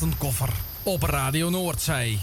Platenkoffer op Radio Noordzij.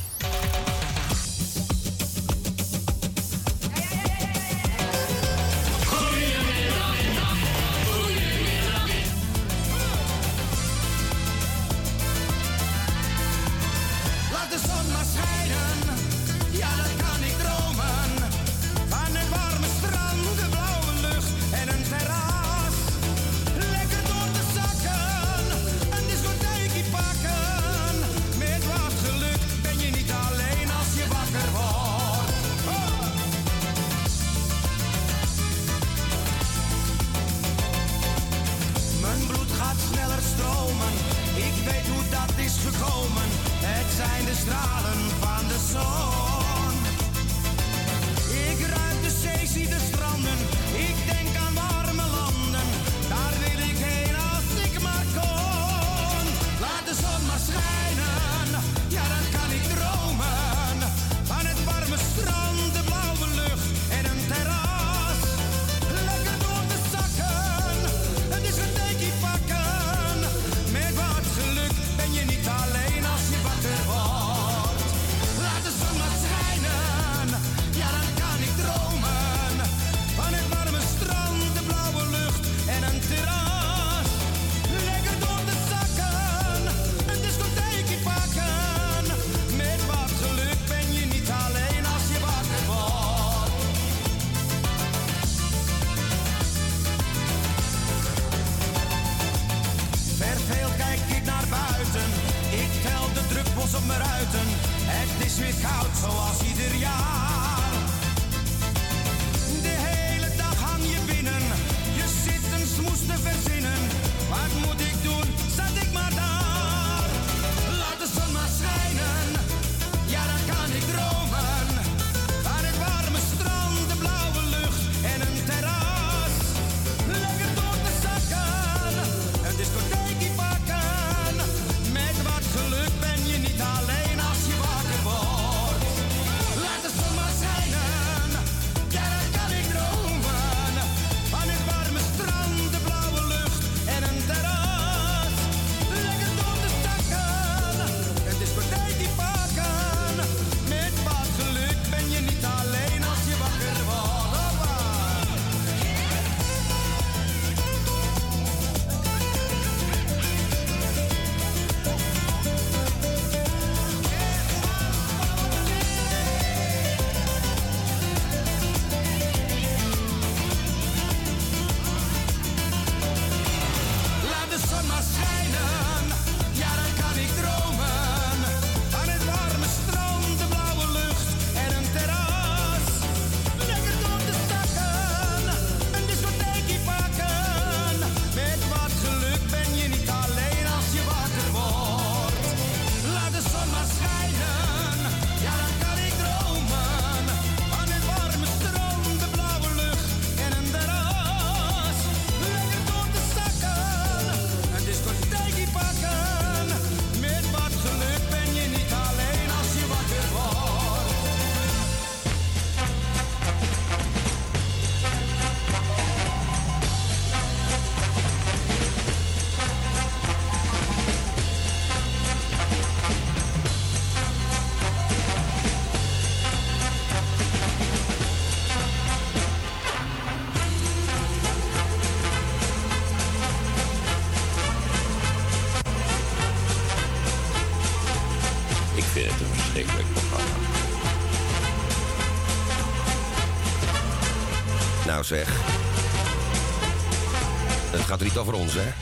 verdriet over ons, hè?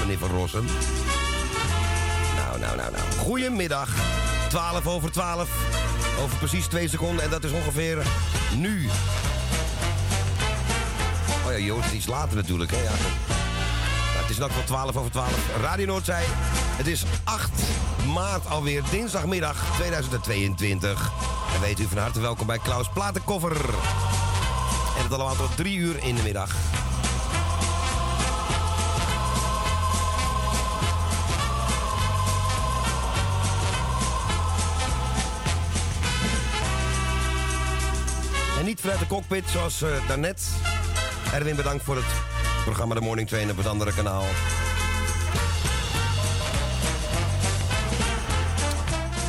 Meneer Van Rossum. Nou, nou, nou, nou. Goedemiddag. 12 over 12. Over precies 2 seconden. En dat is ongeveer nu. Oh ja, Joost, iets later natuurlijk, hè? Ja. Het is nog wel 12 over 12. Radio Noordzij. Het is 8 maart alweer. Dinsdagmiddag 2022. En weet u van harte welkom bij Klaus Platenkoffer. En het allemaal tot 3 uur in de middag. Uit de cockpit, zoals uh, daarnet. Erwin, bedankt voor het programma De Morning Train op het andere kanaal.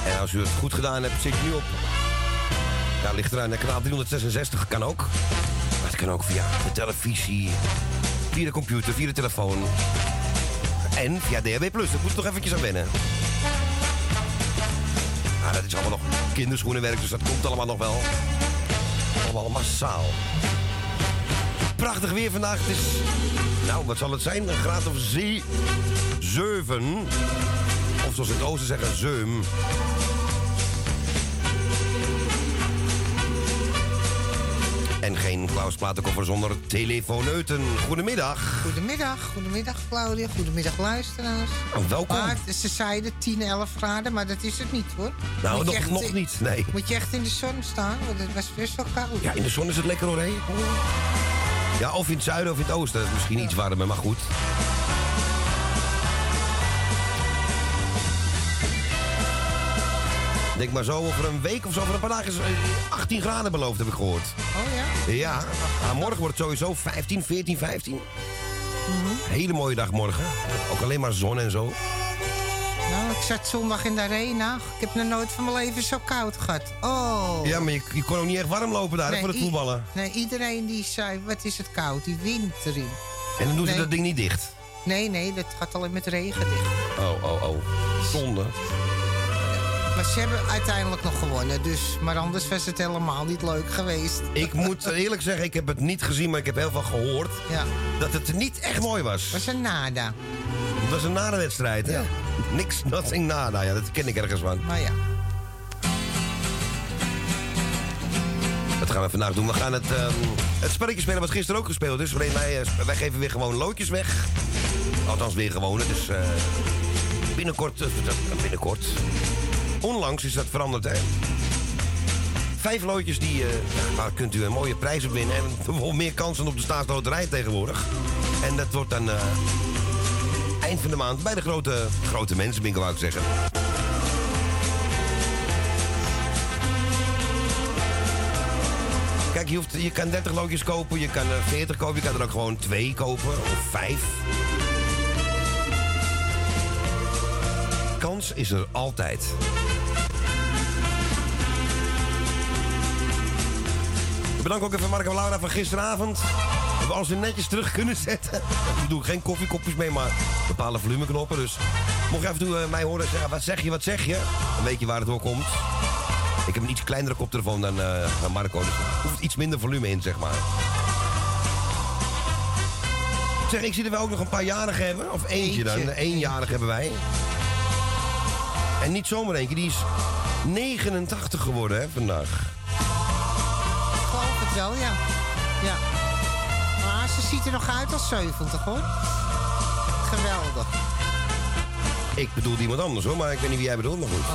En als u het goed gedaan hebt, zit je nu op. Ja, ligt eraan. Kanaal 366 kan ook. Maar het kan ook via de televisie, via de computer, via de telefoon. En via DHB+. Plus. Dat moet toch eventjes aan wennen. Het dat is allemaal nog kinderschoenenwerk, dus dat komt allemaal nog wel. Allemaal massaal. Prachtig weer vandaag. Het is, nou, wat zal het zijn? Een graad of zee, 7. Of zoals in het oosten zeggen, zeum. Klaus Platenkoffer zonder telefoneuten. Goedemiddag. Goedemiddag, goedemiddag Claudia, goedemiddag luisteraars. Oh, welkom. Ze zeiden 10, 11 graden, maar dat is het niet hoor. Nou, nog, echt nog niet, nee. Moet je echt in de zon staan, want het was best wel koud. Ja, in de zon is het lekker hoor, hè? Ja, of in het zuiden of in het oosten. Dat is misschien iets warmer, maar goed. Denk maar zo, over een week of zo, over een paar dagen is eh, 18 graden beloofd, heb ik gehoord. Oh ja? Ja, maar morgen wordt het sowieso 15, 14, 15. Hele mooie dag morgen. Ook alleen maar zon en zo. Nou, ik zat zondag in de arena. Ik heb nog nooit van mijn leven zo koud gehad. Oh. Ja, maar je, je kon ook niet echt warm lopen daar Nee, voor het voetballen. Nee, iedereen die zei, wat is het koud, die wind erin. En dan doen ze dat ding niet dicht. Nee, nee, dat gaat alleen met regen dicht. Oh, oh, oh. Zonde. Maar ze hebben uiteindelijk nog gewonnen, dus... Maar anders was het helemaal niet leuk geweest. Ik moet eerlijk zeggen, ik heb het niet gezien, maar ik heb heel veel gehoord. Ja. Dat het niet echt mooi was. was een nada. Het was een nare wedstrijd, hè? Niks, nothing, nada. Ja, dat ken ik ergens van. Maar ja. Wat gaan we vandaag doen? We gaan het, ehm, het spelletje spelen wat gisteren ook gespeeld is. Alleen wij, eh, wij geven weer gewoon loodjes weg. Althans, weer gewoon. Dus eh, binnenkort, eh, binnenkort. Onlangs is dat veranderd, hè? Vijf loodjes, die, eh, daar kunt u een mooie prijs op winnen. En meer kansen op de staatsloterij tegenwoordig. En dat wordt dan eh, eind van de maand bij de grote, grote mensenwinkel, wou ik zeggen. Kijk, je, hoeft, je kan 30 loodjes kopen, je kan er 40 kopen, je kan er ook gewoon twee kopen of vijf. Kans is er altijd. Ik bedank ook even Mark en Laura van gisteravond. We hebben alles weer netjes terug kunnen zetten. Ik doe geen koffiekopjes mee, maar bepaalde volumeknoppen. Dus mocht je af en toe eh, mij horen zeggen, wat zeg je, wat zeg je? Dan weet je waar het door komt. Ik heb een iets kleinere koptelefoon dan, eh dan Marco, dus er hoeft iets minder volume in, zeg maar. Zeg, ik zie dat we ook nog een paar jarigen hebben. Of eentje, dan. Een eenjarig hebben wij. En niet zomaar eentje, die is 89 geworden, hè, vandaag. Het wel, ja. Ja. Maar ze ziet er nog uit als 70, hoor. Geweldig. Ik bedoel iemand anders hoor, maar ik weet niet wie jij bedoelt, maar goed.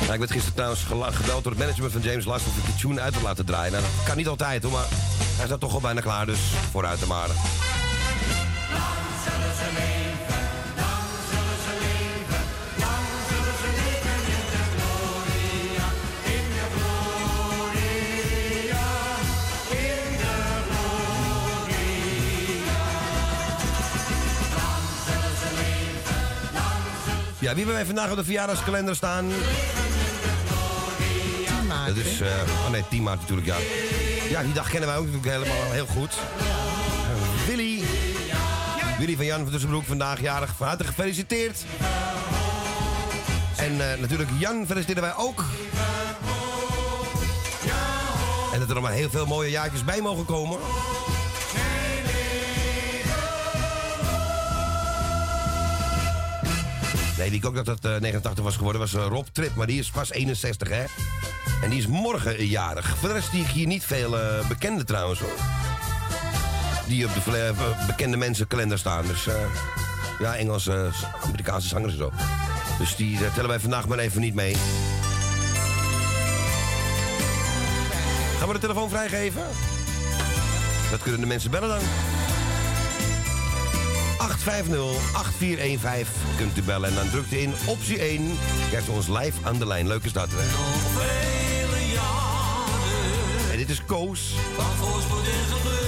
Nou, ik werd gisteren trouwens gebeld door het management van James Last of ik de tune uit wil laten draaien. Nou, dat kan niet altijd hoor, maar hij staat toch al bijna klaar, dus vooruit de maar. Ja, wie hebben wij vandaag op de verjaardagskalender staan? 10 maart. Dat is, eh, oh nee, 10 maart natuurlijk, ja. Ja, die dag kennen wij ook natuurlijk helemaal heel goed. Eh, Willy. Willy van Jan van Tussenbroek, vandaag jarig. Van harte gefeliciteerd. En eh, natuurlijk Jan feliciteren wij ook. En dat er nog maar heel veel mooie jaartjes bij mogen komen. Nee, wie ik ook dat het eh, 89 was geworden, was eh, Rob Trip. Maar die is pas 61, hè. En die is morgen jarig. Voor de rest zie ik hier niet veel eh bekende trouwens, hoor. Die op de eh, bekende mensenkalender staan. Dus eh, ja, Engelse, eh, Amerikaanse zangers en zo. Dus die eh, tellen wij vandaag maar even niet mee. Gaan we de telefoon vrijgeven? Dat kunnen de mensen bellen dan. 850-8415 kunt u bellen en dan drukt u in optie 1. Krijgt u ons live aan de lijn. Leuk is dat, hè? Vele jaren En dit is Koos. van voorspoed en geluk.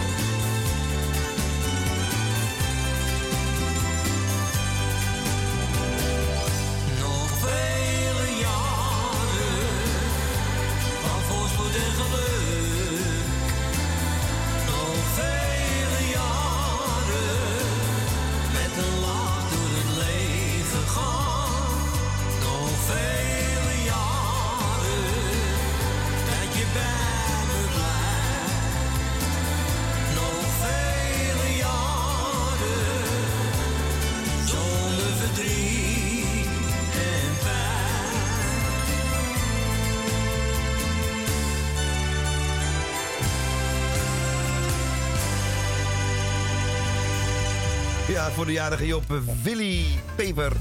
Voor de jarige Job Willy Peper.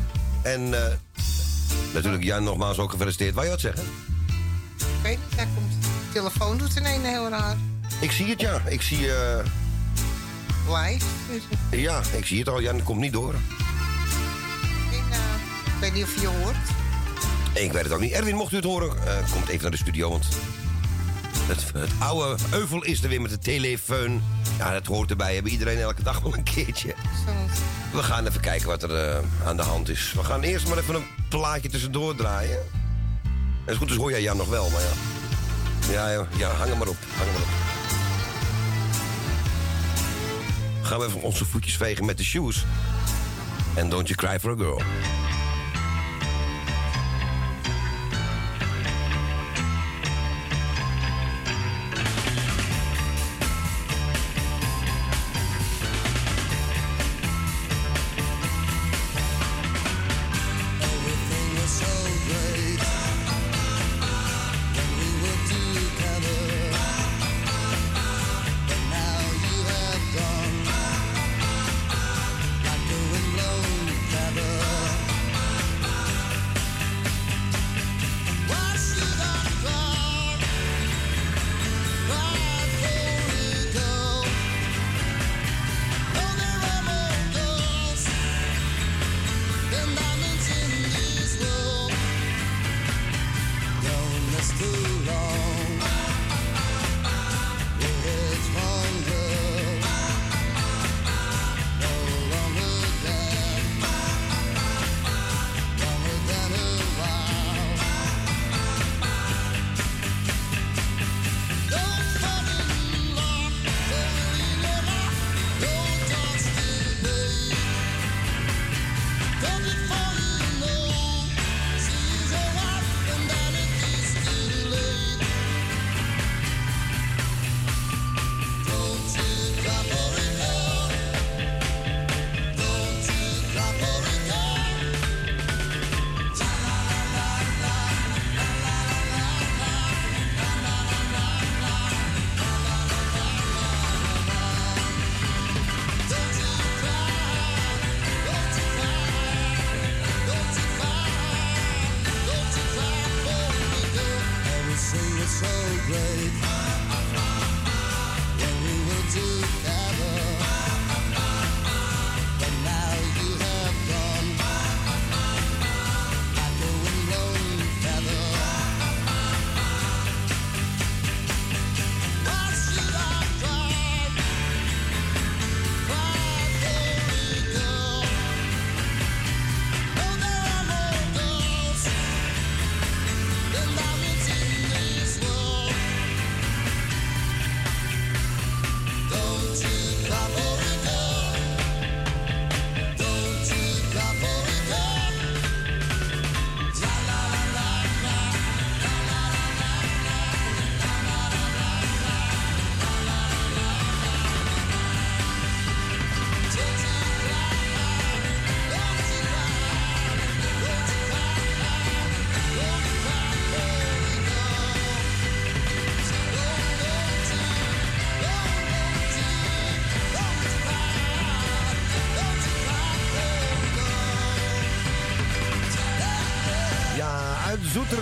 En eh, natuurlijk Jan nogmaals ook gefeliciteerd. Wou je wat zeggen? Ik weet niet, hij komt. De telefoon doet ineens heel raar. Ik zie het, ja. Ik zie... eh, Live. Eh, ja, ik zie het al. Jan komt niet door. en, eh, ik weet niet of je hoort. Ik weet het ook niet. Erwin, mocht u het horen, eh, komt even naar de studio, want... Het, het oude euvel is er weer met de telefoon. Ja, dat hoort erbij. Hebben iedereen elke dag wel een keertje. We gaan even kijken wat er eh, aan de hand is. We gaan eerst maar even een plaatje tussendoor draaien. En is goed, dus hoor jij Jan nog wel, maar ja. Ja, ja hang hem maar op. Hang maar op. Gaan we even onze voetjes vegen met de shoes. En don't you cry for a girl.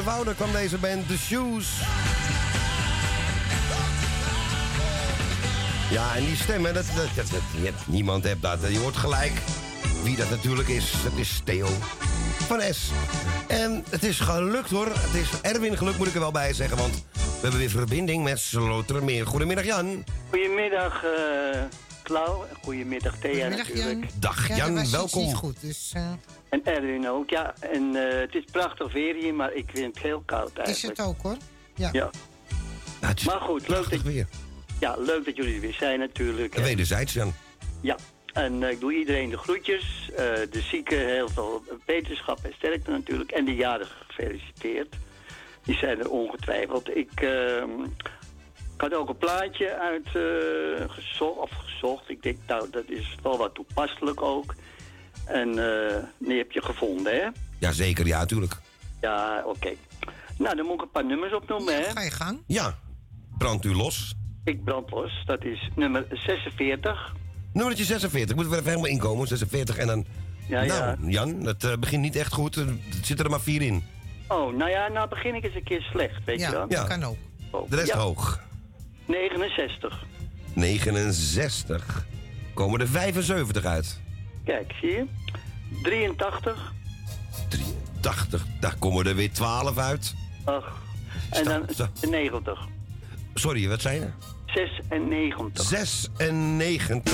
Zoeterwoude kwam deze band, The Shoes. Ja, en die stemmen, dat, dat, hebt- niemand heeft dat. Je hoort gelijk wie dat natuurlijk is. Dat is Theo van S. En het is gelukt hoor. Het is Erwin gelukt, moet ik er wel bij zeggen. Want we hebben weer verbinding met Slotermeer. Goedemiddag Jan. Goedemiddag, eh Klauw. Goedemiddag, Thea Goedemiddag, natuurlijk. Jan. Dag Ja, Jan, welkom. niet goed, dus... eh, En Erwin ook, ja. En eh, het is prachtig weer hier, maar ik vind het heel koud is eigenlijk. het ook, hoor. Ja. Ja. Maar goed, leuk dat, weer. ja, leuk dat jullie er weer zijn natuurlijk. En wederzijds Jan. Ja, en eh, ik doe iedereen de groetjes. eh, de zieken heel veel wetenschap en sterkte natuurlijk. En de jarigen gefeliciteerd. Die zijn er ongetwijfeld. Ik, ehm, ik had ook een plaatje uit eh, gezocht, of gezocht. Ik denk, nou, dat is wel wat toepasselijk ook. En eh die heb je gevonden, hè? Jazeker, ja, natuurlijk. Ja, oké. Nou, dan moet ik een paar nummers opnoemen, hè? Ga je gang. Ja, brandt u los. Ik brand los. Dat is nummer 46. Nummertje 46, moeten we er even helemaal inkomen. 46 en dan... Ja, ja. nou, Jan, het eh, begint niet echt goed. Er zitten er maar vier in. Oh, nou ja, nou begin ik eens een keer slecht, weet je wel? Ja, kan ook. De rest Ja. hoog. 69. 69. Komen er 75 uit. Kijk, zie je? 83. 80. Daar komen er weer 12 uit. Ach. En dan 90. Sorry, wat zijn er? 96. 96.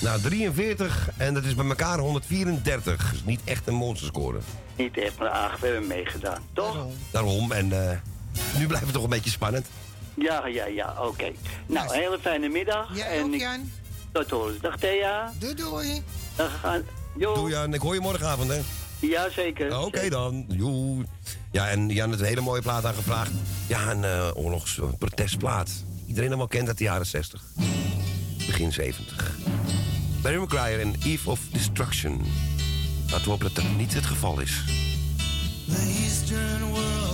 Nou, 43 en dat is bij elkaar 134. Dus niet echt een monsterscore. Niet echt, maar ach, we hebben meegedaan. Toch? Daarom, en eh, nu blijft het toch een beetje spannend. Ja, ja, ja, oké. Nou, een hele fijne middag. Ja, en ook, Jan. Tot horen. Dag Thea. Doei, doei. Dag, gaan. Jo. Doe Jan, ik hoor je morgenavond, hè? Ja, zeker. Oké dan. Joe. Ja, en Jan heeft een hele mooie plaat aangevraagd. Ja, een uh, oorlogsprotestplaat. Iedereen hem wel kent uit de jaren 60. Begin 70. Barry McGuire en Eve of Destruction. Laten we hopen dat dat niet het geval is. The Eastern world,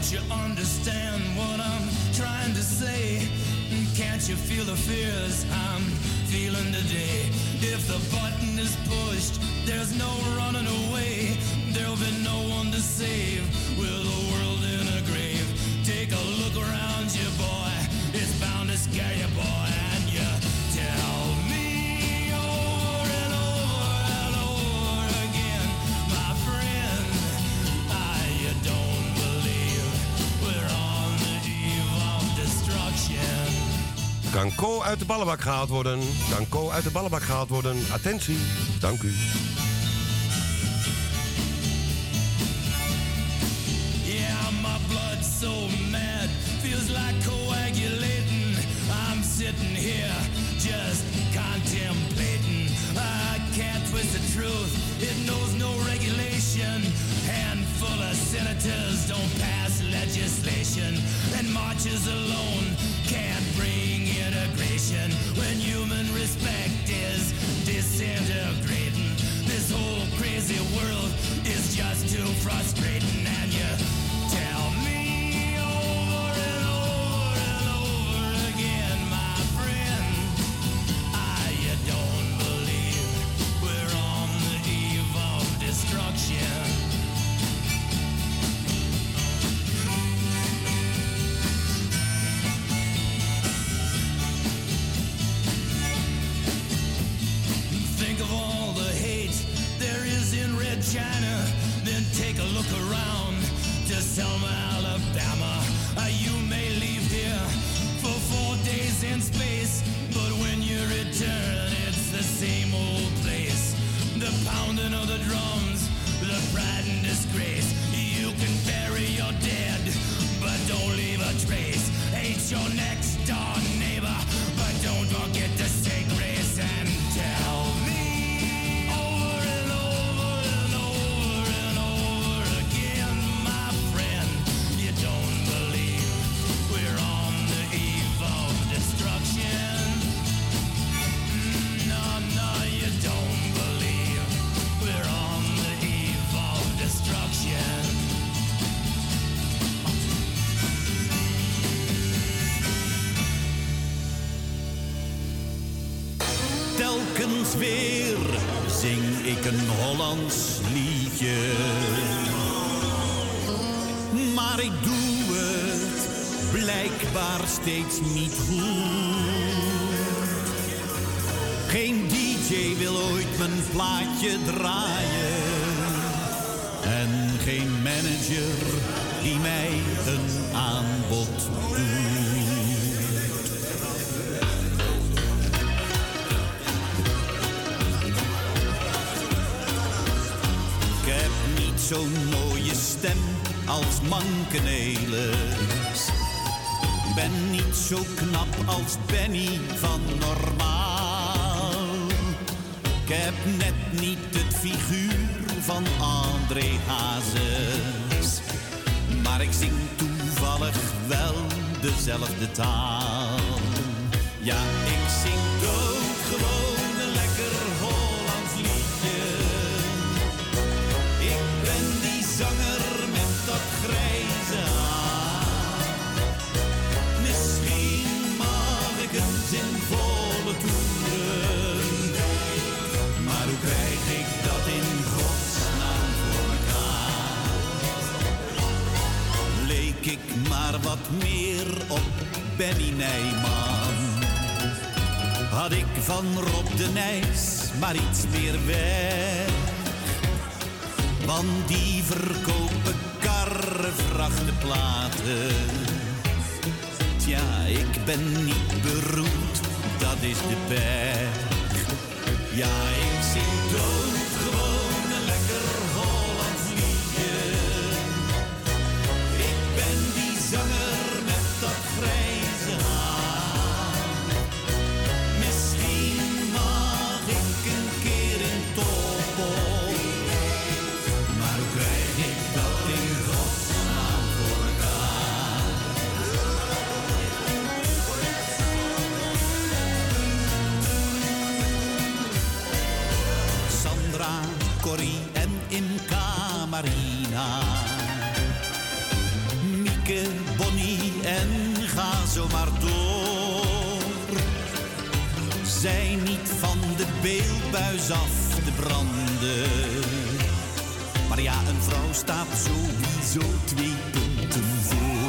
Don't you understand what I'm trying to say? Can't you feel the fears I'm feeling today? If the button is pushed, there's no running away. There'll be no one to save with the world Kan Co uit de ballenbak gehaald worden? Kan Co uit de ballenbak gehaald worden? Attentie. Dank u. Yeah, my blood's so mad, feels like coagulating. I'm sitting here just contemplating. I can't twist the truth, it knows no regulation. Handful of senators don't pass legislation, and marches alone just disgrace. You can bury your dead, but don't leave a trace. Hate your next door neighbor. Hollands liedje. Maar ik doe het blijkbaar steeds niet goed. Geen DJ wil ooit mijn plaatje draaien. En geen manager die mij een aanbod doet. Zo'n mooie stem als Mankenelis. Ben niet zo knap als Benny van Normaal. Ik heb net niet het figuur van André Hazes. Maar ik zing toevallig wel dezelfde taal. Ja, ik zing doodgewoon wat meer op Benny Nijman. Had ik van Rob de Nijs maar iets meer weg. Want die verkopen karren, vrachtplaten. Tja, ik ben niet beroemd, dat is de pech. Ja, ik zing doodgewoon beeldbuis af te branden. Maar ja, een vrouw staat sowieso twee punten voor.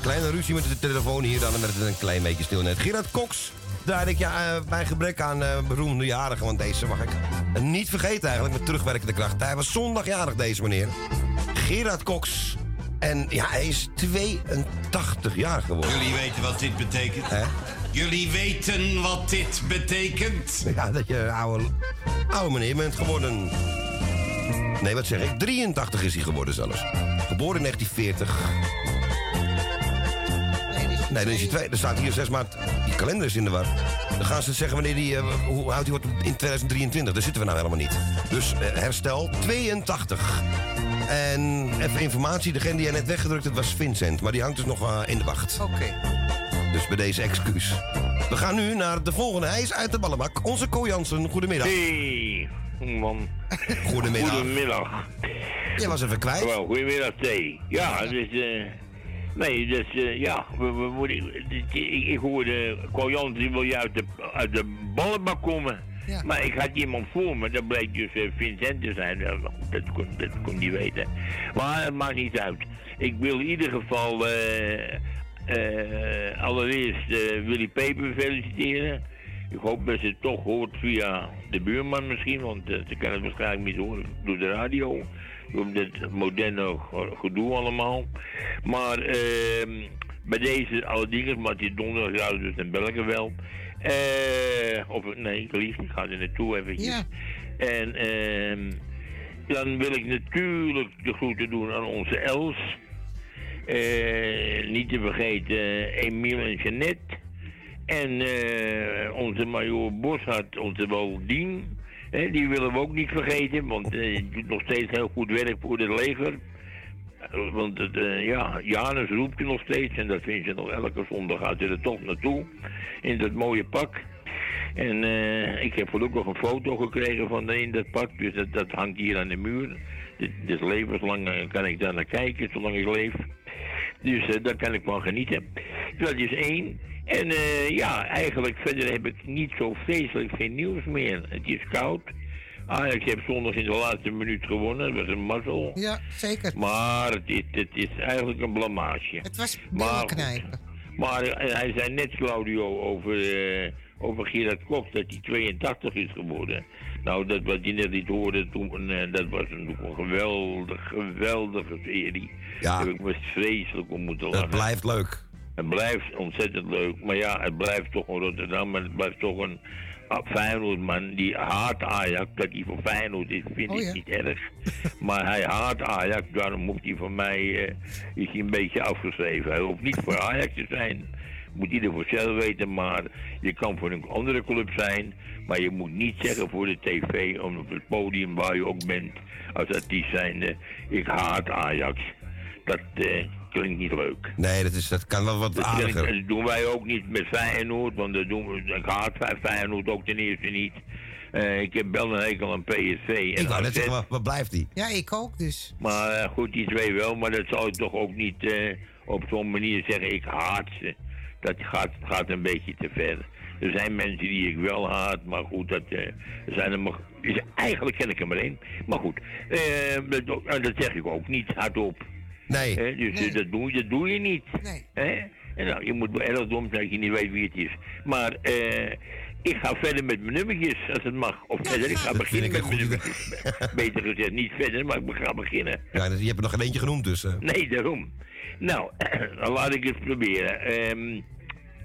Kleine ruzie met de telefoon hier, dan het een klein beetje stil net. Gerard Cox draaide ik ja, eh, bij gebrek aan eh beroemde jarigen, want deze mag ik niet vergeten eigenlijk met terugwerkende kracht. Hij was zondagjarig deze meneer. Gerard Cox. En ja, hij is 82 jaar geworden. Jullie weten wat dit betekent? Jullie weten wat dit betekent? Ja, dat je oude, oude meneer bent geworden. Nee, wat zeg ik? 83 is hij geworden zelfs. Geboren in 1940. Nee, dan is hij twee. Er staat hier 6 maart. Die kalender is in de war. Dan gaan ze zeggen wanneer die, eh, hoe oud hij wordt in 2023. Daar zitten we nou helemaal niet. Dus eh, herstel 82. En even informatie. Degene die jij net weggedrukt hebt was Vincent. Maar die hangt dus nog eh, in de wacht. Oké. Dus bij deze excuus. We gaan nu naar de volgende. Hij is uit de ballenbak. Onze Co Jansen, goedemiddag. Hey, man. Goedemiddag. Goedemiddag. Jij was even kwijt. Wel, goedemiddag, T. Ja, dus... eh nee, dus eh, ja, we, we, moeten- ik, ik hoorde Koyant, die wil je uit de, uit de ballenbak komen. Maar ik had iemand voor me, dat bleek dus eh, Vincent te zijn. Ja, Dat kon, dat kon niet weten. Maar het maakt niet uit. Ik wil in ieder geval eh, eh, allereerst eh, Willy Peper feliciteren. Ik hoop dat ze het toch hoort via de buurman misschien, want eh, ze kan het waarschijnlijk niet horen door de radio. Door dit moderne ge- gedoe allemaal. Maar ehm, bij deze alle dingen, maar die donderdag zouden dus in België wel. Eh, of nee, ik lieg, ik ga er naartoe eventjes. Ja. En ehm, dan wil ik natuurlijk de groeten doen aan onze Els. Eh, niet te vergeten Emiel en Jeannette. En eh, onze major Boshart, onze Waldien. Hè, die willen we ook niet vergeten, want eh, die doet nog steeds heel goed werk voor het leger. Eh, Want eh, ja, Janus roept je nog steeds en dat vindt ze nog elke zondag gaat ze er toch naartoe. In dat mooie pak. En eh, ik heb gelukkig een foto gekregen van in dat pak, dus dat, hangt hier aan de muur. Dit, levenslang eh, kan ik daar naar kijken, zolang ik leef. Dus eh, daar kan ik van genieten. Dat is één. En eh, ja, eigenlijk verder heb ik niet zo vreselijk veel nieuws meer. Het is koud. Ajax heeft zondag in de laatste minuut gewonnen. Dat was een mazzel. Ja, zeker. Maar het is, het is eigenlijk een blamage. Het was Maar- knijpen. Maar eh, hij zei net, Claudio, over, eh, over Gerard Kok, dat hij 82 is geworden. Nou, dat wat je net niet hoorde, toen, eh, dat was een, een geweldig, geweldige serie. Ja. Daar heb ik me vreselijk om moeten lachen. Het blijft leuk. Het blijft ontzettend leuk. Maar ja, het blijft toch een Rotterdam. En het blijft toch een ah, Feyenoord-man. Die haat Ajax. Dat hij voor Feyenoord is, vind Oh, ik niet erg. Maar hij haat Ajax. Daarom moet hij van mij... eh, is hij een beetje afgeschreven. Hij hoeft niet voor Ajax te zijn. Moet ieder voor zelf weten. Maar je kan voor een andere club zijn. Maar je moet niet zeggen voor de tv... of op het podium waar je ook bent... als artiest zijnde... ik haat Ajax. Dat eh, klinkt niet leuk. Nee, dat, is, dat kan wel wat Dat, aardiger. dat doen wij ook niet met Feyenoord, want dat doen we, ik haat Fey- Feyenoord ook ten eerste niet. Eh, ik heb wel een hekel aan PSV. En Ik wou net AZ, zeggen, waar, waar blijft die? Ja, ik ook dus. Maar eh, goed, die twee wel, maar dat zou ik toch ook niet eh, op zo'n manier zeggen, ik haat ze. Dat gaat, gaat een beetje te ver. Er zijn mensen die ik wel haat, maar goed, dat eh, er zijn er maar, is, eigenlijk ken ik er maar één. Maar goed, eh, dat, en dat zeg ik ook niet hardop. Nee. Dus dat, doe, je- dat doe je niet. Hè? En nou, je moet wel erg dom zijn dat je niet weet wie het is. Maar eh, ik ga verder met mijn nummertjes, als het mag. Of verder, ik ga beginnen met mijn nummertjes. Beter gezegd, niet verder, maar ik ga beginnen. Ja, je hebt er nog geen eentje genoemd dus. eh. Nee, daarom. Nou, dan laat ik het proberen. Ehm,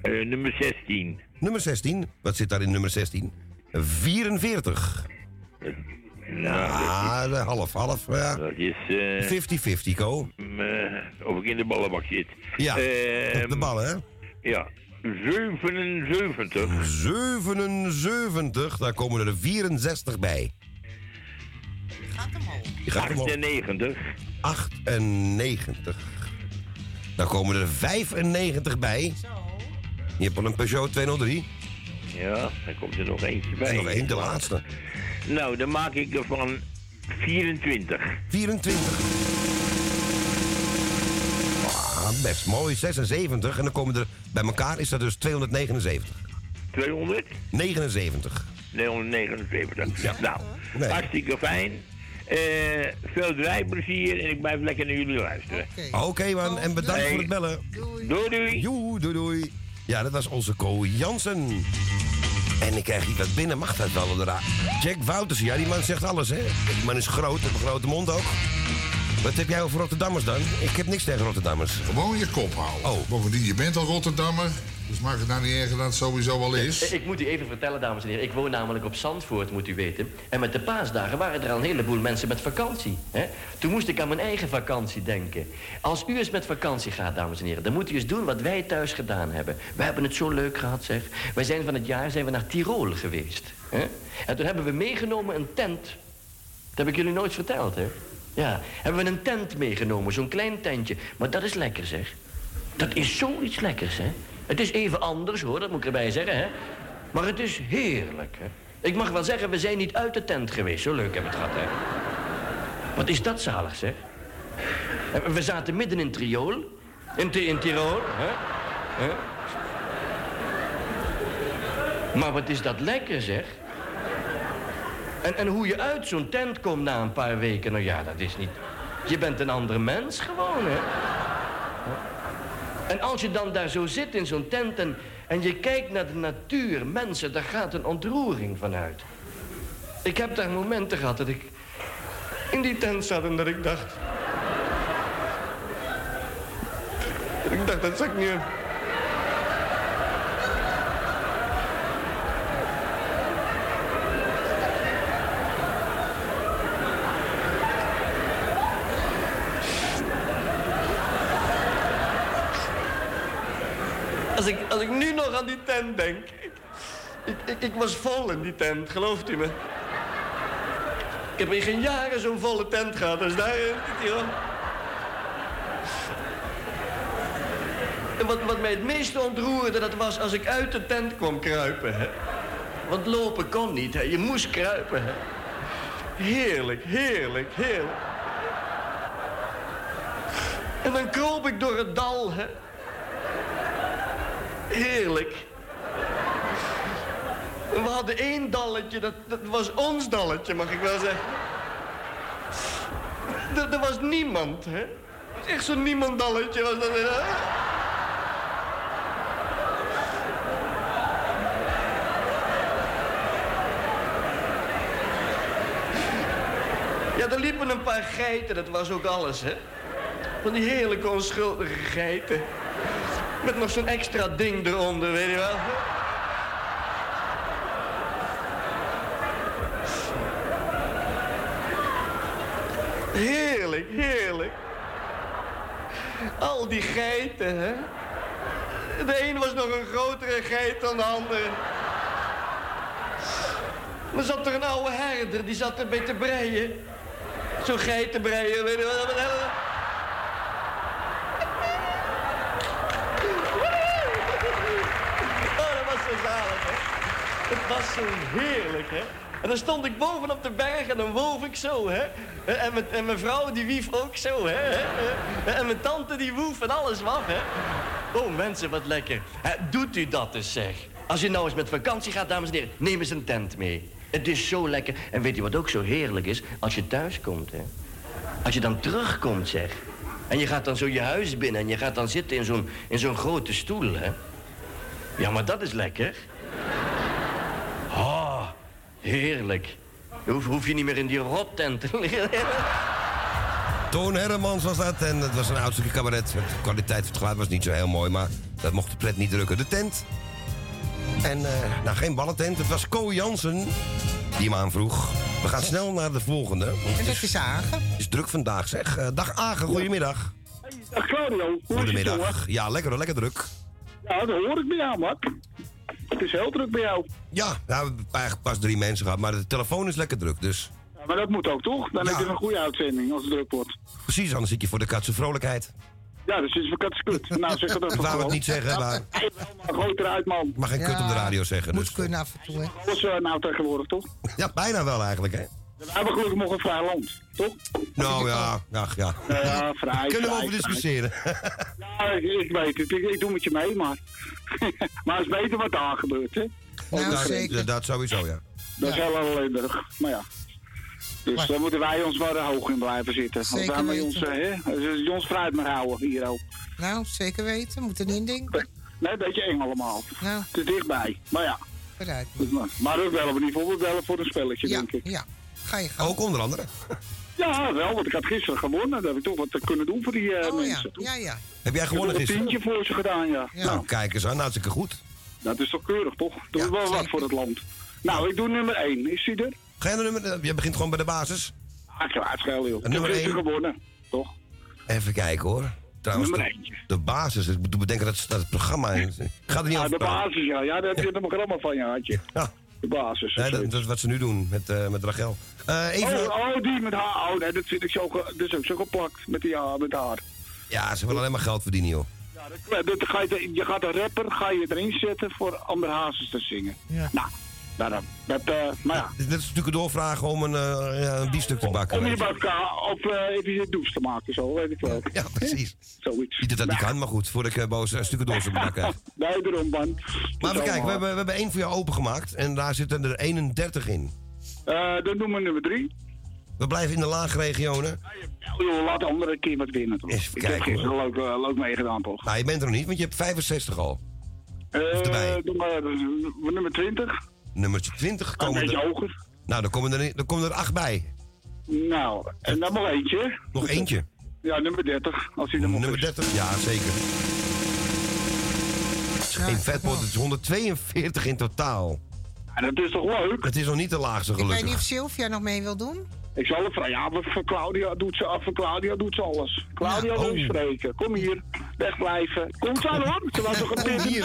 eh, nummer 16. Nummer 16. Wat zit daar in nummer 16? 44. Nou, Ah, de half, half. Ja. dat is... eh, 50-50, Co. mm, eh, of ik in de ballenbak zit. Ja, Ehm, op de ballen, hè? Ja, 77. 77, daar komen er 64 bij. Gaat omhoog. 98. 98. Dan komen er 95 bij. Je hebt al een Peugeot 203. Ja, daar komt er nog eentje Er bij. is nog één, de laatste. Nou, dan maak ik er van 24. 24. Ah, best mooi. 76. En dan komen er bij elkaar is dat dus 279. 200? 79. 279. Nou, Nee. hartstikke fijn. Eh, veel rijplezier en ik blijf lekker naar jullie luisteren. Oké, man. En bedankt voor het bellen. Doei, doei. Joe, doei, doei. Ja, dat was onze Co Jansen. En ik krijg hier wat binnen. Mag dat wel? Jack Wouters. Ja, die man zegt alles, hè? Die man is groot, heeft een grote mond ook. Wat heb jij over Rotterdammers dan? Ik heb niks tegen Rotterdammers. Gewoon je kop houden. Oh. Bovendien, je bent al Rotterdammer. Dus maakt het nou niet erger dan het sowieso al is. Ik moet u even vertellen, dames en heren. Ik woon namelijk op Zandvoort, moet u weten. En met de paasdagen waren er al een heleboel mensen met vakantie. Hè? Toen moest ik aan mijn eigen vakantie denken. Als u eens met vakantie gaat, dames en heren... dan moet u eens doen wat wij thuis gedaan hebben. We hebben het zo leuk gehad, zeg. Wij zijn van het jaar zijn we naar Tirol geweest. Hè? En toen hebben we meegenomen een tent. Dat heb ik jullie nooit verteld, hè? Ja, hebben we een tent meegenomen, zo'n klein tentje. Maar dat is lekker, zeg. Dat is zoiets lekkers, hè? Het is even anders hoor, dat moet ik erbij zeggen, hè. Maar het is heerlijk, hè. Ik mag wel zeggen, we zijn niet uit de tent geweest. Zo leuk hebben we het gehad, hè. Wat is dat zalig, zeg. We zaten midden in Triool. In, in Tirol, hè. hè? Maar wat is dat lekker, zeg. En, en hoe je uit zo'n tent komt na een paar weken, nou ja, dat is niet... Je bent een ander mens gewoon, hè. En als je dan daar zo zit in zo'n tent en, je kijkt naar de natuur, mensen, daar gaat een ontroering vanuit. Ik heb daar momenten gehad dat ik in die tent zat en dat ik dacht... ik dacht, dat zeg ik nu... Als ik, als ik nu nog aan die tent denk. Ik, ik, ik, was vol in die tent, gelooft u me? Ik heb in geen jaren zo'n volle tent gehad als daar in Tirol. En wat, wat mij het meeste ontroerde, dat was als ik uit de tent kwam kruipen. Hè? Want lopen kon niet, hè? je moest kruipen. Heerlijk, heerlijk, heerlijk. En dan kroop ik door het dal, hè. Heerlijk. We hadden één dalletje, dat, was ons dalletje, mag ik wel zeggen. Er, was niemand, hè. Echt zo'n niemandalletje was dat. Ja, er liepen een paar geiten, dat was ook alles, hè. Van die heerlijke onschuldige geiten. Met nog zo'n extra ding eronder, weet je wel. Heerlijk, heerlijk. Al die geiten, hè. De een was nog een grotere geit dan de andere. Dan zat er een oude herder, die zat erbij te breien. Zo'n geitenbreien, weet je wel. Oh, dat was zo zalig, hè. Het was zo heerlijk, hè. En dan stond ik boven op de berg en dan woof ik zo, hè. En mijn, en mijn vrouw die wief ook zo, hè. En mijn tante die woef en alles wat, hè. Oh, mensen, wat lekker. Doet u dat eens, zeg. Als je nou eens met vakantie gaat, dames en heren, neem eens een tent mee. Het is zo lekker. En weet je wat ook zo heerlijk is? Als je thuis komt, hè. Als je dan terugkomt, zeg. En je gaat dan zo je huis binnen en je gaat dan zitten in zo'n in zo'n grote stoel, hè. Ja, maar dat is lekker. Heerlijk. Hoef, hoef je niet meer in die rottent te liggen. Toon Hermans was dat en het was een oud stukje cabaret. De kwaliteit van het geluid was niet zo heel mooi, maar dat mocht de pret niet drukken. De tent. En, eh, nou, geen ballentent. Het was Co Jansen die hem aanvroeg. We gaan snel naar de volgende. En dat is Agen. Het is druk vandaag, zeg. Eh, dag Agen, goedemiddag. Dag Claudio? Goedemiddag. Ja, lekker hoor, lekker druk. Ja, dat hoor ik bij jou, man. Het is heel druk bij jou. Ja, nou, we hebben eigenlijk pas drie mensen gehad, maar de telefoon is lekker druk, dus... Ja, maar dat moet ook, toch? Dan Ja. heb je een goede uitzending als het druk wordt. Precies, anders zit je voor de katse vrolijkheid. Ja, dus is het kut. Nou, zeg dat Dat toch wou ik gewoon. niet zeggen, maar... Maar gooi het eruit, man. mag geen kut op de radio zeggen, dus... Kunnen af en toe, hè. Alles eh, nou tegenwoordig, toch? Ja, bijna wel eigenlijk, hè? We hebben gelukkig nog een vrij land, toch? Nou ja, ach ja. Ja, vrij, Kunnen we over discussiëren? Ja, ik, weet het. Ik, ik doe met je mee, maar... maar het is beter wat daar gebeurt, hè? Nou, dat, zeker. dat sowieso, ja. Dat is heel ellendig. Maar ja. Dus Maar- daar moeten wij ons maar hoog in blijven zitten. Zeker wij maar weten. ons, hè, ons fruit maar houden hier ook. Nou, zeker weten. Moet er niet denken. Nee, een beetje eng allemaal. Nou, Te dichtbij. Maar ja. vooruit. Maar ook bellen we niet voor. We bellen voor een spelletje, Ja, denk ik. ja. Ga je. Ook onder andere. Ja, wel, want ik had gisteren gewonnen. Dat heb ik toch wat kunnen doen voor die eh, Oh ja, mensen. ja, ja. Heb jij Ik heb gewonnen nog een gisteren? tientje voor ze gedaan, ja. Ja. Nou, kijk eens aan, hartstikke goed. Dat is toch keurig, toch? Doe Ja, wel wat voor het land. Nou, ik doe nummer 1. Is die er? Ga je naar nummer... eh, Je begint gewoon bij de basis. Ah, klaar, schel, joh. Ik heb nummer gisteren één. gewonnen, toch? Even kijken hoor. Trouwens, Nummer de, eentje. de basis. Ik moet bedenken dat, dat het programma... Ik ga er niet Ja, over de basis, ja. Ja, daar heb je een programma van, ja, had je. Ja, De basis. nee, dat, is wat ze nu doen met, eh, met Rachel. Eh, even... Oh, oh, die met haar. Oh, nee, dat vind ik zo, ge- dat is ook zo geplakt met, die, ja, met haar. Ja, ze willen alleen maar geld verdienen, joh. Ja, dat, dat ga je, je gaat een rapper ga je erin zetten voor Ander Hazes te zingen. Ja. Nou, daarom. Dat, eh, maar ja. Dit is natuurlijk een doorvragen om een, eh, ja, een biefstuk te bakken. Om je elkaar op uh, even does te maken, zo weet ik wel. Ja, precies. Zoiets. Niet dat dat niet kan, maar goed, voordat ik eh, boos een stukken door zou bakken. Nee, daarom, man. Maar Dat even kijken, we hebben, we hebben één voor jou opengemaakt en daar zitten er 31 in. Eh, dan doen we nummer drie. We blijven in de laagregionen. Ja, joh, laat de andere keer wat winnen. toch? Even ik heb kijken, gisteren leuk, eh, leuk meegedaan, toch? Nou, je bent er nog niet, want je hebt 65 al. Eh, erbij. doe maar, eh, nummer 20. Nummertje 20 Een komen beetje er... hoger. Nou, dan komen er, dan komen er 8 bij. Nou, en dan nog eentje. Nog eentje. Ja, nummer 30. Als hij er nog Nummer is. 30, ja zeker. Het is geen vetpot, het is 142 in totaal. En dat is toch leuk? Het is nog niet de laagste Ik weet niet of Sylvia nog mee wil doen. Ik zal het vragen. Ja, maar voor Claudia doet ze, voor Claudia doet ze alles. Claudia Ja, wil oh. je spreken. Kom hier. Wegblijven. Kom ze aan hoor. Ze was nog een Kom beetje hier.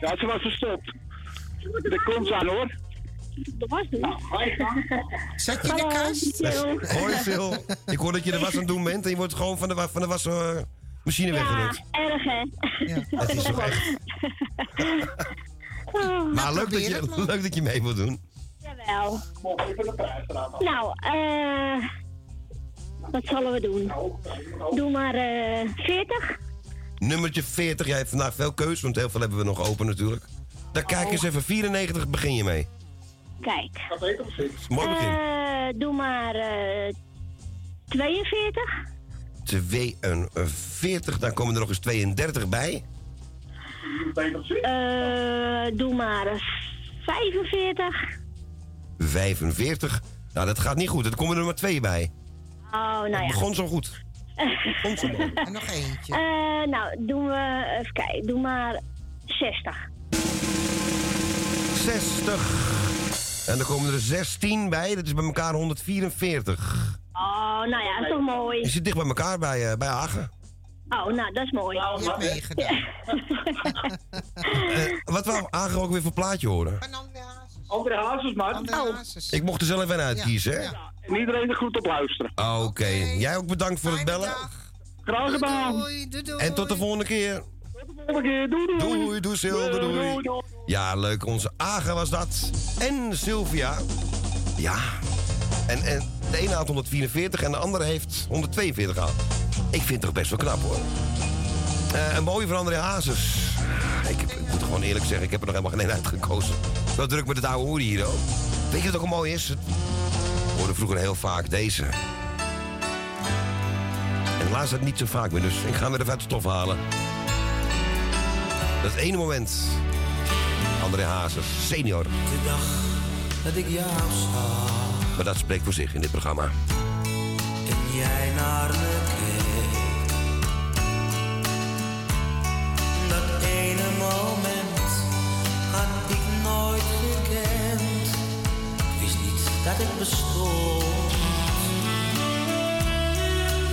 Ja, ze was verstopt. Er komt aan hoor. Dat was het. Nou, ga je gang. Zet je in de kast? Hoi Phil, ik hoor dat je de was aan het doen bent en je wordt gewoon van de, van de wasmachine weggerukt. erg hè? Het is toch echt... Maar leuk dat, je, leuk dat je mee wilt doen. Jawel. Nou, eh. wat zullen we doen? Doe maar eh 40. Nummertje 40, jij hebt vandaag veel keus, want heel veel hebben we nog open natuurlijk. Dan kijk eens even, 94 begin je mee. Kijk. Mooi begin. Eh, doe maar eh 42. 42, dan komen er nog eens 32 bij. Eh, doe maar eh, 45. 45. Nou, dat gaat niet goed. Er komen er maar twee bij. Oh, nou Het ja. begon zo goed. Begon zo mooi. En nog eentje. Eh, nou, doen we, even kijken, doe maar 60. 60. En dan komen er 16 bij. Dat is bij elkaar 144. Oh, nou ja, dat is toch mooi. Je zit dicht bij elkaar bij, eh, bij Hagen. Oh, nou, dat is mooi. Meegedaan. Eh, wat wou Hagen ook weer voor plaatje horen? Andere hazes, man. Oh. Ik mocht er zelf even uitkiezen, hè? En iedereen er goed op luisteren. Oké. Jij ook bedankt voor het bellen. Graag gedaan. Doei, doei, doei. En tot de volgende keer. Doei, doei. Doei, doei Sil, doei, doei. Ja, leuk. Onze Aga was dat. En Sylvia. Ja. En, en de ene had 144 en de andere heeft 142 gehad. Ik vind het toch best wel knap, hoor. Eh, een mooie André Hazes. Ik, ik moet gewoon eerlijk zeggen, ik heb er nog helemaal geen uitgekozen. Zo druk met het oude hoer hier, hoor. Weet je wat ook mooi is? We hoorden vroeger heel vaak deze. En laatst dat niet zo vaak meer, dus ik ga hem weer even uit de stof halen. Dat ene moment. André Hazes, senior. De dag dat ik jou zag Maar dat spreekt voor zich in dit programma. en jij naar me keek. Dat ene moment had ik nooit gekend. Ik wist niet dat het bestond.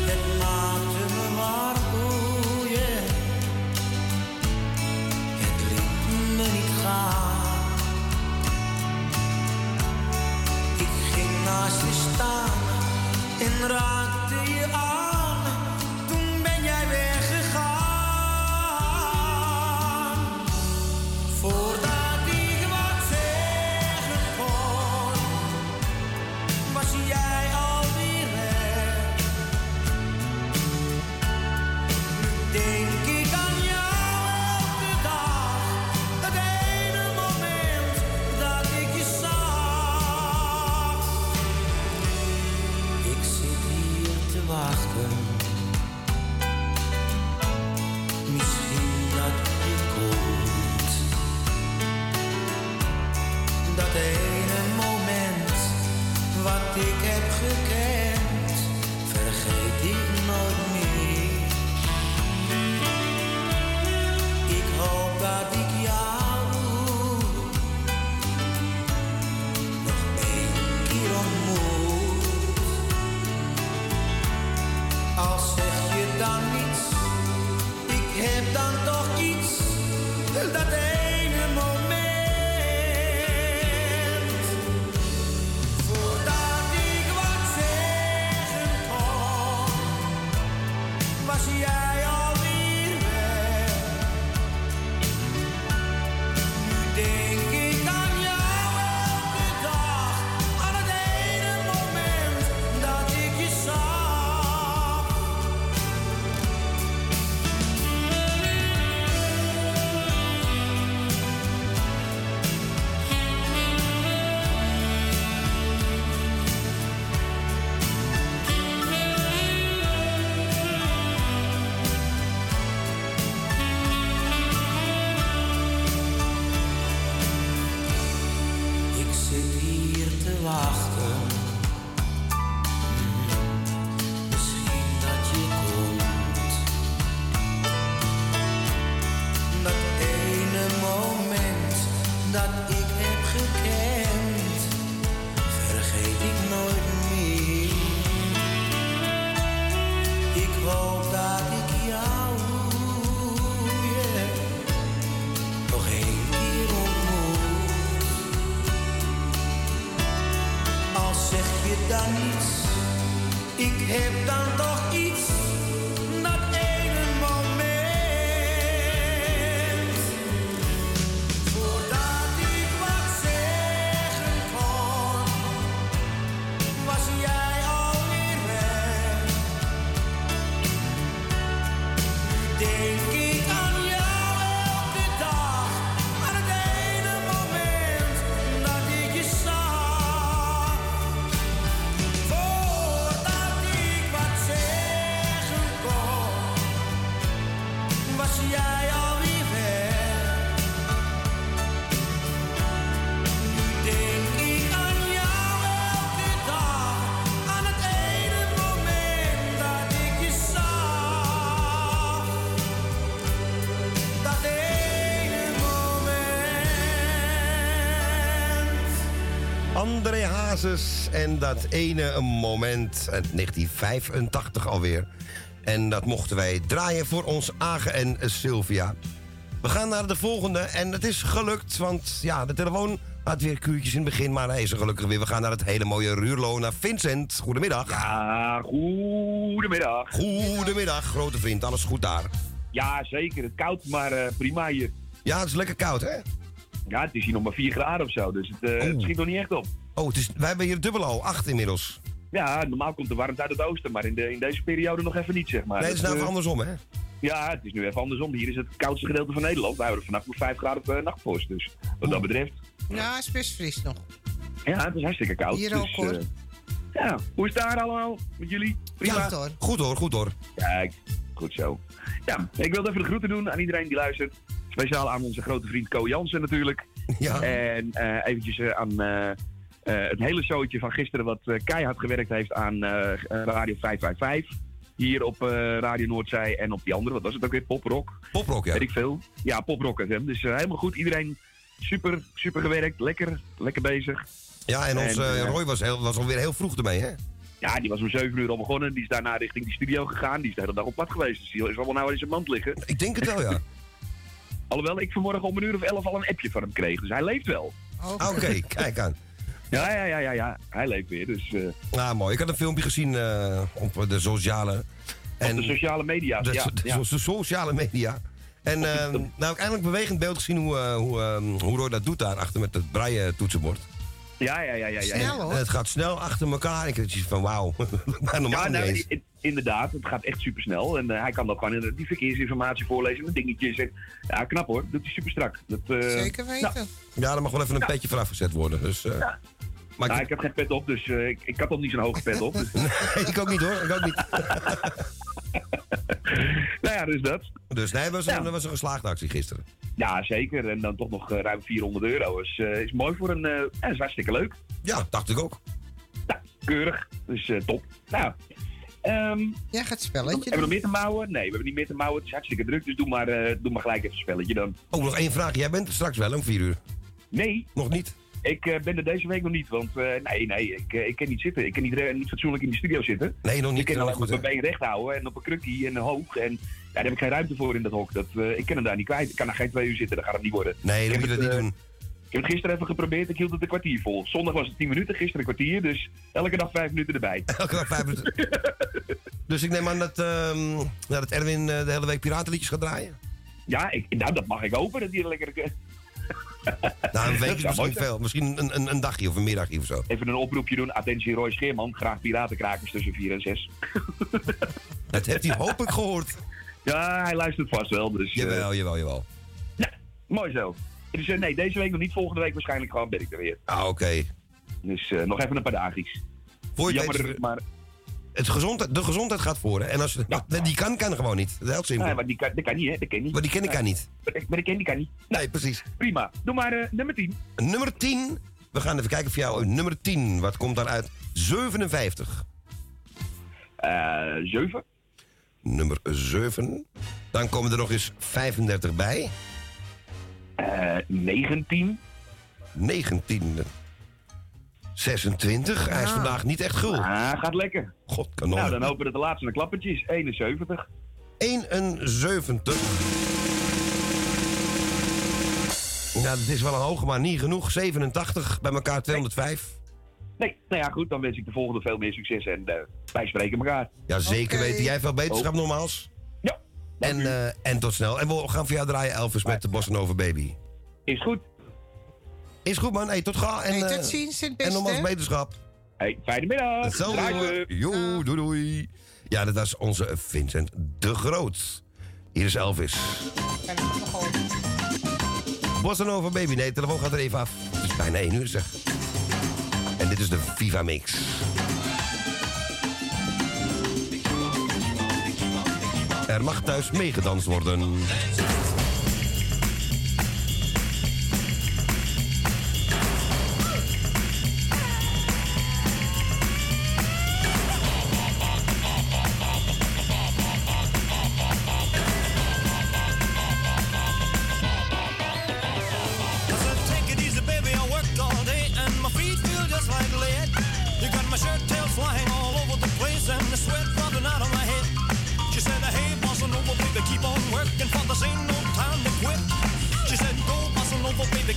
Het maakte Ik ging naast je staan en raakte je aan. En dat ene moment, uit 1985 alweer. En dat mochten wij draaien voor ons Agen en Sylvia. We gaan naar de volgende en het is gelukt, want ja, de telefoon had weer kuurtjes in het begin, maar hij is er gelukkig weer. We gaan naar het hele mooie Ruurlo, naar Vincent. Goedemiddag. Ja, goedemiddag. Goedemiddag, grote vriend. Alles goed daar? Ja, zeker. Het koud, maar eh, prima hier. Ja, het is lekker koud, hè? Ja, het is hier nog maar 4 graden of zo, dus het, eh, het schiet nog niet echt op. Oh, is, wij hebben hier dubbel al, acht inmiddels. Ja, normaal komt de warmte uit het oosten, maar in, de, in deze periode nog even niet, zeg maar. Nee, het is nou eh, even andersom, hè? Ja, het is nu even andersom. Hier is het koudste gedeelte van Nederland. Wij houden vannacht nog 5 graden op uh, nachtpost, dus wat dat betreft. Ja, het is best fris nog. Ja, het is hartstikke koud. Hier dus, ook, hoor. eh, ja, hoe is het daar allemaal met jullie? Prima? Goed, hoor. Goed hoor, goed hoor. Kijk, goed zo. Ja, ik wilde even de groeten doen aan iedereen die luistert. Speciaal aan onze grote vriend Co Jansen natuurlijk. Ja. En eh, eventjes eh, aan eh, eh, het hele showtje van gisteren wat eh, keihard gewerkt heeft aan eh, eh, Radio 555. Hier op eh, Radio Noordzij en op die andere, wat was het ook weer? Poprock. Poprock, ja. Weet ik veel. Ja, Poprock FM. Dus eh, helemaal goed. Iedereen super, super gewerkt. Lekker, lekker bezig. Ja, en onze eh, eh, Roy was, heel, was alweer heel vroeg ermee, hè? Ja, die was om 7 uur al begonnen. Die is daarna richting die studio gegaan. Die is de hele dag op pad geweest. Dus die is allemaal nou in zijn mand liggen. Ik denk het wel, ja. Alhoewel ik vanmorgen om een uur of 11 al een appje van hem kreeg. Dus hij leeft wel. Oké, kijk aan. Ja, ja, ja, ja, ja. Hij leeft weer. Dus, eh, Nou, mooi. Ik had een filmpje gezien eh, op de sociale... op de sociale media. De, ja, de- ja. de sociale media. En eh, nou, eindelijk bewegend beeld gezien hoe, eh, hoe, eh, hoe Roy dat doet daar achter met het braille toetsenbord. Ja, ja, ja, ja. ja. En het gaat snel achter elkaar. Ik heb zoiets van wauw. maar normaal Ja, niet nou, i- inderdaad, het gaat echt super snel. En hij kan dat gewoon in die verkeersinformatie voorlezen met dingetjes. En, ja, knap hoor. Dat is super strak. Dat, eh, Zeker weten. nou, Ja, er mag wel even een petje voor afgezet worden. Dus, eh, maar nou, ik, ik heb geen pet op, dus eh, ik, ik had al niet zo'n hoge pet op. Dus, ik ook niet hoor. Ik ook niet. nou ja, dus dat. Dus nee, het was, Ja. een, was een geslaagde actie gisteren. Ja, zeker. En dan toch nog eh, ruim 400 euro. Is, eh, is mooi voor een... eh ja, is hartstikke leuk. Ja, dacht ik ook. Keurig. Dus eh, top. Nou, ehm Jij gaat hebben spelletje we nog meer te mouwen? Nee, we hebben niet meer te mouwen. Het is hartstikke druk, dus doe maar, eh, doe maar gelijk even een spelletje dan. Oh, nog één vraag. Jij bent er straks wel om vier uur. Nee. Nog niet? Ik eh, ben er deze week nog niet, want eh, nee, nee, ik, eh, ik kan niet zitten. Ik kan niet, niet fatsoenlijk in de studio zitten. Nee, nog niet. Ik kan alleen maar mijn been recht houden en op een krukkie en hoog. En ja, daar heb ik geen ruimte voor in dat hok. Dat, ik kan hem daar niet kwijt. Ik kan daar geen twee uur zitten, dat gaat het niet worden. Nee, heb moet je dat niet doen. Ik heb het gisteren even geprobeerd, ik hield het een kwartier vol. Zondag was het 10 minuten, gisteren een kwartier, dus elke dag vijf minuten erbij. Elke dag vijf minuten. dus ik neem aan dat, ehm, dat Erwin de hele week piratenliedjes gaat draaien. Ja, ik, nou, dat mag ik hopen, dat die er lekker... Nou, een week is misschien veel. Misschien een, een, een dagje of een middagje of zo. Even een oproepje doen. Attentie Roy Scheerman. Graag piratenkrakers tussen 4 en 6. Dat heeft hij hopelijk gehoord. Ja, hij luistert vast wel. Dus, eh, Jawel, jawel, jawel. mooi zo. Dus nee, deze week nog niet. Volgende week waarschijnlijk gewoon ben ik er weer. Ah, oké. Dus eh, nog even een paar dagjes. Voor je het Jammer, weet- maar... Het gezondheid, de gezondheid gaat voor. Hè? En als, nou, die kan, kan gewoon niet. Dat is heel simpel. Nee, maar die kan, die kan niet, hè? Die kan niet. Maar die ken ik kan niet. Maar die- ken die kan niet. Nee, precies. Prima. Doe maar eh, nummer 10. Nummer 10. We gaan even kijken voor jou. Nummer 10. Wat komt daaruit? 57. Eh 7. Nummer 7. Dan komen er nog eens 35 bij. Eh 19. 19. 26. Hij is vandaag niet echt gul. Ah, gaat lekker. God, kanon. Nou, dan hopen we dat de laatste een klappertje is. 71. 71. Ja, dat is wel een hoge, maar niet genoeg. 87 bij elkaar 205. Nee, nou ja, goed. Dan wens ik de volgende veel meer succes. En eh, wij spreken elkaar. Ja, zeker weten. Jij veel beterschap Oh. nogmaals. Ja. En, eh, en tot snel. En we gaan voor jou draaien Elvis met de Bossa Nova Baby. Is goed. Is goed man. Hey, tot gauw. En, Hey, eh, tot ziens, het en beste. nogmaals beterschap. Hey, fijne middag. Zo. Jo, doei doei. Ja, dat was onze Vincent de Groot. Hier is Elvis. Bossa Nova Baby. Nee, de telefoon gaat er even af. Het is bijna 1 uur zeg. En dit is de Viva Mix. Er mag thuis meegedanst worden.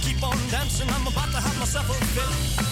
Keep on dancing. I'm about to have myself a fit.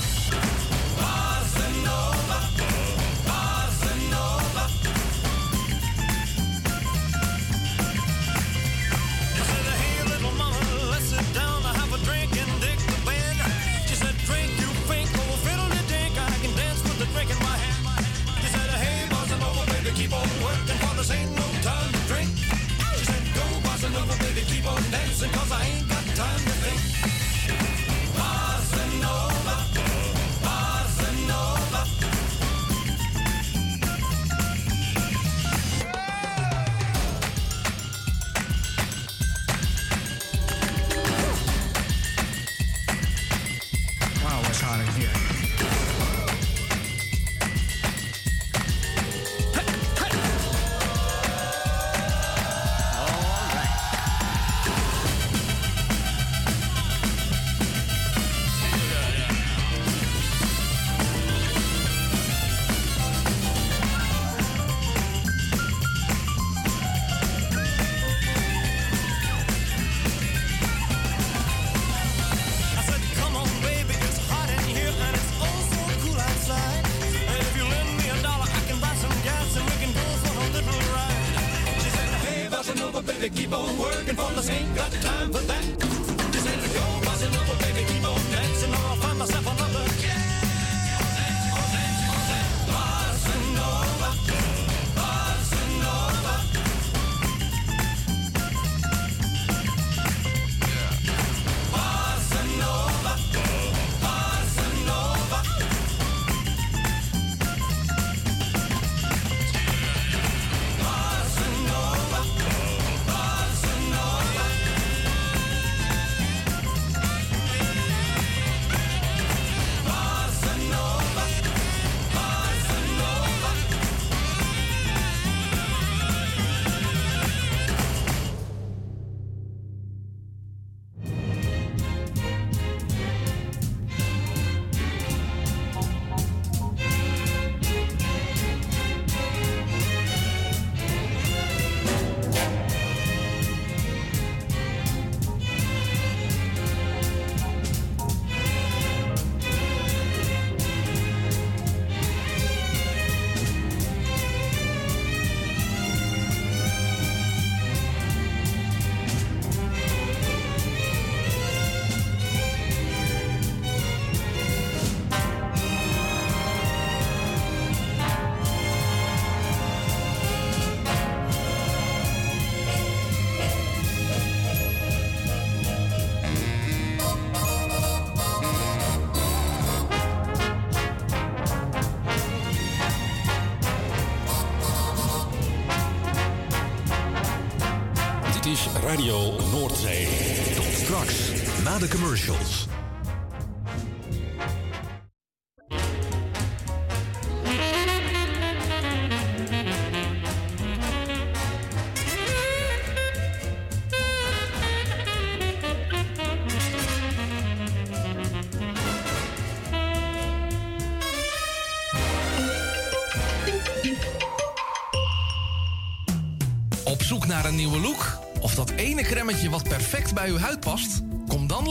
Commercials. Op zoek naar een nieuwe look? Of dat ene cremmetje wat perfect bij uw huid past?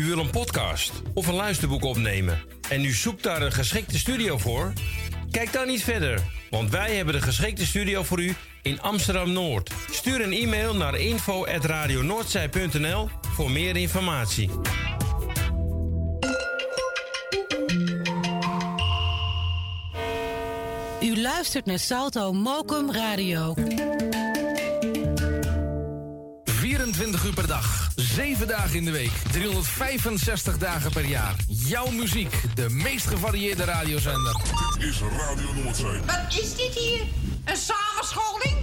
U wil een podcast of een luisterboek opnemen en u zoekt daar een geschikte studio voor? Kijk dan niet verder, want wij hebben de geschikte studio voor u in Amsterdam Noord. Stuur een e-mail naar info@radionoordzij.nl voor meer informatie. U luistert naar Salto Mokum Radio. 24 uur per dag, 7 dagen in de week, 365 dagen per jaar. Jouw muziek, de meest gevarieerde radiozender. Dit is Radio Noordzee. Wat is dit hier? Een samenscholing?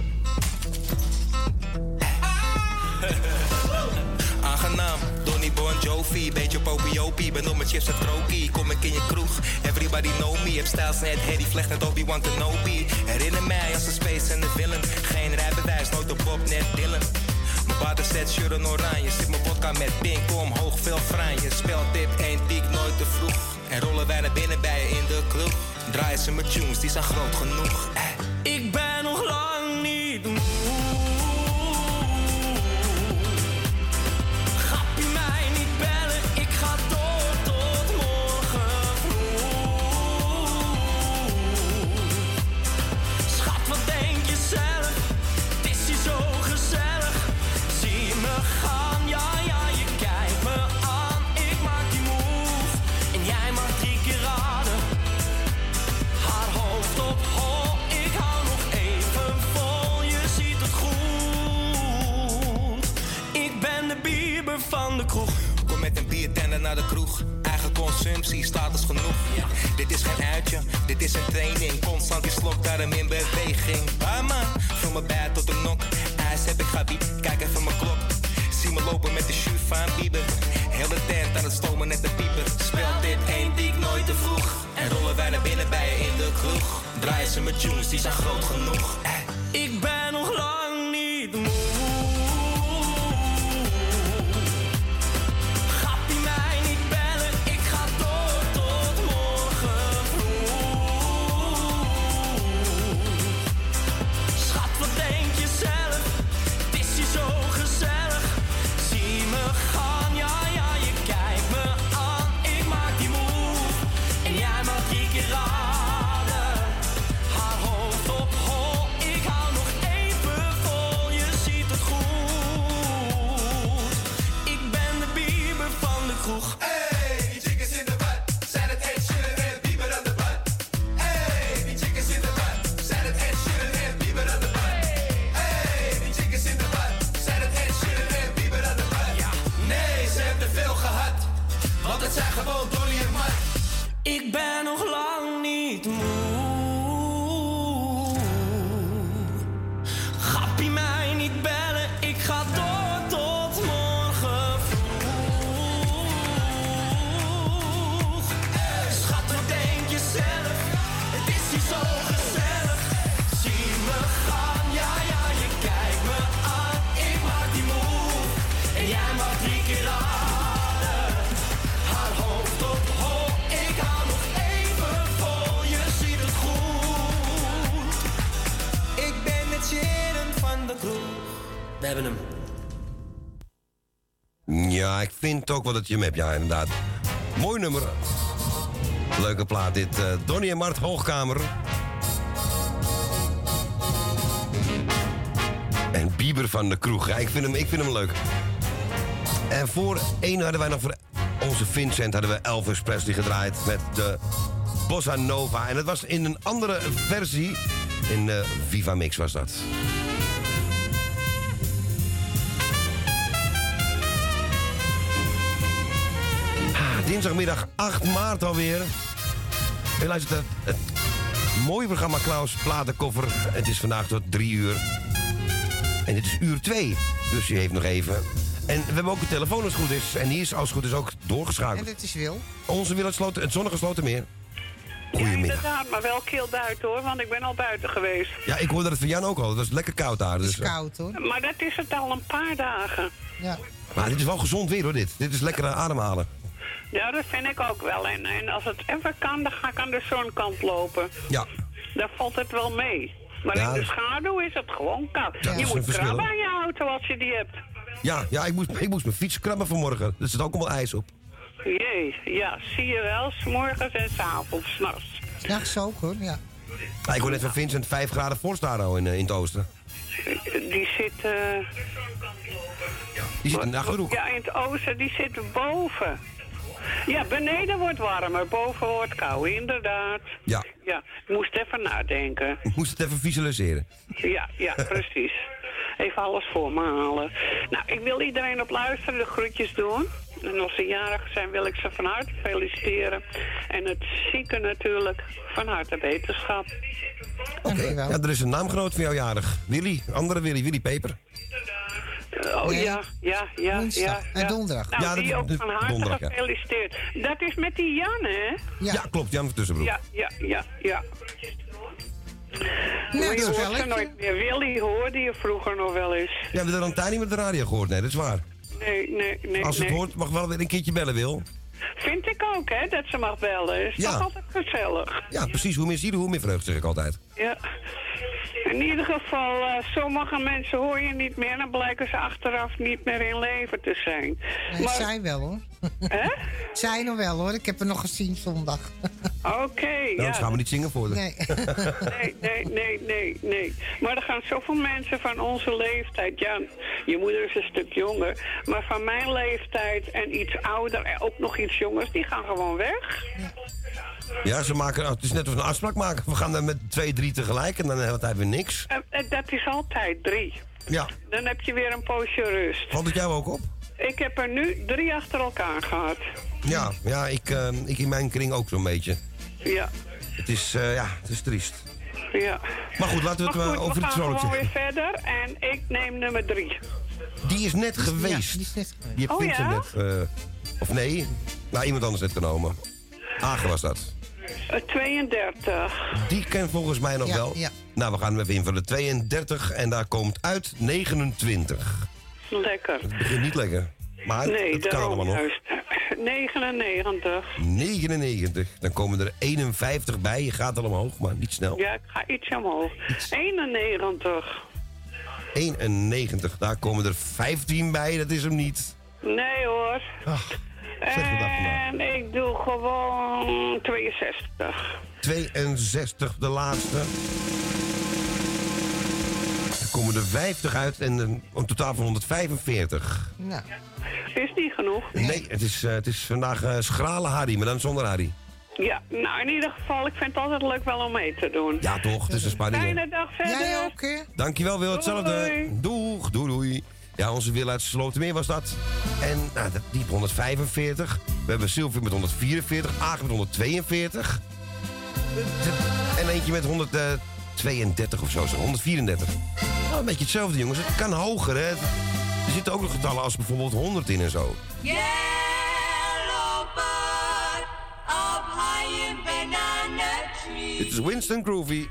Aangenaam, Donny Bon Jovi, beetje popiopie. Ben op mijn chips en trokie, kom ik in je kroeg. Everybody know me, heb stijls net Harry Vlecht net Obi-Wan Kenobi. Herinner mij als een space en de villain. Geen rijbewijs, nooit op Bob, net Dylan. Mijn water zet shirt en oranje, zit mijn vodka met pink omhoog, veel franje. Speltip, één piek, nooit te vroeg. En rollen wij naar binnen bij je in de club. Draaien ze mijn tunes, die zijn groot genoeg. Eh. Ik ben van de kroeg. Kom met een biertender naar de kroeg. Eigen consumptie, status genoeg. Dit is geen uitje, dit is een training. Constant die slok, daarom in beweging. Ah man, van mijn bed tot de nok. IJs heb ik gabi, kijk even mijn klok. Zie me lopen met de shoe van Bieber. Heel de tent aan het stomen net de pieper. Speelt dit één diek nooit te vroeg. En rollen wij naar binnen bij je in de kroeg. Draaien ze met tunes, die zijn groot genoeg. Ik ben nog lang hebben hem. Ja, ik vind ook wel dat je hem hebt. Ja, inderdaad. Mooi nummer. Leuke plaat dit. eh, Donnie en Mart Hoogkamer. En Bieber van de Kroeg. Ik, vind hem, ik vind hem leuk. En voor één hadden wij nog voor onze Vincent hadden we Elvis Presley gedraaid met de Bossa Nova. En het was in een andere versie. In de Viva Mix was dat. Dinsdagmiddag 8 maart alweer. U luistert naar het mooie programma Klaus Platenkoffer. Het is vandaag tot 3 uur. En dit is uur 2. Dus u heeft nog even. En we hebben ook een telefoon als het goed is. En die is als het goed is ook doorgeschakeld. En het is Wil. Onze Wil het, Sloten, het zonnige Slotermeer. Goedemiddag. Inderdaad, maar wel keel buiten hoor, want ik ben al buiten geweest. Ja, ik hoorde dat van Jan ook al. Het was lekker koud daar. Dus, eh, Koud hoor. Maar dat is het al een paar dagen. Ja. maar dit is wel gezond weer hoor, dit. Dit is lekker ademhalen. Ja, dat vind ik ook wel. En, en als het even kan, dan ga ik aan de zonkant lopen. Ja. Daar valt het wel mee. Maar Ja, in de dat- schaduw is het gewoon koud. Ja, je moet krabben aan je auto als je die hebt. Ja, ja ik, moest, ik moest mijn fiets krabben vanmorgen. Er zit ook allemaal ijs op. Jee, ja, zie je wel. S morgens en s avonds, s'nachts. Ja, zo ook hoor, ja. Ja, ik hoor net van Vincent 5 graden vorst daar nou in, eh, in het oosten. Die zit... eh, Die zit in de Achterhoek. Ja, in het oosten, die zit boven. Ja, beneden wordt warmer, boven wordt koud, inderdaad. Ja, Ja, ik moest even nadenken. ik moest het even visualiseren. Ja, ja, precies. Even alles voor me halen. Nou, ik wil iedereen op luisteren, de groetjes doen. En als ze jarig zijn, wil ik ze van harte feliciteren. En het zieke natuurlijk, van harte wetenschap. Oké, ja, er is een naamgenoot van jou jarig. Willy, andere Willy, Willy Peper. Oh Nee. ja, ja, ja, ja. Woensdag ja. en donderdag. Nou, Ja, die dat- ook dat- van harte donderdag, ja. gefeliciteerd. Dat is met die Jan, hè? Ja, klopt, Jan van Tussenbroek. Ja, ja, ja, ja. Maar je hoort gezellig. ze nooit meer. Willy hoorde je vroeger nog wel eens. Ja, we hebben de Rantijn niet met de radio gehoord. Nee, dat is waar. Nee, nee, nee. Als ze het nee. hoort, mag wel weer een keertje bellen, Wil. Vind ik ook, hè, dat ze mag bellen. Is Ja. toch altijd gezellig. Ja, precies. Hoe meer zie je, hoe meer vreugd, zeg ik altijd. Ja. In ieder geval, eh, sommige mensen hoor je niet meer... dan blijken ze achteraf niet meer in leven te zijn. Nee, maar, zij wel hoor. Hè? Zij nog wel hoor, ik heb er nog gezien zondag. Oké, Nou, ja. dan gaan we niet zingen voor de. Nee. Nee, nee, nee, nee, nee. Maar er gaan zoveel mensen van onze leeftijd... Ja, je moeder is een stuk jonger. Maar van mijn leeftijd en iets ouder en ook nog iets jongers... die gaan gewoon weg. Ja, ze maken, oh, het is net als een afspraak maken. We gaan dan met twee, drie tegelijk en dan hebben we tijd weer niks. En, dat is altijd drie. Ja, Dan heb je weer een poosje rust. valt het jou ook op? Ik heb er nu drie achter elkaar gehad. Ja, ja ik, eh, ik in mijn kring ook zo'n beetje. Ja, Het is, eh, ja, het is triest. ja. Maar goed, laten we het Maar maar goed, over we iets gaan vrolijks gewoon zeggen. weer verder en ik neem nummer drie. Die is net geweest. die is net geweest. Die heeft Oh, Vincent ja? net, eh, of nee, nou iemand anders net genomen. Agen was dat. Eh, 32. Die kent volgens mij nog Ja, wel. ja. Nou, we gaan hem even invullen. 32 en daar komt uit 29. Lekker. Het begint niet lekker. Maar nee, het kan daarom allemaal nog. juist. 99. 99. Dan komen er 51 bij. Je gaat al omhoog, maar niet snel. Ja, ik ga iets omhoog. 91. 91. Daar komen er 15 bij. Dat is hem niet. Nee hoor. Ach, dag vandaag. En ik doe gewoon 62. 62, de laatste. Er komen er 50 uit en een, een totaal van 145. Nou, Is die genoeg? Nee, het is, eh, het is vandaag eh, schrale Harry, maar dan zonder Harry. Ja, nou in ieder geval, ik vind het altijd leuk wel om mee te doen. Ja, toch? Het is een spanning. Fijne dag verder. jij ook hè? Dankjewel, Wil. Hetzelfde. Doei. Doeg, doei, doei. Ja, onze Wil uit Slotermeer was dat. En nou, dat- die heeft 145. We hebben Sylvie met 144. Agen met 142. En eentje met 132 of zo, zo 134. Nou, een beetje hetzelfde, jongens. Het kan hoger, hè. Er zitten ook nog getallen als bijvoorbeeld 100 in en zo. Yellow bird up high in banana tree. Dit is Winston Groovy.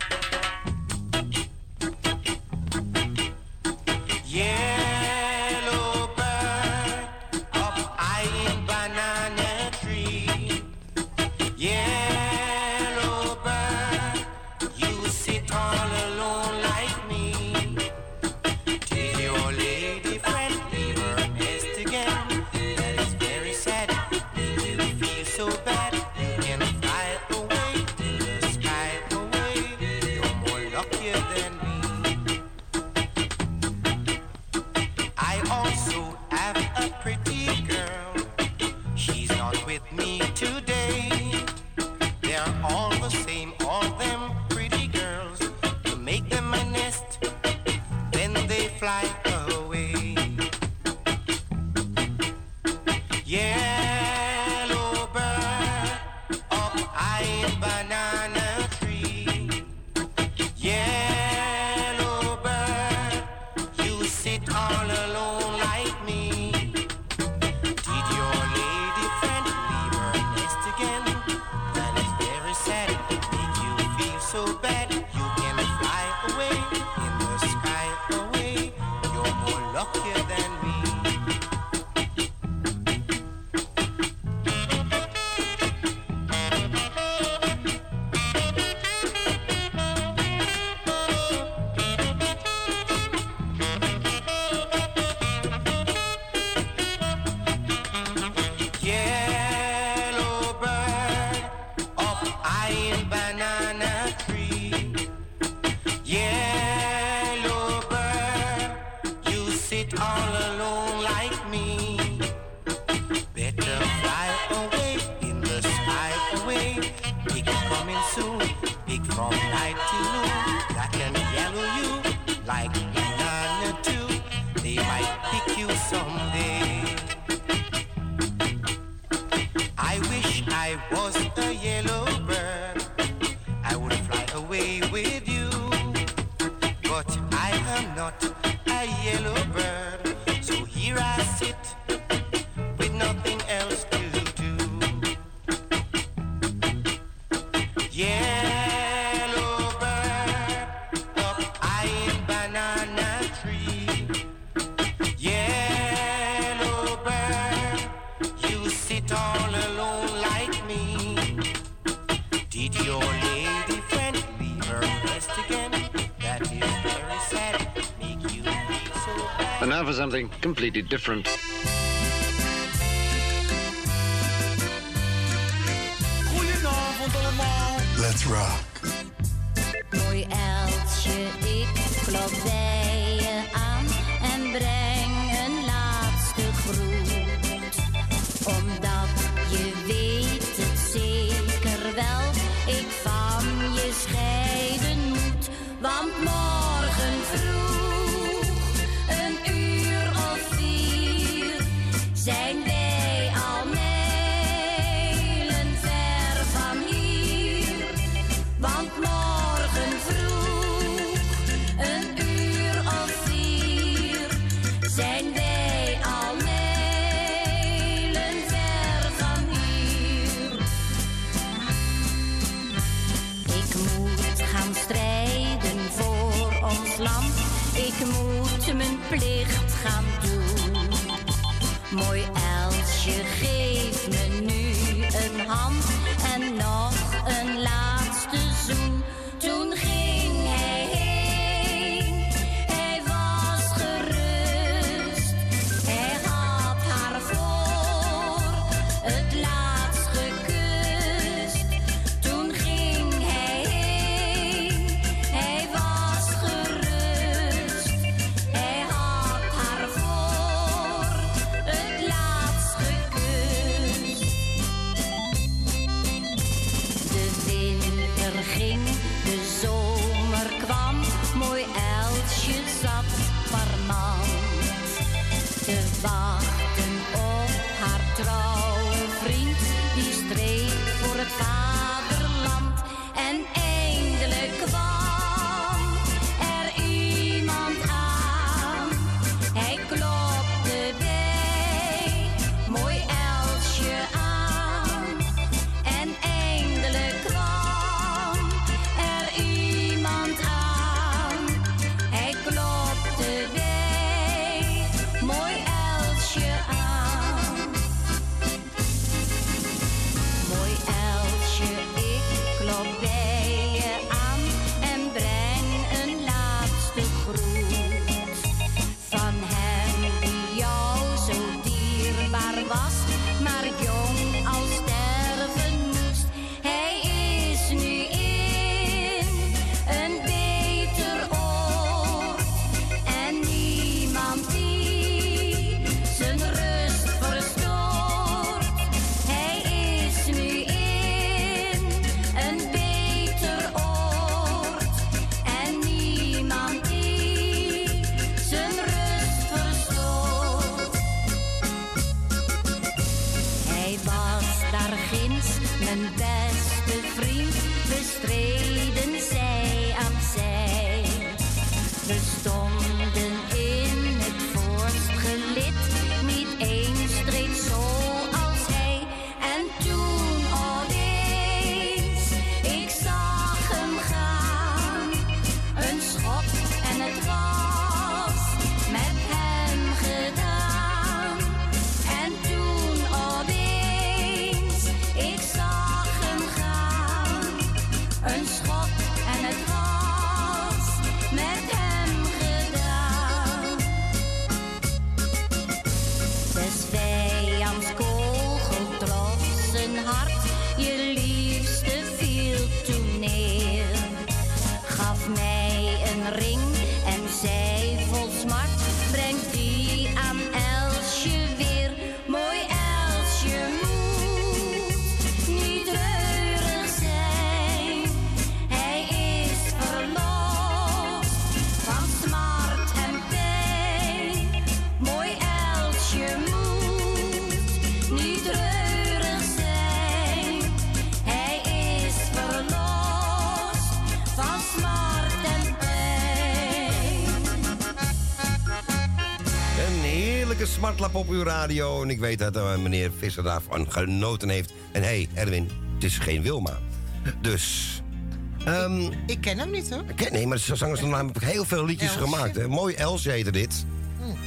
Something completely different. Op uw radio. En ik weet dat eh, meneer Visser daarvan genoten heeft. En hé, hey, Erwin, het is geen Wilma. Dus... ehm, Ik ken hem niet hoor. ik- nee, maar de zangers hebben namelijk heel veel liedjes Elsje. gemaakt. Hè. Mooi Elsje heette dit.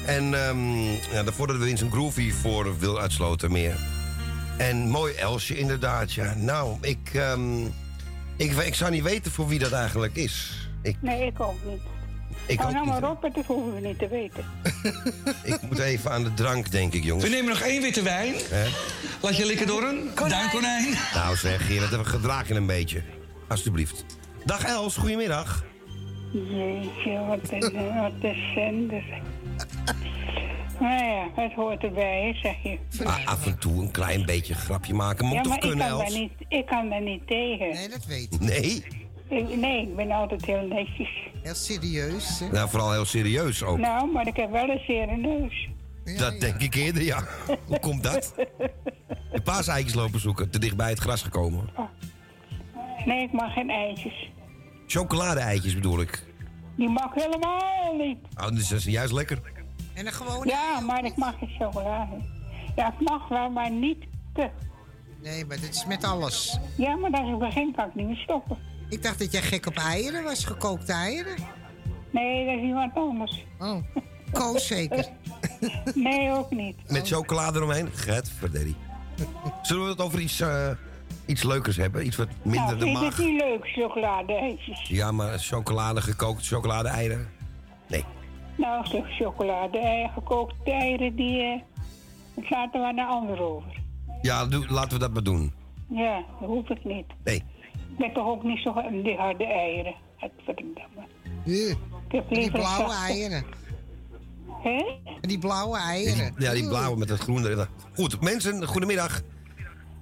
En ehm ja, daarvoor hadden we in zijn groovy voor Wil Uitsloten meer. En mooi Elsje inderdaad, ja. Nou, ik, ehm, ik, ik zou niet weten voor wie dat eigenlijk is. Ik, Nee, ik ook niet. Ik nou niet, maar op, dat hoeven we niet te weten. Ik moet even aan de drank, denk ik, jongens. We nemen nog één witte wijn. Hè? Laat je likken door een duinkonijn. Nou zeg, Gerard, we gedragen een beetje. Alsjeblieft. Dag Els, goedemiddag. Jeetje, wat een, wat een zender. Nou ja, het hoort erbij, zeg je. Ah, af en toe een klein beetje grapje maken. Moet ja, toch maar ik kunnen, kan, daar Els? niet, ik kan daar niet tegen. Nee, dat weet ik. Nee? Nee, ik ben altijd heel netjes. Heel serieus. Hè? Nou, vooral heel serieus ook. Nou, maar ik heb wel een zere neus. dat denk ik eerder, ja. Hoe komt dat? De paaseitjes lopen zoeken, te dicht bij het gras gekomen. Nee, ik mag geen eitjes. Chocolade-eitjes bedoel ik. Die mag helemaal niet. Oh, dus dat is juist lekker. En dan gewoon... Ja, maar ik mag geen chocolade. Ja, ik mag wel, maar niet te. Nee, maar dit is met alles. Ja, maar als ik begin kan ik niet meer stoppen. Ik dacht dat jij gek op eieren was, gekookte eieren. Nee, dat is iemand anders. Oh, koos zeker. Nee, ook niet. Met chocolade eromheen. Get verderi. Zullen we het over iets, eh, iets leukers hebben? Iets wat minder nou, de vind je maag... het niet leuk, chocolade-eitjes? Ja, maar chocolade, gekookt chocolade-eieren? Nee. Nou, zeg chocolade, eh, gekookte eieren, die... dat laten we de ander over. Ja, doe, laten we dat maar doen. Ja, dat hoef ik niet. Nee. Ik ben toch ook niet zo die harde eieren. Het verdomme. Ja. Ik heb Die blauwe zachte- eieren. Hè? Die blauwe eieren. Ja, die blauwe met het groen erin. Goed, mensen, goedemiddag.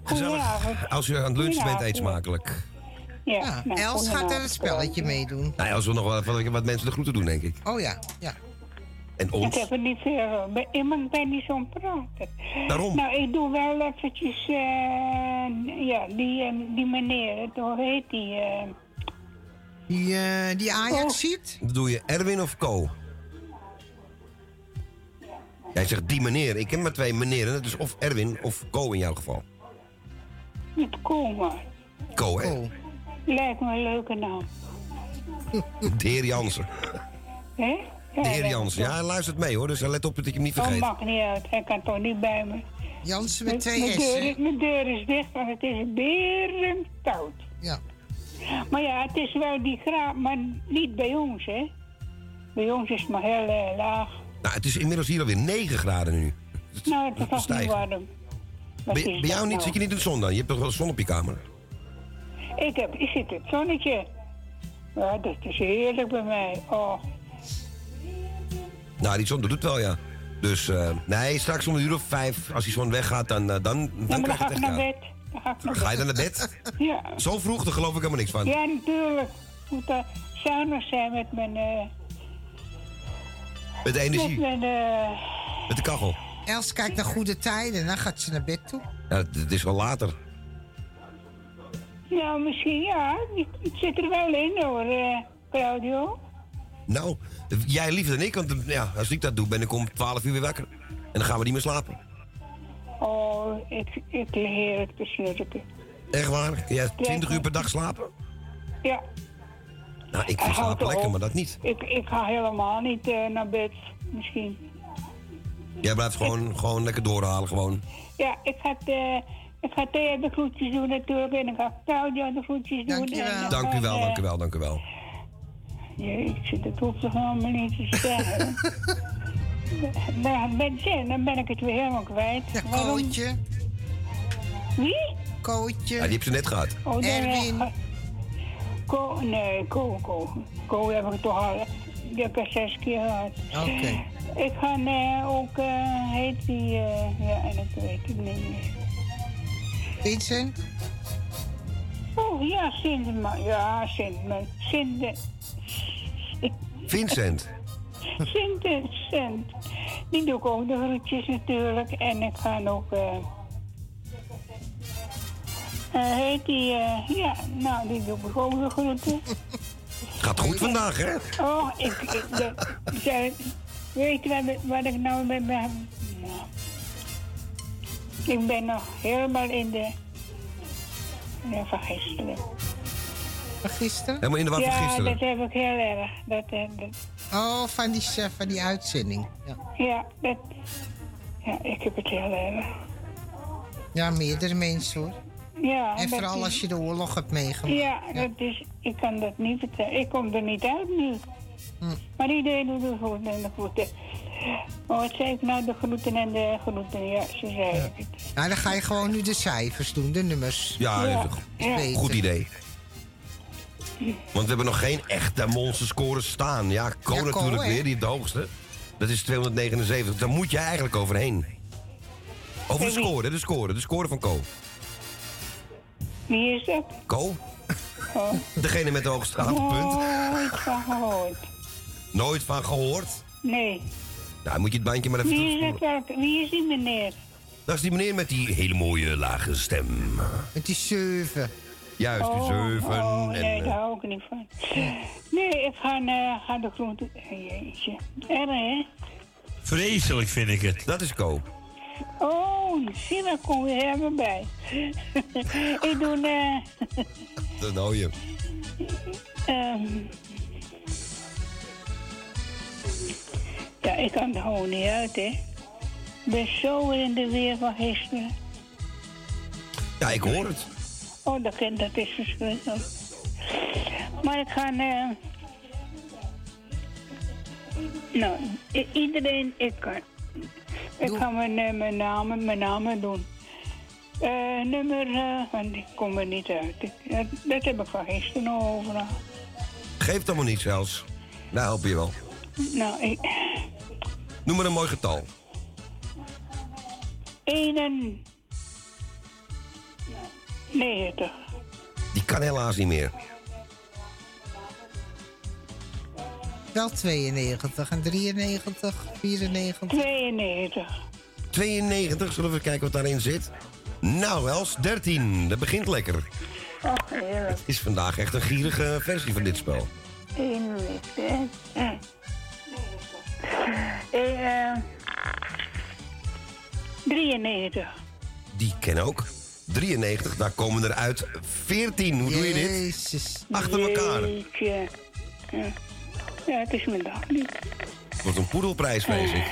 Gezellig. Goedenavond. Als u aan het lunchen bent, eet smakelijk. Ja, nou, Els gaat er een spelletje meedoen. Nou, als we nog wat, wat, wat mensen de groeten doen, denk ik. Oh ja, ja. En Ik ons. heb er niet veel van. Ik ben- ik ben niet zo'n prater. Waarom? Nou, ik doe wel eventjes... eh, ja, die, eh, die meneer, het- hoe heet die? eh, Die, eh, die Ajax Oh. ziet? Dat doe je Erwin of Co? Jij zegt die meneer. Ik ken maar twee meneren. Dat is of Erwin of Co in jouw geval. Met Koma. Co, hè? Lijkt me een leuke naam. De heer Jansen. Hè? De heer dat- Jansen. Ja, hij luistert mee hoor, dus let op dat ik hem niet Dat vergeet. maakt niet uit. Hij kan toch niet bij me. Jansen Mijn- met twee mijn S. deur, hè? is- mijn deur is dicht, want het is berendkoud. Ja. Maar ja, het is wel die graad, maar niet bij ons, hè. Bij ons is het maar heel eh, laag. Nou, het is inmiddels hier alweer 9 graden nu. Nou, het is toch niet warm. Wat Bij, bij dat jou niet, nou? zit je niet in de zon dan? Je hebt toch wel zon op je kamer? Ik, heb, ik zit in het zonnetje. Ja, dat is heerlijk bij mij. Oh, Nou, die zon doet het wel, ja. Dus, eh, nee, straks om een uur of vijf, als die zon weggaat, dan, eh, dan, dan ja, dan krijg je ga ik naar bed. Dan ga ik naar Ga je bed. dan naar bed? Ja. Zo vroeg, daar geloof ik helemaal niks van. Ja, natuurlijk. Ik moet daar zuinig zijn met mijn... Met de energie, Met mijn... eh, met de kachel. Els kijkt naar goede tijden, dan gaat ze naar bed toe. Ja, het, is wel later. nou, misschien ja. Ik, zit er wel in hoor, eh, Claudio. Nou, jij liever dan ik, want eh, ja, als ik dat doe, ben ik om 12 uur weer wakker. En dan gaan we niet meer slapen. Oh, ik, ik leer het te snurken. Echt waar? Jij 20 uur per dag slapen? Ja. Nou, ik vind slapen lekker, maar dat niet. Ik, ik ga helemaal niet eh, naar bed, misschien. Jij blijft gewoon, gewoon lekker doorhalen, gewoon. Ja, ik ga, eh, ik ga Thea de groetjes doen natuurlijk. En ik ga Claudia de groetjes doen. en dan Dank u wel, dank u wel, dank u wel. Jeetje, dat hoeft toch helemaal niet te zeggen. dan, ben, zie je, dan ben ik het weer helemaal kwijt. Ja, Waarom? Kootje. Wie? Kootje. Ja, die heb ze net gehad. Oh, nee, Erwin. nee, Ko, nee, Ko, Ko. Ko heb ik toch al. Die heb ik zes keer gehad. Oké. Ik ga eh, ook, eh, heet die, eh, ja, en dat weet ik niet meer. Vincent? Oh ja, Sint, maar ja, Sint, Sint, Vincent. Sint. Die doe ik ook de groetjes natuurlijk. En ik ga ook, eh eh, heet die, eh, ja, nou, die doe ik ook de groeten. Gaat goed vandaag, hè? Oh, ik, ik de, weet je wat, wat ik nou met mijn... Ik ben nog helemaal in de... Van gisteren. Van gisteren? Helemaal in de war van ja, gisteren. dat heb ik heel erg. Dat, eh, dat, Oh, van die, eh, van die uitzending. Ja. ja, dat... Ja, ik heb het heel erg. ja, meerdere mensen hoor. Ja, En vooral is- als je de oorlog hebt meegemaakt. Ja, dat is... Ik kan dat niet vertellen. Ik kom er niet uit nu. Hm. Maar iedereen doet de groeten en de groeten. Oh, wat zei ik nou? De groeten en de groeten. Ja, ze zei het. Nou, dan ga je gewoon nu de cijfers doen, de nummers. Ja, Ja, dat is een ja. goed, goed idee. Want we hebben nog geen echte monsterscores staan. Ja, Co Ja, natuurlijk weer, die heeft de hoogste. Dat is 279. Daar moet je eigenlijk overheen. Over de score, de score, de score van Co. Wie is dat? Co? Oh. Degene met de hoogste aantal punten. Nooit van gehoord. Nooit van gehoord. Nee. Nou, moet je het bandje maar even Wie is, dat, wie is die meneer? Dat is die meneer met die hele mooie lage stem. Met die zeven. Juist, die zeven. Oh, en, nee, eh, daar hou ik niet van. Nee, ik ga, eh, ga de groente... Jeetje. Erg, hè? Vreselijk vind ik het. Dat is Co. Oh, zie, daar kom je helemaal bij. ik doe... eh Dat nou je. ehm, ja, ik kan er gewoon niet uit, hè. Ik ben zo in de weer van gisteren. Ja, ik hoor het. Oh, dat, dat is verschrikkelijk. Maar ik ga... eh nou, iedereen... Ik, kan, ik ga mijn, eh, mijn namen, mijn namen doen. Eh, nummer... want ik kom er niet uit. Ik, dat, dat heb ik van gisteren nog overal. Geeft allemaal niet zelfs. Nou, help je wel. Nou, ik... Noem maar een mooi getal. 91. Die kan helaas niet meer. Wel 92 en 93, 94. 92. 92, zullen we even kijken wat daarin zit? Nou, Els, 13. Dat begint lekker. Heerlijk. Het is vandaag echt een gierige versie van dit spel. 91. Eh, eh, 93. Die ken ook. 93, daar komen er uit 14. Hoe doe je dit? Jezus. Achter elkaar. Jeetje. Ja. ja, het is mijn dag niet. Het wordt een poedelprijs, vrees ik.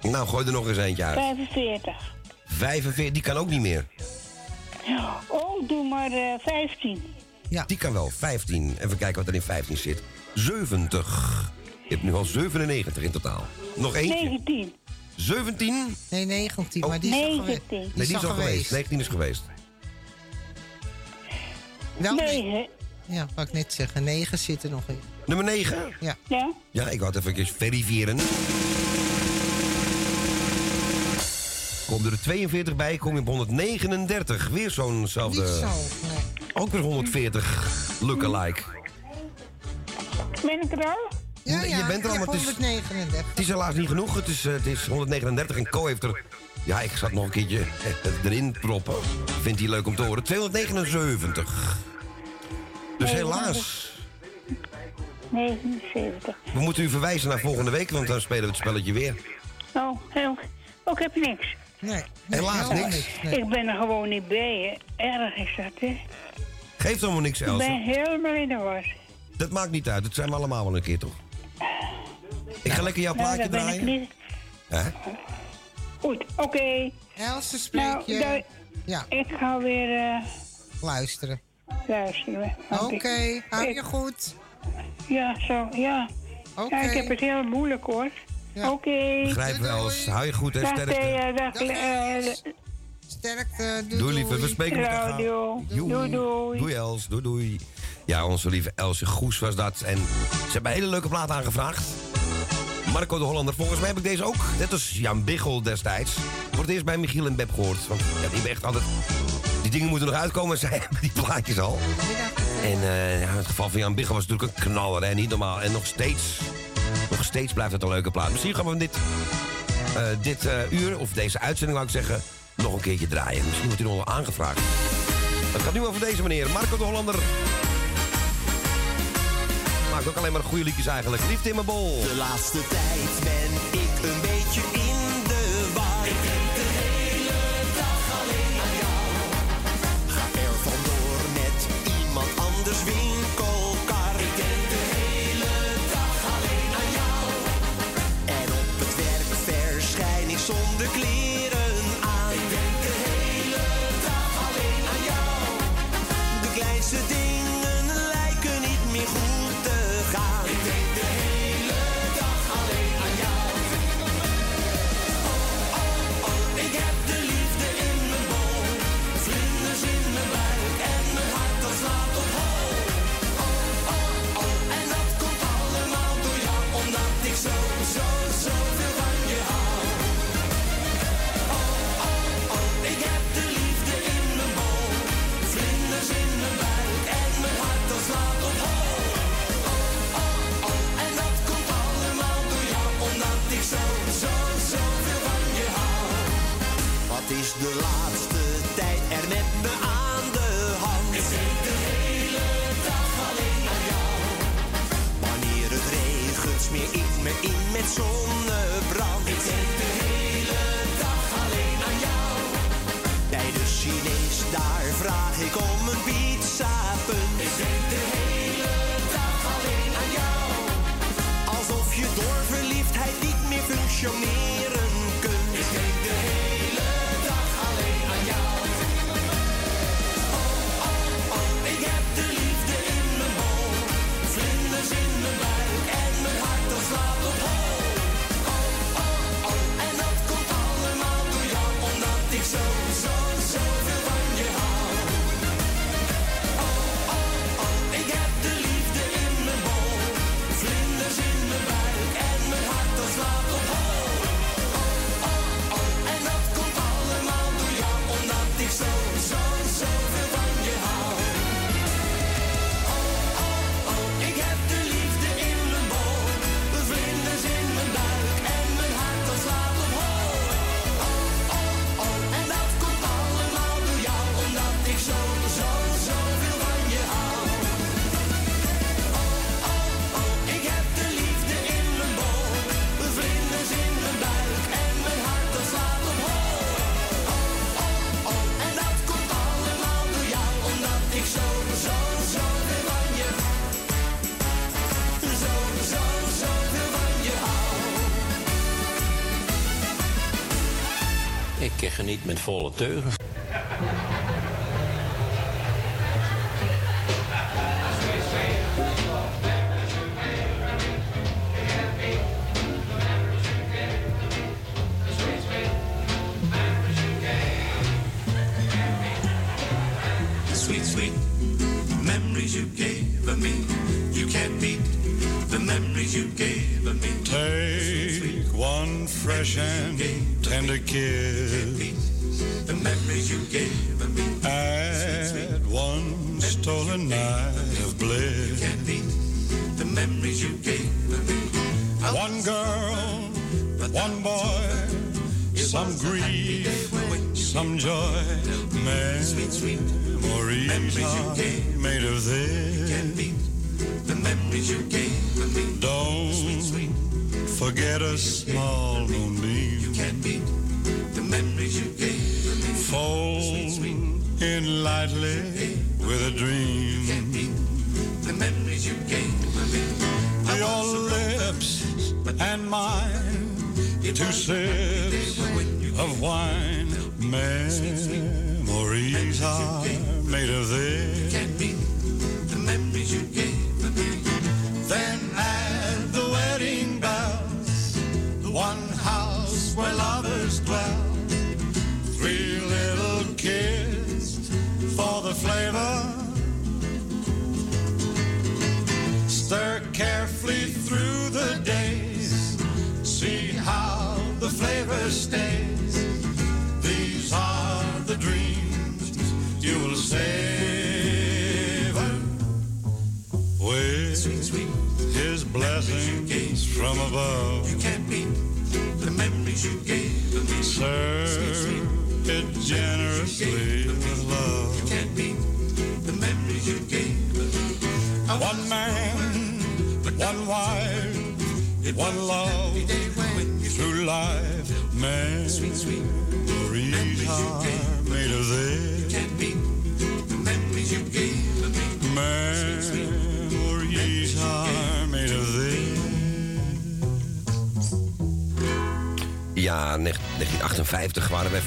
Nou, gooi er nog eens eentje uit. 45. 45, die kan ook niet meer. Oh, doe maar eh 15. Ja. Die kan wel, 15. Even kijken wat er in 15 zit. 70. Je hebt nu al 97 in totaal. Nog eentje. 19. 17? Nee, 19, Oh. maar die is al geweest. 19. Die Nee, die is al geweest. 19 is geweest. Wel, nee. 9. Ja, wou ik net zeggen. 9 zit er nog in. Nummer 9. Ja. Ja? Ja, ik wou het even verifiëren. Komt er 42 bij, kom je op 139. Weer zo'nzelfde... Niet zo. Nee. Ook weer 140 lookalike. Ben ik er al? Ja, je bent er al, maar het is- 139. Het is helaas niet genoeg. Het is, eh, het is 139 en Co heeft er... Ja, ik zat nog een keertje eh, erin proppen. Vindt hij leuk om te horen. 279. Dus helaas. 79. We moeten u verwijzen naar volgende week, want dan spelen we het spelletje weer. Oh, heel, ook heb je niks. Nee. Helaas niks. Nee. Ik ben er gewoon niet bij, hè. Erg is dat, hè. Geeft allemaal niks, Ik ben helemaal in de war. Dat maakt niet uit. Dat zijn we allemaal wel een keer, toch? Ik ga lekker jouw Nou, plaatje draaien. niet. Hè? Goed, oké. Else, spreek Nou, je. Ja, ik ga weer eh, luisteren. luisteren. Oké, hou ik- je goed. Ja, zo, ja. Oké. Ja, ik heb het heel moeilijk, hoor. Oké. Begrijp wel eens. Hou je goed en sterkte. Thea, dag, Dag, eh, Sterkte. Doei, Doei lieve, we spreken elkaar. Joe. Doei, doei. Doei Els, doei doei. Ja, onze lieve Elsje Goes was dat. En ze hebben een hele leuke plaat aangevraagd. Marco de Hollander. Volgens mij heb ik deze ook, net als Jan Biggel destijds... het eerst bij Michiel en Beb gehoord. Want ja, die echt altijd... Die dingen moeten nog uitkomen, zij hebben die plaatjes al. En eh, ja, het geval van Jan Biggel was natuurlijk een knaller, hè. Niet normaal. En nog steeds, nog steeds blijft het een leuke plaat. Misschien gaan we dit, eh, dit eh, uur, of deze uitzending, laat ik zeggen... nog een keertje draaien. Misschien wordt hij nog wel aangevraagd. Het gaat nu over deze meneer, Marco de Hollander maakt ook alleen maar goede liedjes eigenlijk. Liefde in mijn bol. De laatste tijd ben ik een beetje in de war. Ik denk de hele dag alleen aan jou. Ga er vandoor met iemand anders winkelkar. Ik denk de hele dag alleen aan jou. En op het werk verschijn ik zonder kleren. Volle teugen.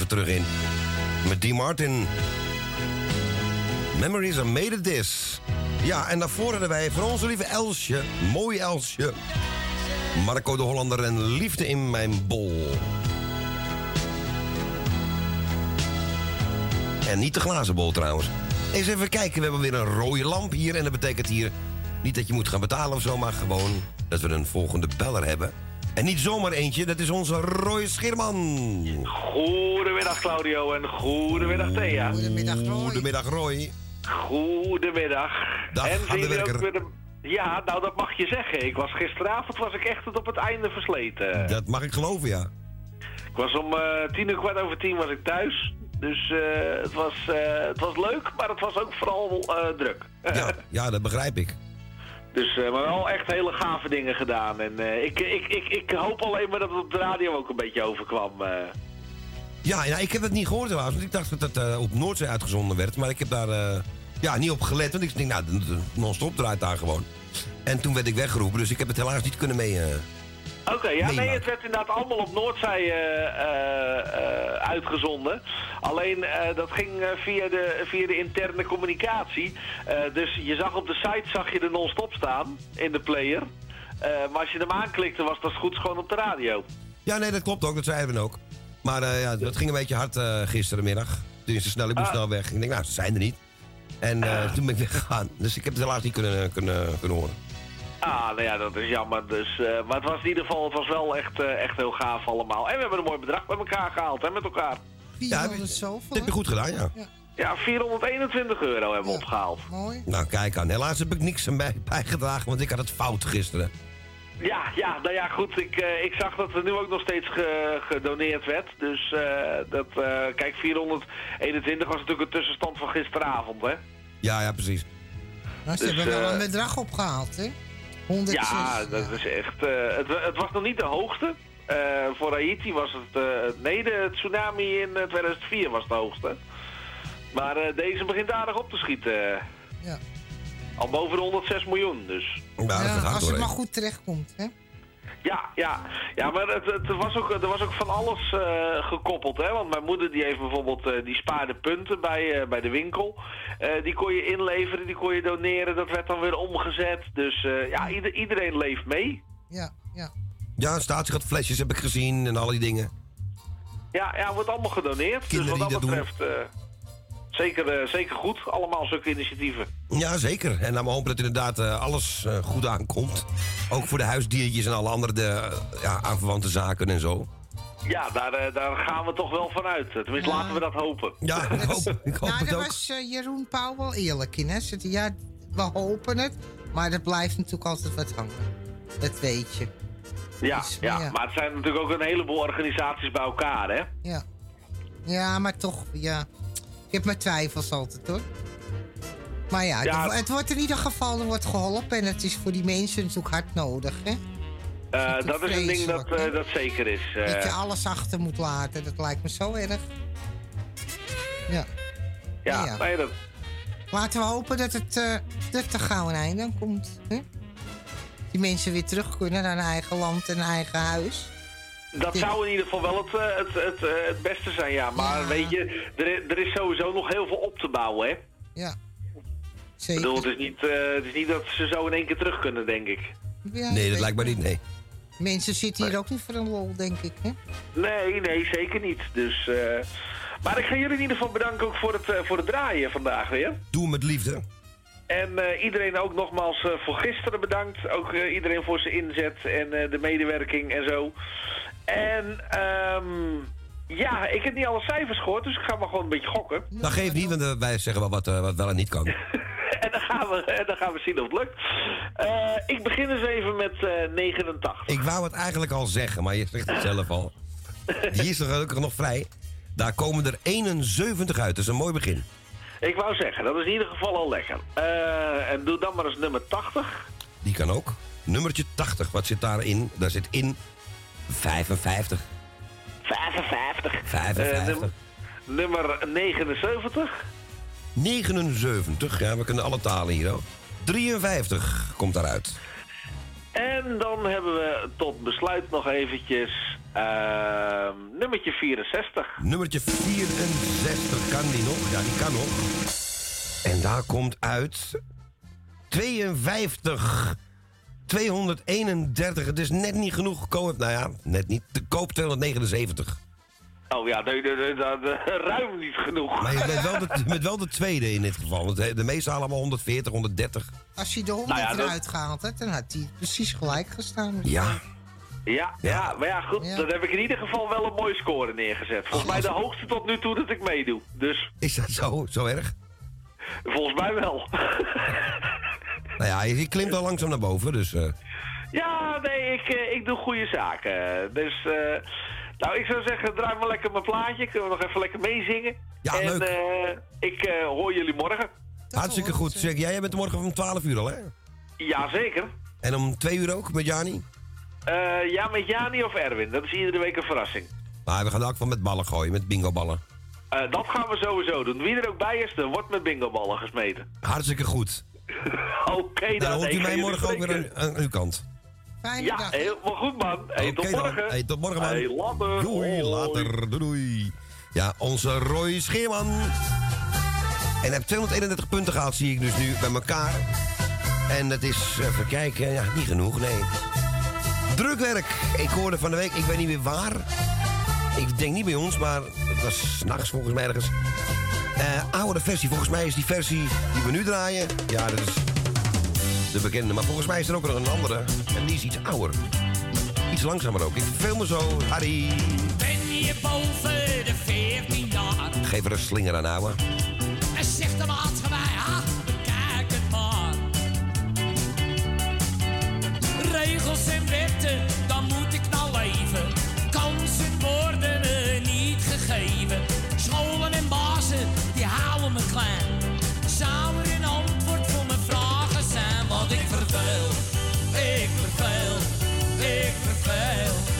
Terug in. Met Dean Martin. Memories are made of this. Ja, en daarvoor hadden wij voor onze lieve Elsje, mooi Elsje. Marco de Hollander en Liefde in mijn bol. En niet de glazen bol trouwens. Eens even kijken, we hebben weer een rode lamp hier. En dat betekent hier niet dat je moet gaan betalen of zo, maar gewoon dat we een volgende beller hebben. En niet zomaar eentje, dat is onze Roy Schirman. Goedemiddag Claudio en goedemiddag Thea. Goedemiddag Roy. Goedemiddag Roy. Goedemiddag. Dag, en je ook werker. weer de- Ja, nou dat mag je zeggen. Ik was gisteravond was ik echt tot op het einde versleten. Dat mag ik geloven, ja. Ik was om eh, tien uur kwart over tien was ik thuis. Dus eh, het, was, eh, het was leuk, maar het was ook vooral eh, druk. Ja, ja, dat begrijp ik. Dus, eh, maar wel echt hele gave dingen gedaan. En eh, ik, ik, ik, ik hoop alleen maar dat het op de radio ook een beetje overkwam. eh. Ja, ja, ik heb het niet gehoord helaas, want ik dacht dat het eh, op Noordzee uitgezonden werd. Maar ik heb daar eh, ja, niet op gelet, want ik denk, nou, non-stop draait daar gewoon. En toen werd ik weggeroepen, dus ik heb het helaas niet kunnen mee... eh, Oké, ja, nee, het werd inderdaad allemaal op Noordzee eh, eh, eh, uitgezonden. Alleen dat ging via, de, via de interne communicatie. Dus je zag op de site zag je de non-stop staan in de player. Maar als je hem aanklikte was dat goed gewoon op de radio. Ja, nee, dat klopt ook, dat zeiden we ook. Maar ja, dat ging een beetje hard gisterenmiddag. Toen is ze snel, ik moest Ah. snel weg. Ik denk, nou, ze zijn er niet. En eh, toen ben ik weggegaan. Dus ik heb het helaas niet kunnen, kunnen, kunnen horen. Ah, nou ja, dat is jammer. Dus, eh, maar het was in ieder geval het was wel echt, eh, echt heel gaaf allemaal. En we hebben een mooi bedrag bij elkaar gehaald, hè, met elkaar. 400 zoveel. Dat heb je goed gedaan, ja. Ja, 421 euro hebben we opgehaald. Mooi. Nou, kijk aan. Helaas heb ik niks aan bij, bijgedragen, want ik had het fout gisteren. Ja, ja, nou ja, goed. Ik, eh, ik zag dat er nu ook nog steeds ge- gedoneerd werd. Dus eh, dat, eh, kijk, 421 was natuurlijk een tussenstand van gisteravond, hè? Ja, ja, precies. Nou, ze Dus, hebben wel een bedrag opgehaald, hè? 106. Ja, dat is echt... eh, het, het was nog niet de hoogste. Eh, voor Haiti was het... eh, nee, de tsunami in eh, 2004 was het hoogste. Maar eh, deze begint aardig op te schieten. Ja. Al boven de 106 miljoen, dus... Ja, als het maar goed terechtkomt, hè? Ja, ja, ja maar het, het was ook, er was ook van alles eh, gekoppeld. Hè? Want mijn moeder die heeft bijvoorbeeld eh, die spaarde punten bij, eh, bij de winkel. Eh, die kon je inleveren, die kon je doneren. Dat werd dan weer omgezet. Dus eh, ja, ieder- iedereen leeft mee. Ja, ja. Ja, statiegradflesjes heb ik gezien en al die dingen. Ja, ja wordt allemaal gedoneerd. Kinderen dus wat die dat dat betreft eh, zeker, eh, zeker goed. Allemaal zulke initiatieven. Ja, zeker. En nou, we hopen dat inderdaad eh, alles eh, goed aankomt. Ook voor de huisdiertjes en alle andere de, ja, aanverwante zaken en zo. Ja, daar, daar gaan we toch wel vanuit. Tenminste, laten we dat hopen. Ja, ik hoop, ik hoop nou, het daar ook. was eh, Jeroen Pauw wel eerlijk in, hè? Ja, we hopen het, maar er blijft natuurlijk altijd wat hangen. Dat weet je. Ja, Dus, ja, ja. maar het zijn natuurlijk ook een heleboel organisaties bij elkaar, hè? Ja. Ja, maar toch, ja. Ik heb mijn twijfels altijd, hoor. Maar ja, Ja, het, het- wordt in ieder geval er wordt geholpen. En het is voor die mensen natuurlijk hard nodig, hè? Eh, dat is een ding dat, eh, dat zeker is. eh. Dat je alles achter moet laten, dat lijkt me zo erg. Ja. ja, ja. nee, dat, Laten we hopen dat het dat er gauw een einde aan komt. Hè? Die mensen weer terug kunnen naar hun eigen land en eigen huis. Dat zou in ieder geval wel het, eh, het, het, eh, het beste zijn, ja. Maar weet je, er, er is sowieso nog heel veel op te bouwen, hè? Ja. Ik Zeker. bedoel, het is, niet, eh, het is niet dat ze zo in één keer terug kunnen, denk ik. Ja, Nee, dat lijkt me niet, nee. Mensen zitten hier ook niet voor een lol, denk ik. Hè? Nee, nee, zeker niet. Dus, eh, maar ik ga jullie in ieder geval bedanken ook voor het, eh, voor het draaien vandaag weer. Doe met liefde. En eh, iedereen ook nogmaals eh, voor gisteren bedankt. Ook eh, iedereen voor zijn inzet en eh, de medewerking en zo. En ehm, ja, ik heb niet alle cijfers gehoord, dus ik ga maar gewoon een beetje gokken. Dat geeft niet, want eh, wij zeggen wel wat, eh, wat wel en niet kan. En dan gaan we, en dan gaan we zien of het lukt. Eh, ik begin eens even met eh 89. Ik wou het eigenlijk al zeggen, maar je zegt het zelf al. Die is er gelukkig nog vrij. Daar komen er 71 uit, dat is een mooi begin. Ik wou zeggen, dat is in ieder geval al lekker. Eh, en doe dan maar eens nummer 80. Die kan ook. Nummertje 80, wat zit daarin? Daar zit in 55. 55. 55. Eh, num- nummer 79. 79, ja, we kunnen alle talen hier ook. 53 komt daaruit. En dan hebben we tot besluit nog eventjes... eh, ehm, nummertje 64. Nummertje 64, kan die nog? Ja, die kan nog. En daar komt uit 52. 231, het is net niet genoeg. Koop, nou ja, net niet. De koop 279. Oh ja, nee, nee, nee, dat, eh, ruim niet genoeg. Maar je bent wel de, bent wel de tweede in dit geval. De meeste allemaal 140, 130. Als je de 100 Nou ja, dat- eruit gehaald hebt, dan had hij precies gelijk gestaan. Ja. Ja, ja, maar ja, goed, Ja. dan heb ik in ieder geval wel een mooie score neergezet. Volgens mij de hoogste tot nu toe dat ik meedoe. Dus Is dat zo, zo erg? volgens mij wel. Nou ja, je, klimt al langzaam naar boven, dus... eh, ja, nee, ik, eh, ik doe goede zaken. Dus, eh, nou, ik zou zeggen, draai maar lekker mijn plaatje. Kunnen we nog even lekker meezingen? Ja, en, leuk. eh, ik eh, hoor jullie morgen. hartstikke goed. Zeg, jij bent morgen om 12 uur al, hè? Jazeker. En om 2 uur ook, met Jani? Eh ja, met Jani of Erwin. Dat is iedere week een verrassing. Maar we gaan ook van met ballen gooien, met bingoballen. Eh, dat gaan we sowieso doen. Wie er ook bij is, er wordt met bingoballen gesmeten. Hartstikke goed. Oké, dan. Dan hoort u mij morgen ook weer aan, aan uw kant. Fijne Ja, dag. helemaal goed, man. Hey, Oké tot dan. morgen. Hey, tot morgen, man. Hey, later. Doei, Hoi. later. Doei, doei. Ja, onze Roy Scheerman. En hij heeft 231 punten gehaald, zie ik dus nu bij elkaar. En dat is, even kijken, ja, niet genoeg, nee. Drukwerk. Ik hoorde van de week, ik weet niet meer waar. Ik denk niet bij ons, maar het was s'nachts volgens mij ergens. Eh oude versie, volgens mij is die versie die we nu draaien. Ja, dat is de bekende. Maar volgens mij is er ook nog een andere. En die is iets ouder. Iets langzamer ook. Ik film me zo, Harry. Ben je boven de 14 jaar? Geef er een slinger aan, ouwe. En zegt de mij, ah, bekijk het maar. Regels en wetten, dan moet ik nou leven. Kansen worden niet gegeven. Scholen en bazen, die houden me klein. Zou er een antwoord voor mijn vragen zijn? Want ik verveel, ik verveel, ik verveel.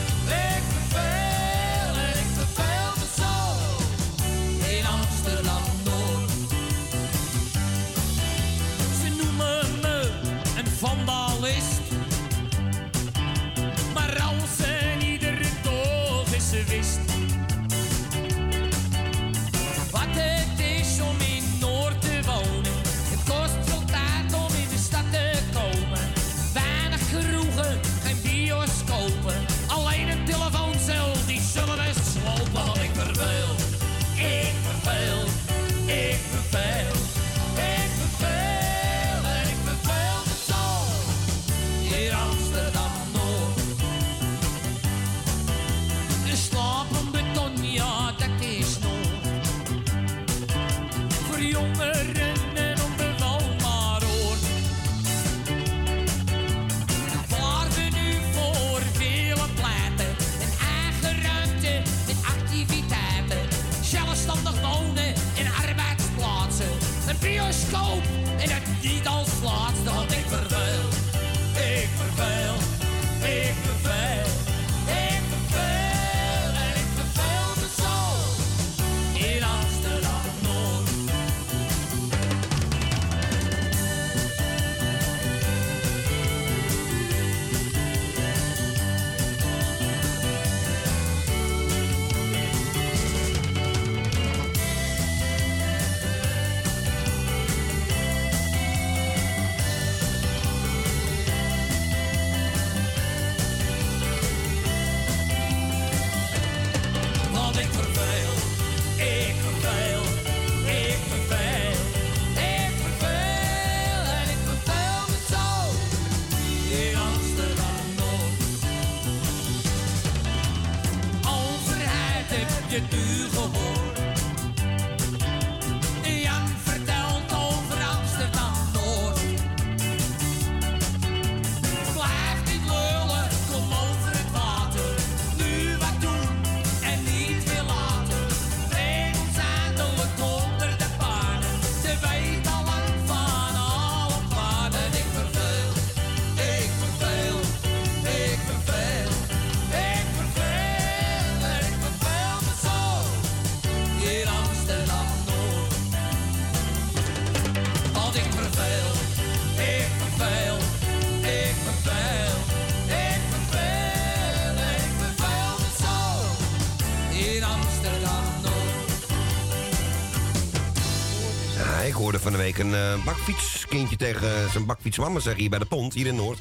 Van de week een eh, bakfietskindje tegen zijn bakfietsmama zeggen hier bij de pont, hier in Noord.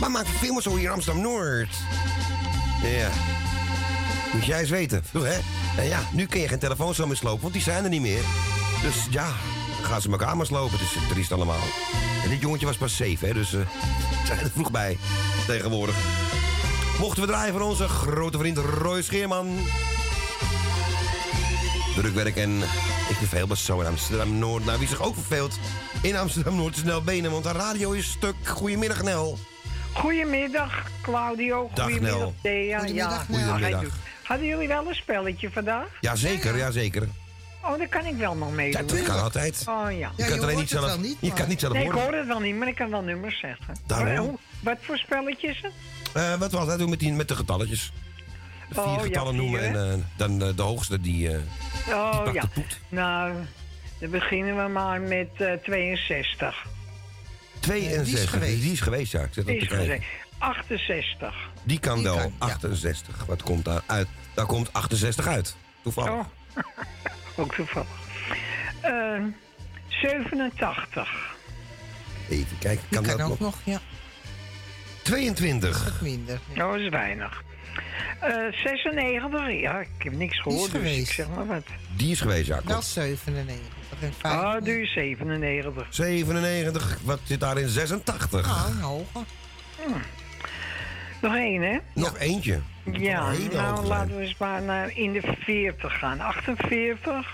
Maar maak je film zo hier in Amsterdam-Noord? Ja. Moet jij eens weten, hè? En ja, nu kun je geen telefoons zo meer slopen, want die zijn er niet meer. Dus ja, gaan ze elkaar maar slopen. Het is triest allemaal. En dit jongetje was pas zeven, hè, dus eh zijn er vroeg bij tegenwoordig. Mochten we draaien voor onze grote vriend Roy Scheerman. Drukwerk en ik verveel me zo in Amsterdam-Noord. Nou, wie zich ook verveelt in Amsterdam-Noord, snel benen, want de radio is stuk. Goedemiddag, Nel. Goedemiddag, Claudio. Dag, Goedemiddag, Nel. Thea. Goedemiddag, ja, Nel. Goedemiddag. Hadden- jullie wel een spelletje vandaag? Jazeker, jazeker. Oh, dan kan ik wel nog meedoen. Ja, dat kan altijd. Oh ja. Je kan alleen niet zelf. Je kan niet zelf Nee, ik horen. hoor het wel niet, maar ik kan wel nummers zeggen. Daarom. Maar hoe- Wat voor spelletje is het? Eh, wat we altijd doen met, die, met de getalletjes. Vier Oh, ja, getallen noemen vier, en eh, dan eh, de hoogste die. eh, Oh pakt ja. de poet. Nou, dan beginnen we maar met eh 62. 62. Die is geweest, ja. Ik zit op Die te is kijken. gezegd. 68. Die kan wel 68. Wat komt daar uit? Daar komt 68 uit. Toevallig. Oh, ook toevallig. Eh 87. Even kijken. Kan, Die dat kan ook nog? nog, ja. 22. Wat minder. Oh, dat is weinig. Eh 96, ja, ik heb niks gehoord, dus ik zeg maar wat. Die is geweest, ja. Wel Klopt. 97 en Ah, 5. doe je 97. 97. Wat zit daar in 86? Ah, een hoge. Nog één, hè? Nog eentje. Ja, nou laten we eens maar naar in de 40 gaan. 48.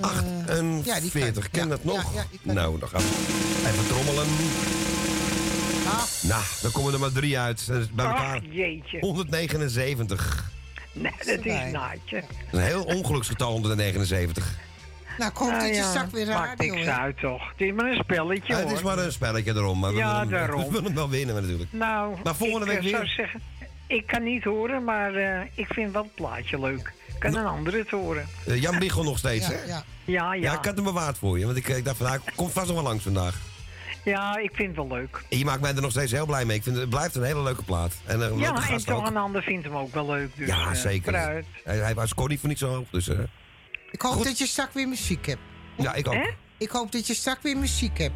48. Ken dat nog? nou, dan gaan we even trommelen. Nou, dan komen er maar drie uit. Dat is Bij elkaar Ach, jeetje. 179. Nee, dat is naadje. Dat is een heel ongeluksgetal 179. Nou, hoop dat je ja, straks weer Maakt radio niks uit, toch? Het is maar een spelletje, Ja, hoor. het is maar een spelletje erom. Maar we Ja, willen, hem- daarom. we willen hem wel winnen natuurlijk. Nou, Maar volgende ik week eh, weer? zou zeggen, ik kan niet horen, maar eh, ik vind wel het plaatje leuk. Kan een ander het horen? Eh, Jan Biegel nog steeds, Ja, hè? ja. Ja, ja. Ja, ik had hem bewaard voor je. Want ik, ik dacht vandaag, komt vast nog wel langs vandaag. Ja, ik vind het wel leuk. En je maakt mij er nog steeds heel blij mee. Ik vind, het blijft een hele leuke plaat. En een leuke Ja, en toch een ander vindt hem ook wel leuk. Dus, ja, eh, zeker. Hij, hij was niet voor niet zo hoog. Dus, eh, Ik hoop dat je straks weer muziek hebt. ja, ik ook. Ik hoop dat je straks weer muziek hebt.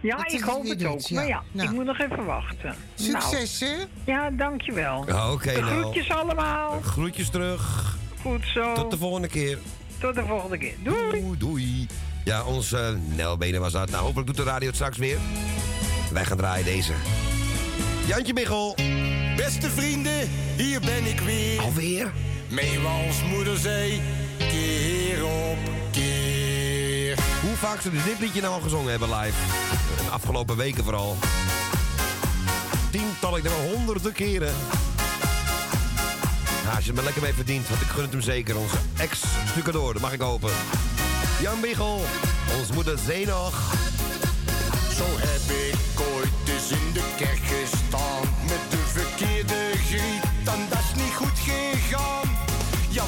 Ja, Dat ik hoop het doet, ook. ja. Maar ja, Nou. ik moet nog even wachten. Succes, nou. hè? Ja, dankjewel. Ja, Oké, De nou. groetjes allemaal. Groetjes terug. Goed zo. Tot de volgende keer. Tot de volgende keer. Doei. Doei, doei. Ja, onze uh, Nelbenen was dat. Nou, hopelijk doet de radio het straks weer. Wij gaan draaien deze. Jantje Biggel. Beste vrienden, hier ben ik weer. Alweer? Meewals moederzee, keer op keer. Hoe vaak ze dit liedje nou al gezongen hebben live? De afgelopen weken vooral. Tientallen, ik denk wel honderden keren. Nou, als je het maar lekker mee verdient, want ik gun het hem zeker. Onze ex-stucadoor, dat mag ik hopen. Jan Biggel, ons moeder zee nog. Zo heb ik ooit eens in de kerk gestaan met de verkeerde griet. En dat is niet goed gegaan. Ja,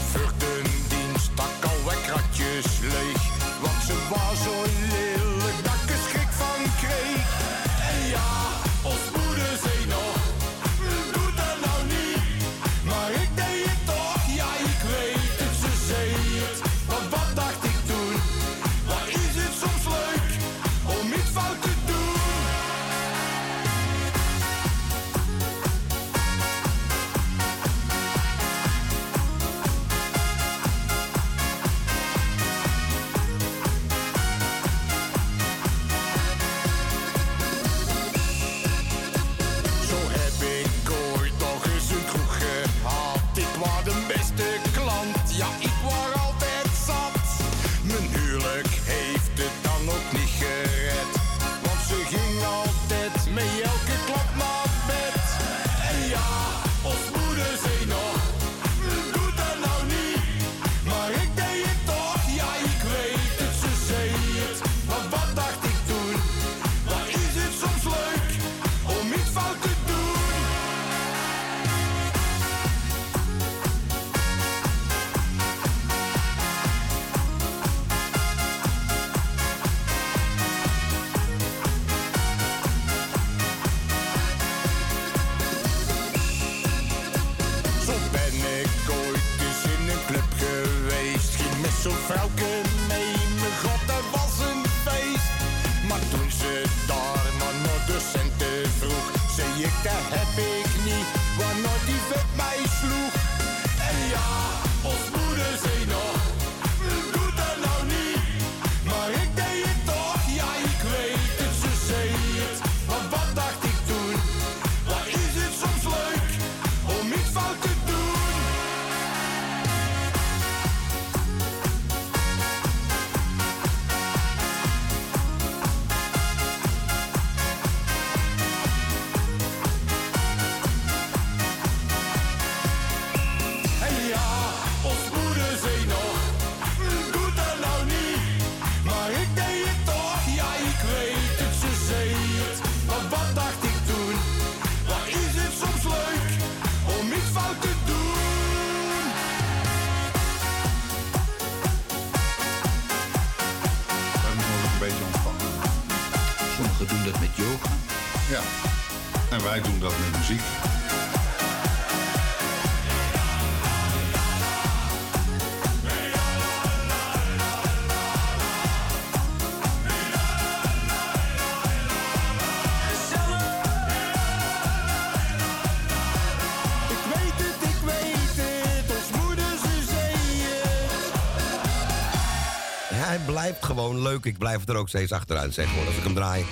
Hij blijft gewoon leuk. Ik blijf er ook steeds achteruit, zeg maar, als ik hem draai.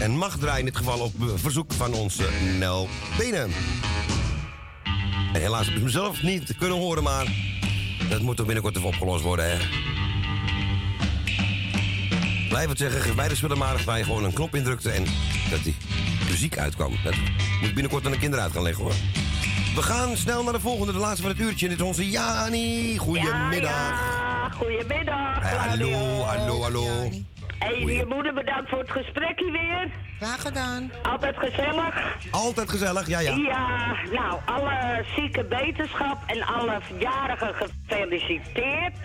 En mag draaien in dit geval op verzoek van onze Nel Benen. En helaas heb ik mezelf niet kunnen horen, maar... dat moet toch binnenkort even opgelost worden, hè? Blijf het zeggen, bij de spullen waar je gewoon een knop indrukte... en dat die muziek uitkwam. Dat moet binnenkort aan de kinderen uit gaan leggen, hoor. We gaan snel naar de volgende, de laatste van het uurtje. Dit is onze Jani. Goedemiddag. Goedemiddag. Hey, hallo, hallo, hallo. Hey, je moeder bedankt voor het gesprekje weer. Graag gedaan. Altijd gezellig. Altijd gezellig, ja, ja. Ja, nou, alle zieke beterschap en alle jarigen gefeliciteerd.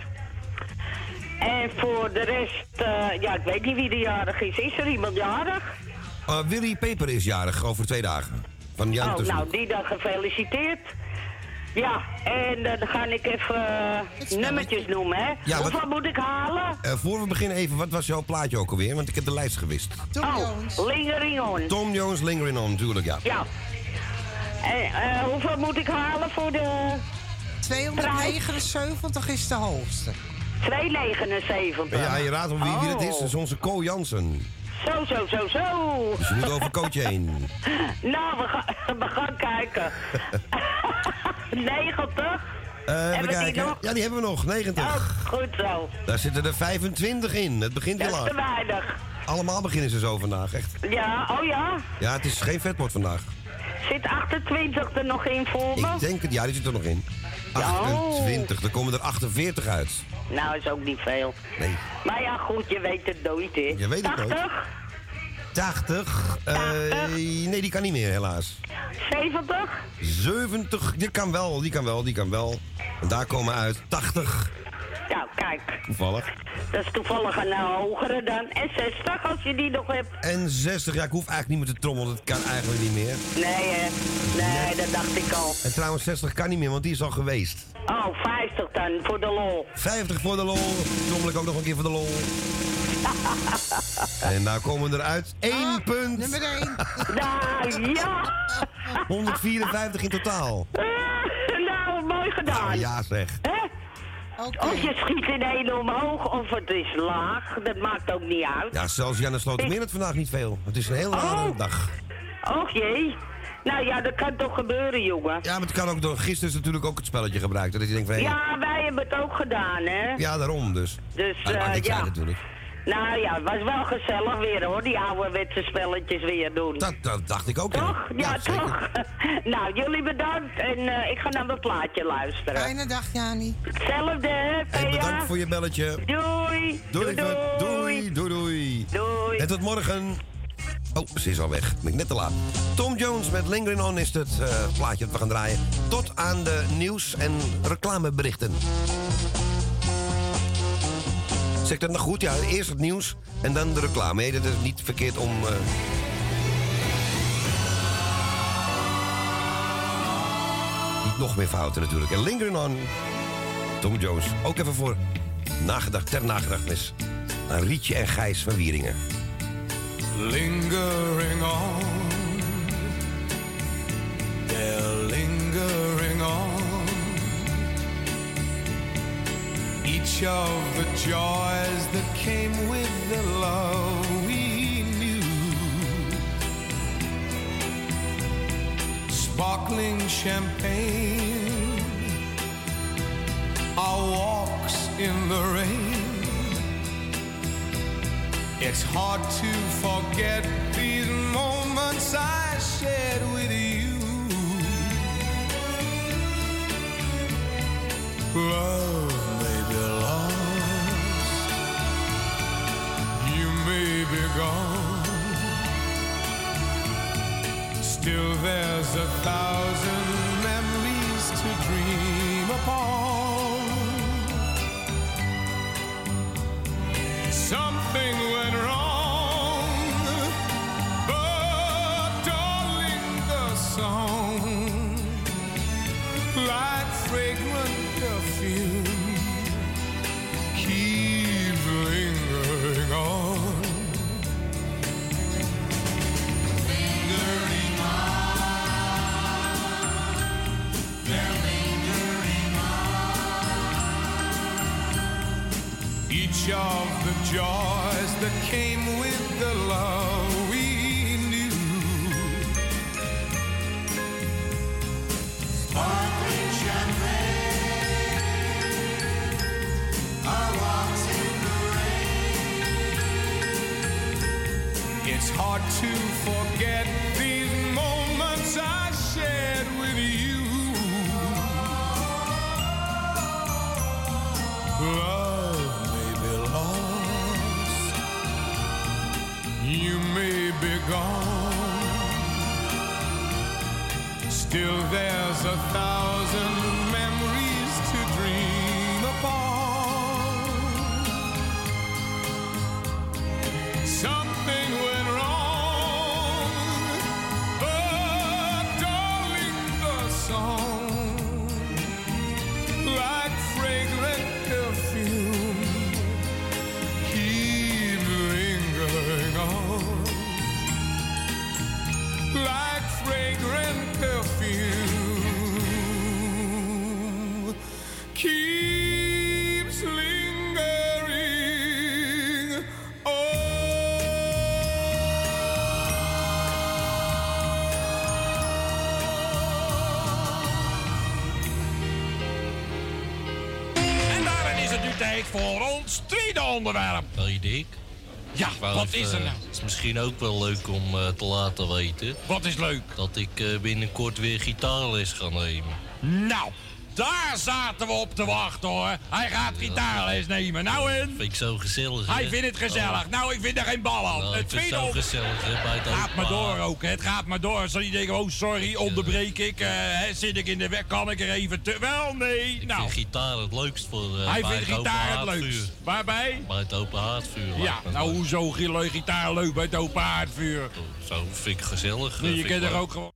En voor de rest, eh, ja, ik weet niet wie de jarig is. Is er iemand jarig? Uh, Willy Peper is jarig over twee dagen. Van Jan oh, nou, die dan gefeliciteerd. Ja, en eh, dan ga ik even eh, nummertjes noemen, hè. Ja, wat- Hoeveel moet ik halen? Eh, voor we beginnen even, wat was jouw plaatje ook alweer? Want ik heb de lijst gewist. oh, Lingering on. Tom Jones, Lingering On, natuurlijk, ja. Ja. En hoeveel moet ik halen voor de... 279 is de hoogste. 279. Ja, je raadt om wie, wie het is. Oh. Dat is onze Co Jansen. Zo, zo, zo, zo. Dus je moet over coach heen. Nou, we, gaan we gaan kijken. 90. Eh, Hebben even die kijken. nog? Ja, die hebben we nog. 90. Oh, goed zo. Daar zitten er 25 in. Het begint heel is te laat. weinig. Allemaal beginnen ze zo vandaag, echt. Ja, oh ja. Ja, het is geen vetpot vandaag. Zit 28 er nog in voor me? Ik denk het, ja, die zit er nog in. 28, er komen er 48 uit. Nou, is ook niet veel. Nee. Maar ja, goed, je weet het nooit, hè. Je weet het 80? nooit. 80. eh, nee, die kan niet meer, helaas. 70? 70, die kan wel, die kan wel, die kan wel. En daar komen uit 80, Nou, kijk. toevallig. Dat is toevallig een nou hogere dan. En 60 als je die nog hebt. En 60, ja, ik hoef eigenlijk niet meer te trommelen, dat kan eigenlijk niet meer. Nee, hè. Nee, dat dacht ik al. En trouwens, 60 kan niet meer, want die is al geweest. Oh, 50 dan, voor de lol. 50 voor de lol, trommel ik ook nog een keer voor de lol. En daar komen er uit 1 punt. Nummer 1. Nou, ja. 154 in totaal. nou, mooi gedaan. Nou ja, zeg. Hè? Of je schiet in één omhoog of het is laag, dat maakt ook niet uit. Ja, zelfs Janne Slotermeer het vandaag niet veel. Het is een hele rare Oh. dag. Och jee. Nou ja, dat kan toch gebeuren, jongen. Ja, maar het kan ook door. Gisteren is natuurlijk ook het spelletje gebruikt. Dat je denkt van, Ja, wij hebben het ook gedaan, hè? ja, daarom dus. Dus, maakt eh, niks ja. natuurlijk. Nou ja, het was wel gezellig weer, hoor, die ouderwetse spelletjes weer doen. Dat, dat dacht ik ook. Toch? Ja, toch? nou, jullie bedankt en eh, ik ga naar mijn plaatje luisteren. Fijne dag, Jani. Hetzelfde, hè, bedankt voor je belletje. Doei. Doei, doei, doei, doei. Doei. En tot morgen. Oh, ze is al weg. Ben ik net te laat. Tom Jones met Lingering On is het eh, plaatje dat we gaan draaien. Tot aan de nieuws- en reclameberichten. Zeg dat nog goed? Ja, eerst het nieuws en dan de reclame. Nee, dat is niet verkeerd om... eh, Niet nog meer fouten natuurlijk. En Lingering On. Tom Jones. Ook even voor nagedacht, ter nagedachtenis aan Rietje en Gijs van Wieringen. lingering on. They're lingering Each of the joys that came with the love we knew. Sparkling champagne. Our walks in the rain. It's hard to forget these moments I shared with you. Love be gone. Still, there's a thousand memories to dream upon. Something Each of the joys that came with the love we knew. Sparkling champagne, our walks in the rain. It's hard to forget these onderwerp. Ja, Ik wou wat even, is er nou? Het is misschien ook wel leuk om eh, te laten weten. Wat is leuk? Dat ik eh, binnenkort weer gitaarles ga nemen. Nou, daar zaten we op te wachten hoor. Hij gaat gitaarles nemen. Nou en? Vind ik zo gezellig. Hij vindt het gezellig. Oh. Nou, ik vind er geen bal aan. Nou, het tweede zo gezellig hè, bij het Gaat maar door ook, hè. het gaat maar door. Zal je denken, oh sorry, onderbreek ik. eh, zit ik in de weg, kan ik er even te... Wel, nee. Ik nou, vind gitaar het leukst voor eh, hij vindt gitaar het leukst. Waarbij? Bij het open haardvuur. Ja, nou hoezo gitaar leuk bij het open haardvuur? Zo vind ik gezellig. Nee, eh, je kent er ook gewoon...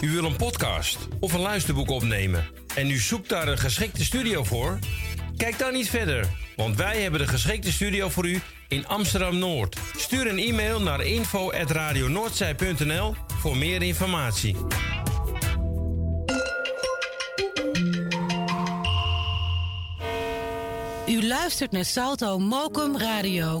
U wil een podcast of een luisterboek opnemen en u zoekt daar een geschikte studio voor? Kijk dan niet verder, want wij hebben de geschikte studio voor u in Amsterdam Noord. Stuur een e-mail naar info@radionoordzij.nl voor meer informatie. U luistert naar Salto Mokum Radio.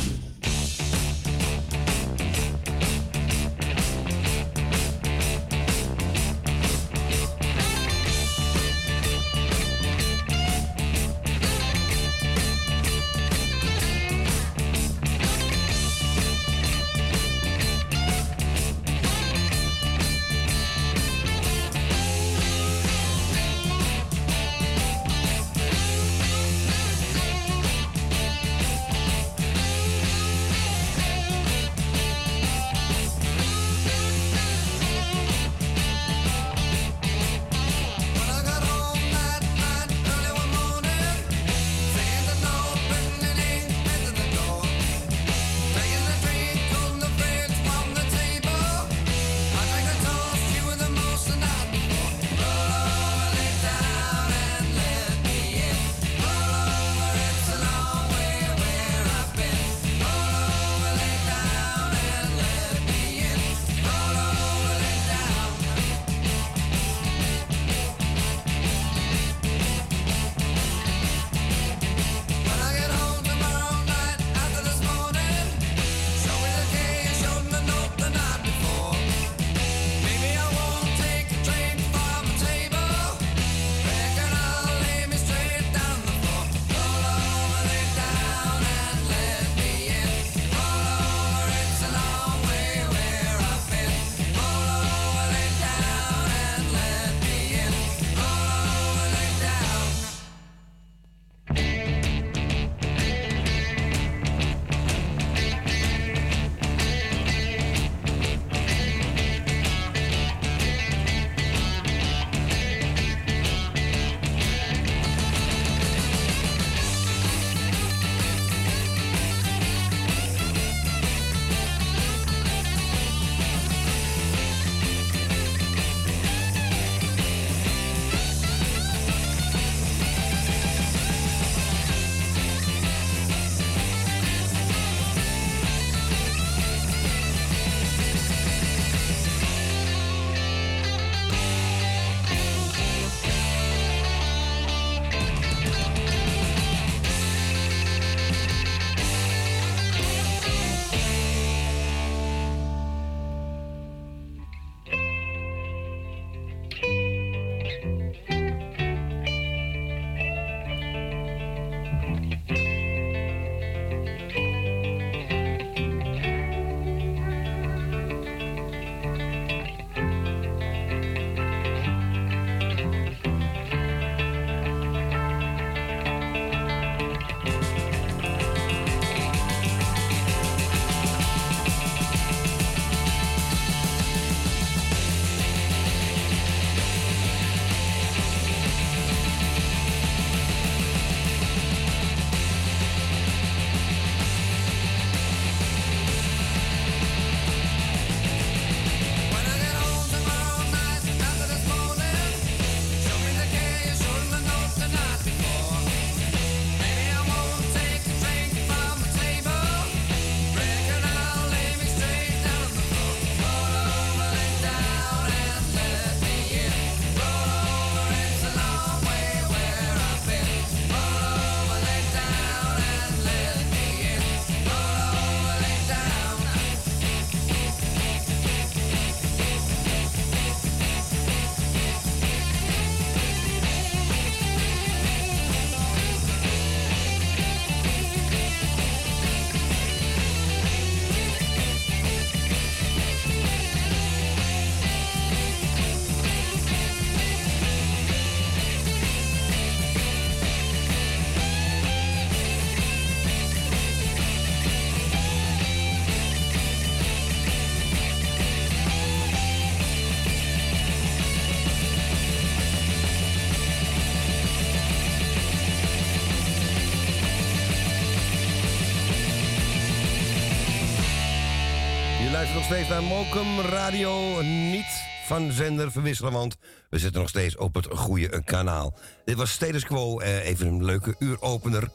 Naar Mokum Radio. Niet van zender verwisselen, want we zitten nog steeds op het goede kanaal. Dit was Status Quo, eh, even een leuke uuropener.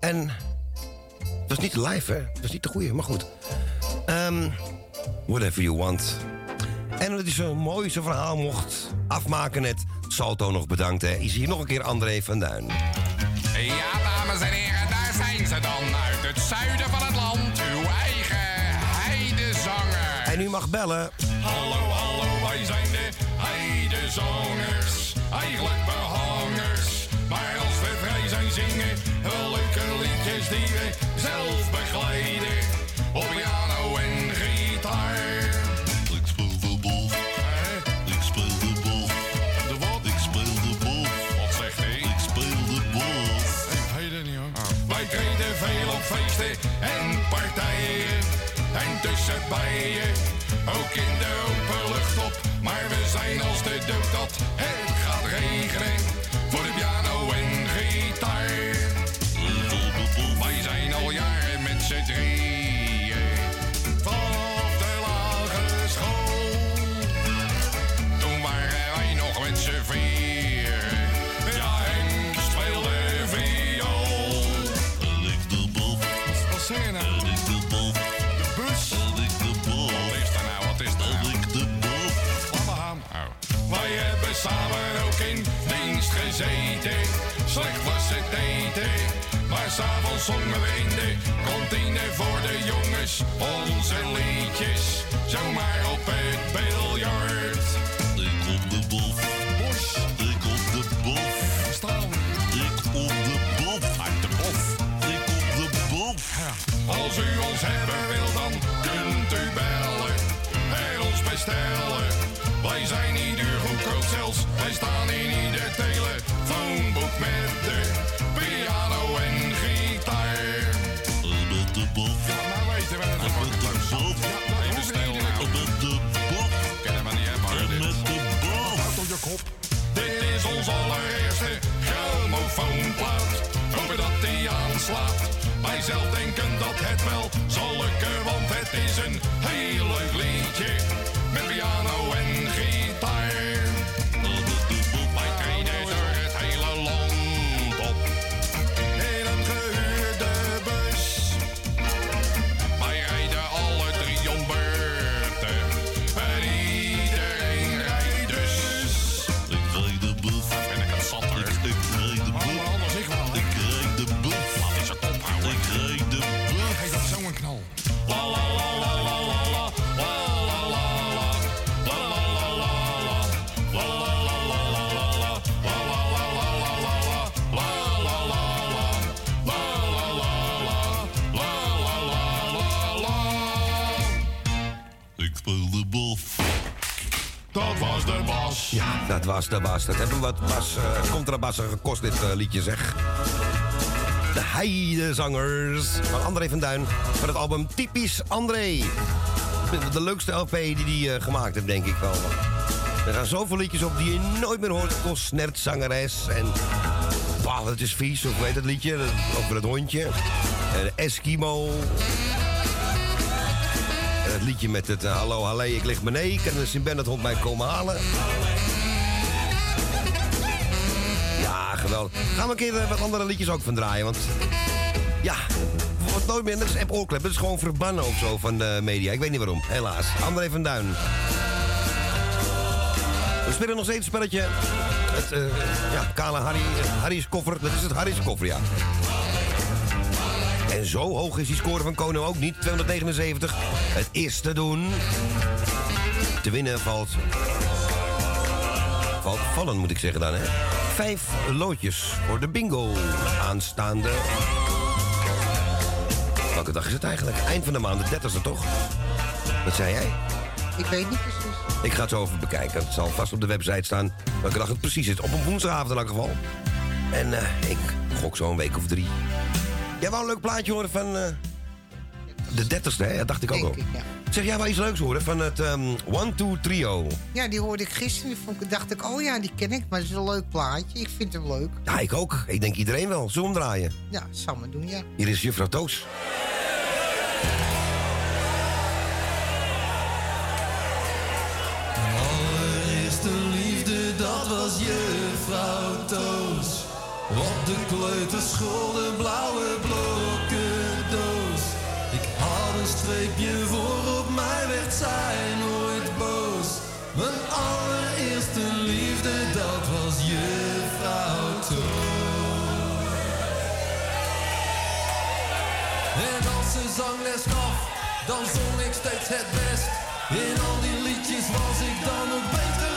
En het was niet live, hè? Het was niet de goede, maar goed. Ehm, whatever you want. En omdat hij zo mooi zijn verhaal mocht afmaken net... Salto nog bedankt, hè. Is hier nog een keer André van Duin. Ja, dames en heren, daar zijn ze dan. Uit het zuiden mag bellen. Hallo, hallo, wij zijn de heidezangers. Eigenlijk behangers. Maar als we vrij zijn zingen, wel leuke liedjes die we zelf begeleiden. Op piano en gitaar. Ik speel de bol. Ik speel de bol. De wat? Ik speel de bol. Wat zegt hij? Ik speel de bol. Ik weet het niet hoor. Wij treden veel op feesten en partijen. En tussen bijen, ook in de open lucht op. Maar we zijn als de dood dat het gaat regenen. Samen ook in dienst gezeten. Slecht was het eten. Maar s'avonds zongen we in de kantine voor de jongens onze liedjes. Zomaar op het biljart. Ik op de bof. Bos. Ik op de bof. Staan. Ik op de bof. Uit de bof. Ik op de bof. Als u ons hebben wil, dan kunt u bellen en ons bestellen. Wij zijn niet duur goedkoop zelfs. Wij staan in ieder telefoonboek met de piano en gitaar. Met de bof. Ja, maar weten we het Met de bof. Even stil nou. Met de bof. Niet hebben dit. Met de bof. Houd op je kop. Dit is ons allereerste grammofoonplaat. Hopen dat die aanslaat. Wij zelf denken dat het wel zal lukken, want het is een heel leuk liedje. Dat was de bas. Dat hebben wat bas, eh, contrabassen gekost, dit eh, liedje zeg. De Heidezangers van André van Duin. Van het album Typisch André. De leukste LP die hij eh, gemaakt heeft, denk ik wel. Er gaan zoveel liedjes op die je nooit meer hoort. Kostnert, zangeres en... Wauw, het is vies. Of weet het liedje? Over het hondje. En Eskimo. En het liedje met het Hallo, halle, ik lig beneden. Kan de Sint-Bernard hond mij komen halen? Geweldig. Gaan we een keer eh, wat andere liedjes ook van draaien, want... Ja, wordt nooit meer. Dat is app oorklep. Dat is gewoon verbannen of zo van de media. Ik weet niet waarom, helaas. André van Duin. We spelen nog steeds een spelletje. Het, eh, ja, Kale Harry, Harry's koffer. Dat is het Harry's koffer, ja. En zo hoog is die score van Kono ook niet. 279. Het is te doen. Te winnen valt... Valt vallen, moet ik zeggen dan, hè. Vijf loodjes voor de bingo. Aanstaande... Welke dag is het eigenlijk? Eind van de maand, de 30e toch? Wat zei jij? Ik weet niet precies. Ik ga het zo even bekijken. Het zal vast op de website staan welke dag het precies is. Op een woensdagavond in elk geval. En eh, ik gok zo een week of drie. Jij wou een leuk plaatje horen van... eh, de 30ste, hè? Dat dacht ik ook al. Zeg jij wel iets leuks horen van het um, One Two Trio? Ja, die hoorde ik gisteren. Vond, dacht ik, oh ja, die ken ik, maar het is een leuk plaatje. Ik vind hem leuk. Ja, ik ook. Ik denk iedereen wel. Zo omdraaien. Ja, samen doen, ja. Hier is juffrouw Toos. dat was juffrouw Toos. Op de kleuterschool de blauwe blok een streepje voor op mij werd zij nooit boos. Mijn allereerste liefde, dat was je vrouw Toon. En als ze zangles gaf, dan zong ik steeds het best. In al die liedjes was ik dan ook beter.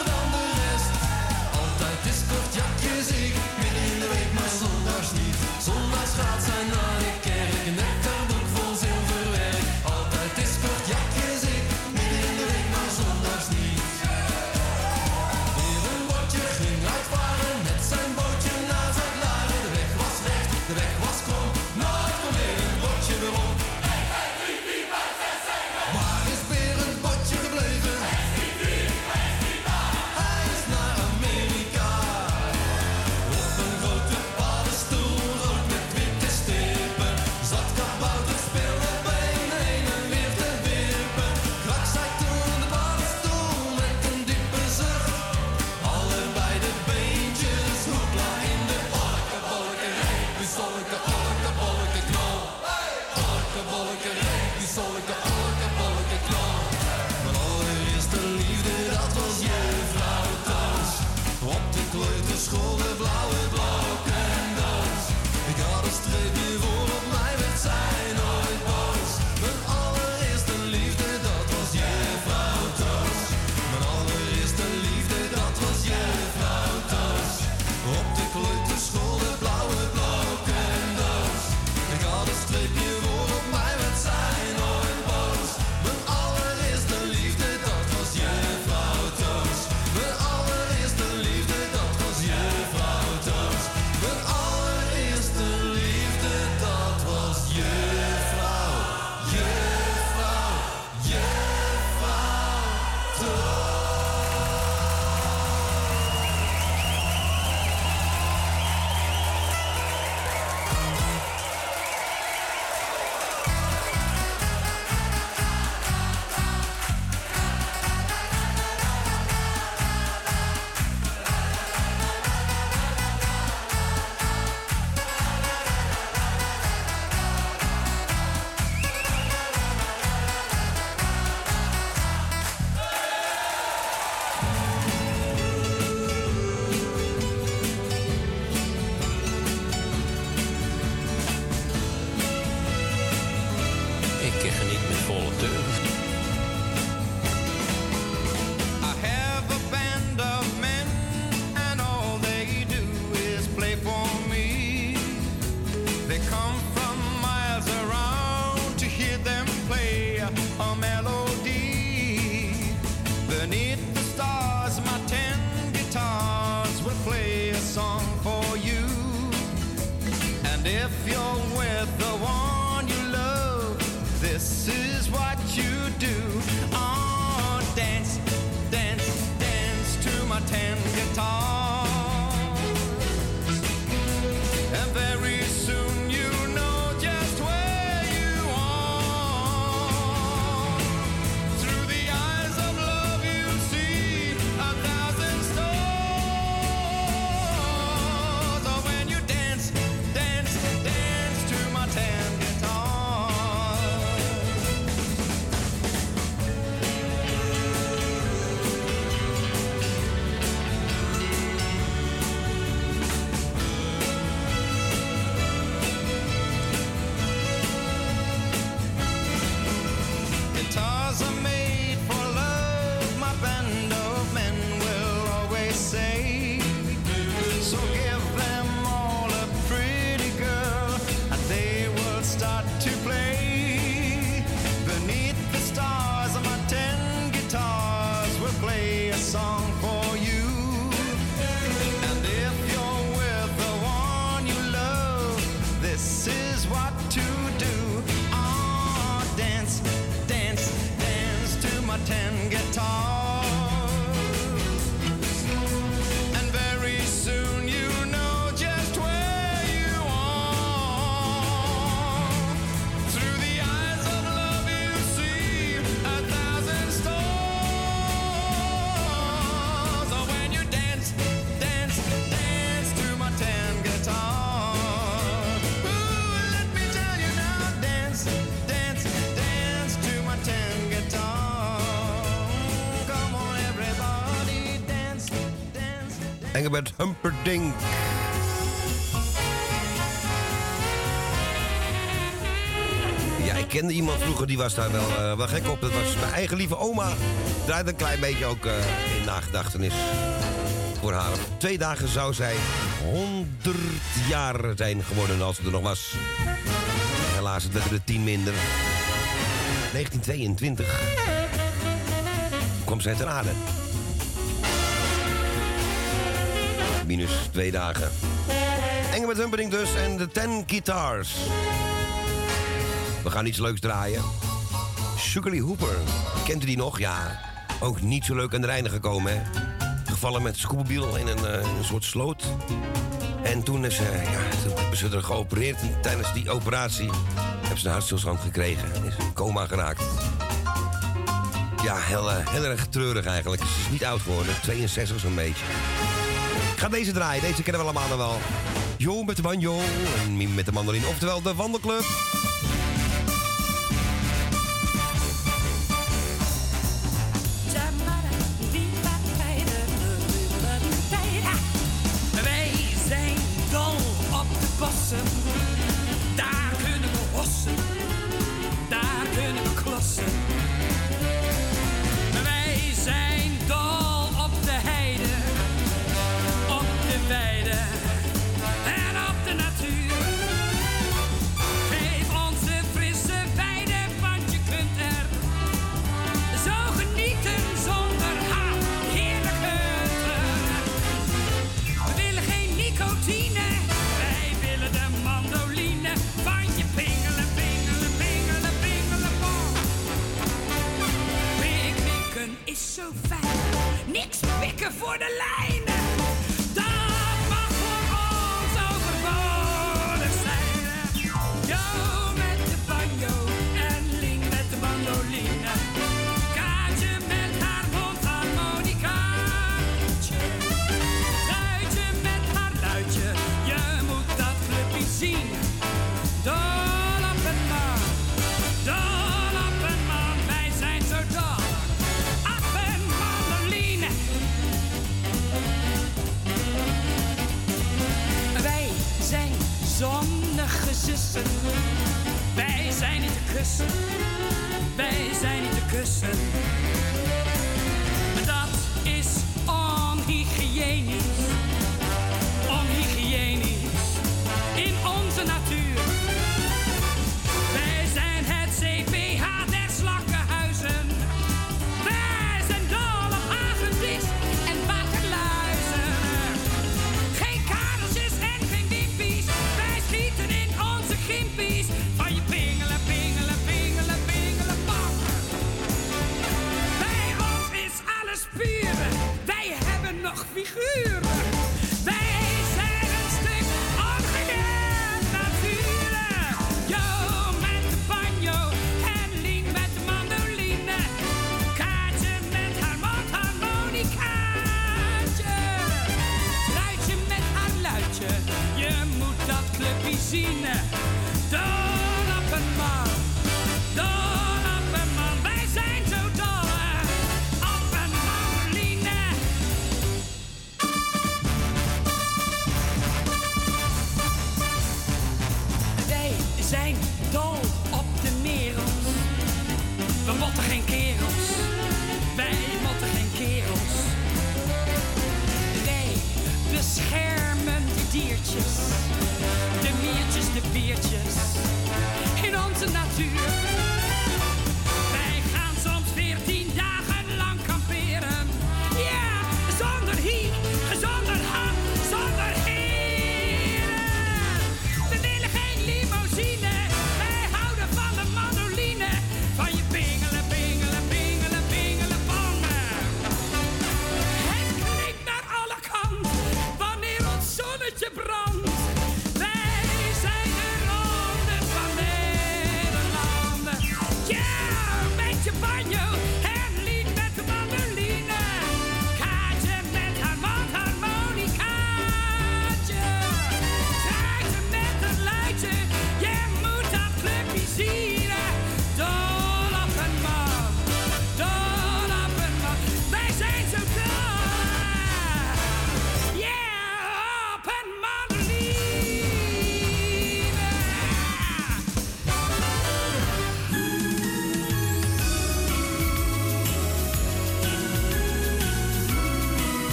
Engelbert Humperdinck. Ja, ik kende iemand vroeger, die was daar wel, eh, wel gek op. Dat was mijn eigen lieve oma. Draait een klein beetje ook eh, in nagedachtenis voor haar. Twee dagen zou zij 100 jaar zijn geworden als ze er nog was. Helaas, het werd er tien minder. 1922 kwam zij ter aarde. Minus twee dagen. Engelbert Humperdinck dus en de Ten Guitars. We gaan iets leuks draaien. Sugarly Hooper. Kent u die nog? Ja. Ook niet zo leuk aan de einde gekomen, hè? Gevallen met scootmobiel in een, eh, een soort sloot. En toen, is, ze, ja, hebben ze er geopereerd. En tijdens die operatie hebben ze een hartstilstand gekregen. En is in coma geraakt. Ja, heel, eh, heel erg treurig eigenlijk. Ze is niet oud geworden. 62 zo'n beetje. Ga deze draaien. Deze kennen we allemaal nog wel. Jo met de banjo en Miem met de mandoline. Oftewel de wandelclub.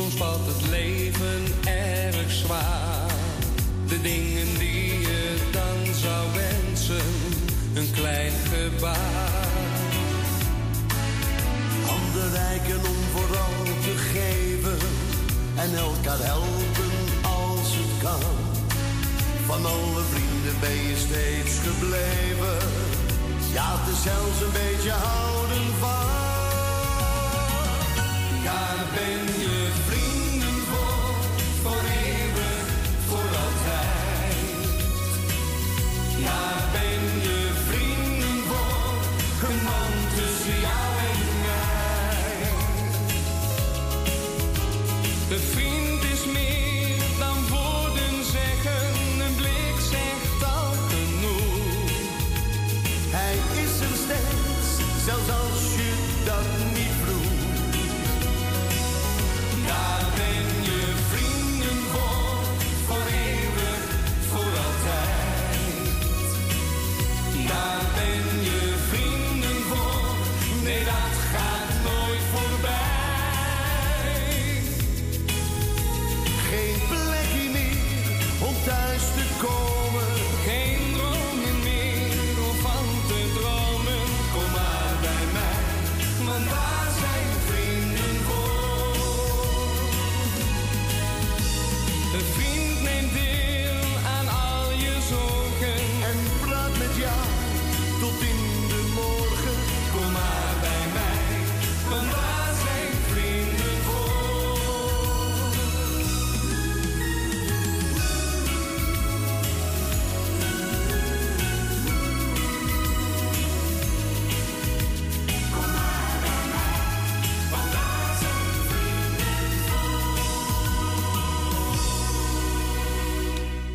Soms valt het leven erg zwaar. De dingen die je dan zou wensen, een klein gebaar. handen reiken om vooral te geven. En elkaar helpen als het kan. Van alle vrienden ben je steeds gebleven. Ja, het is zelfs een beetje houden van.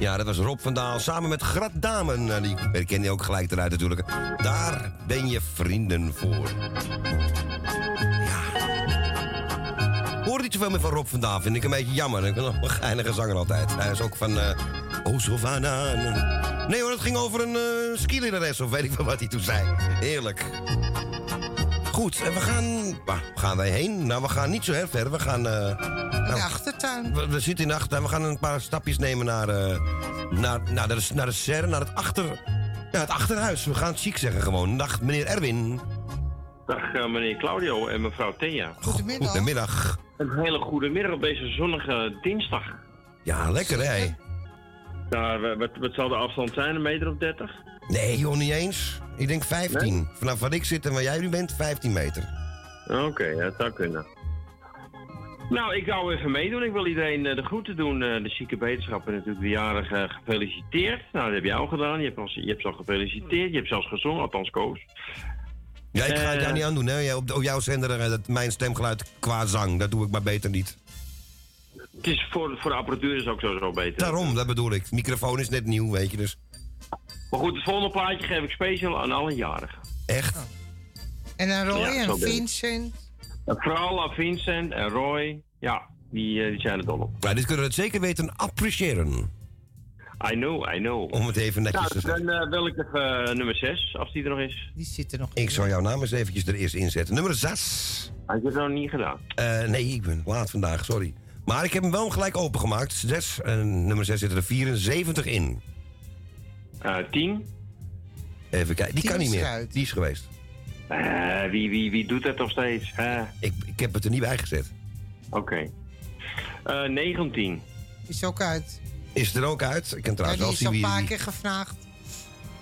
Ja, dat was Rob van Daal samen met Grat Damen. Nou, Die herken je ook gelijk eruit natuurlijk. Daar ben je vrienden voor. Ja. Hoor niet zoveel meer van Rob van Daal, vind ik een beetje jammer. Ik ben nog een geinige zanger altijd. Hij is ook van... eh oh, Sylvana. Nee hoor, het ging over een uh, of weet ik wel wat hij toen zei. Heerlijk. Goed, en we gaan... Waar gaan wij heen? Nou, we gaan niet zo heel ver. We gaan... eh, nou, we, we zitten in de achtertuin. We gaan een paar stapjes nemen naar, eh, naar, naar, de, naar de serre, naar het, achter, ja, het achterhuis. We gaan het chic zeggen gewoon. Dag, meneer Erwin. Dag eh, meneer Claudio en mevrouw Thea. Goedemiddag. Goedemiddag. Een hele goede middag op deze zonnige dinsdag. Ja, lekker hè? Nou, wat, wat zal de afstand zijn? Een meter of 30? Nee, joh, niet eens. Ik denk 15. Vanaf waar ik zit en waar jij nu bent, 15 meter. Oké, ja, dat zou kunnen. Nou, ik zou even meedoen. Ik wil iedereen eh, de groeten doen. eh, de zieke beterschap en natuurlijk de jarige gefeliciteerd. Nou, dat heb jij al gedaan. Je hebt, al, je hebt ze al gefeliciteerd. Je hebt zelfs gezongen, althans Koos. Ja, ik ga het Eh. jou niet aandoen, hè? Jij- Op, op jouw zender, eh, dat, mijn stemgeluid qua zang, dat doe ik maar beter niet. Het is voor, voor de apparatuur is ook sowieso beter. Daarom, dat bedoel ik. microfoon is net nieuw, weet je dus. Maar goed, het volgende plaatje geef ik speciaal aan alle jarigen. Echt? En aan Roy Ja, en. Vincent. Vooral aan Vincent en Roy. Ja, die, eh, die zijn er dol op. Nou, dit kunnen we het zeker weten appreciëren. I know, I know. Om het even netjes te Nou, zeggen. dan eh, wil ik even eh, nummer 6, als die er nog is. Die zit er nog Ik zal jouw naam eens eventjes er eerst inzetten. Nummer 6. Had je het nog niet gedaan? nee, ik ben laat vandaag, sorry. Maar ik heb hem wel gelijk opengemaakt. 6, en nummer 6 zitten er 74 in. Eh 10. Even kijken, die Tien kan niet is meer. eruit. Die is geweest. Eh, wie, wie, wie doet dat nog steeds? hè? Ik, ik heb het er niet bij gezet. Oké. Eh 19. Is ook uit. Is het er ook uit? Ik kan Ja, trouwens die wel is zien al een wie... paar wie- keer gevraagd.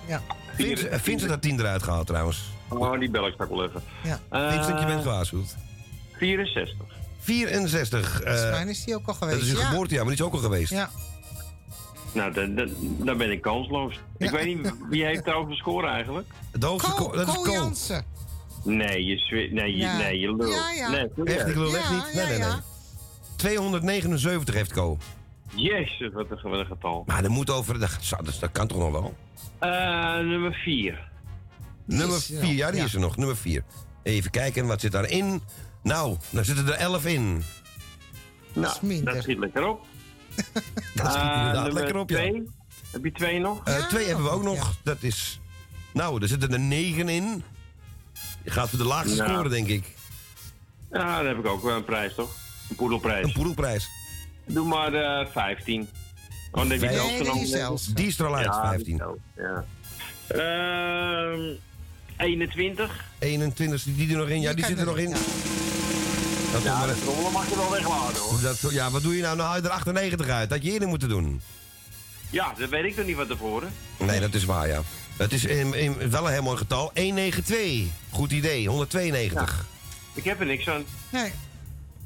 Ja. Vincent, eh, Vincent had 10 eruit gehaald trouwens. Oh, die bel ik straks wel even. Ja. Eh, Vincent, je bent gewaarschuwd. 64. 64. eh, Volgens mij is die ook al geweest. dat is uw ja. geboortejaar, maar die is ook al geweest. Ja. Nou, dan, dan, dan ben ik kansloos. Ik weet niet, wie heeft de hoogste score eigenlijk? De hoogste Ko, dat is Ko. Jansen. Nee, je, nee, je, Ja. nee, je lul. Ja, ja. Nee. Echt, ik lul echt Ja, niet? Nee, ja, nee, nee. ja. 279 heeft Ko. Jezus, wat een, wat een getal. Maar dat moet over... Dat, dat, dat kan toch nog wel? Eh, nummer 4. Nummer is er 4, nog, ja, die ja. is er nog. Nummer 4. Even kijken, wat zit daarin? Nou, daar zitten er 11 in. Nou, dat schiet lekker op. Dat schiet Eh, inderdaad nummer lekker op, ja. twee. Heb je twee nog? Eh, twee hebben we ook nog. Dat is... Nou, er zitten er 9 in. Je gaat voor de laagste Nou. score, denk ik. Ja, dan heb ik ook wel een prijs, toch? Een poedelprijs. Een poedelprijs. Doe maar eh 15. Oh, nee, die Nee, die is zelfs. Die is er al uit, Ja, 15. die zelfs, Ja. Ehm 21. 21, die er nog in? Ja, die, kan zit er er- nog in. ja. Dat Ja, maar de trommelen mag je wel wegladen, hoor. dat, ja, wat doe je nou? Nou haal je er 98 uit. Dat had je eerder moeten doen. Ja, dat weet ik nog niet van tevoren. Nee, dat is waar, ja. Het is in, in- wel een heel mooi getal. 192. Goed idee. 192. Ik heb er niks aan. Nee.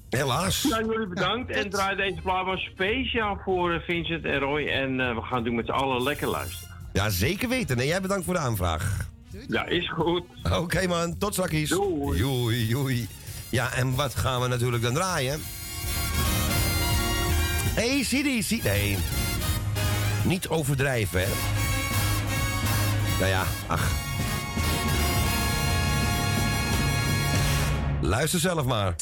Helaas. Nou, jullie bedankt. en draai deze plaat maar speciaal voor eh, Vincent en Roy. En eh, we gaan doen met z'n allen lekker luisteren. Ja, zeker weten. Nee, jij bedankt voor de aanvraag. Ja, is goed. Oké man, tot straks. Doei. Joei, joei. Ja, en wat gaan we natuurlijk dan draaien? Hey, CDC. Nee. Niet overdrijven, hè. Nou ja, ach. Luister zelf maar.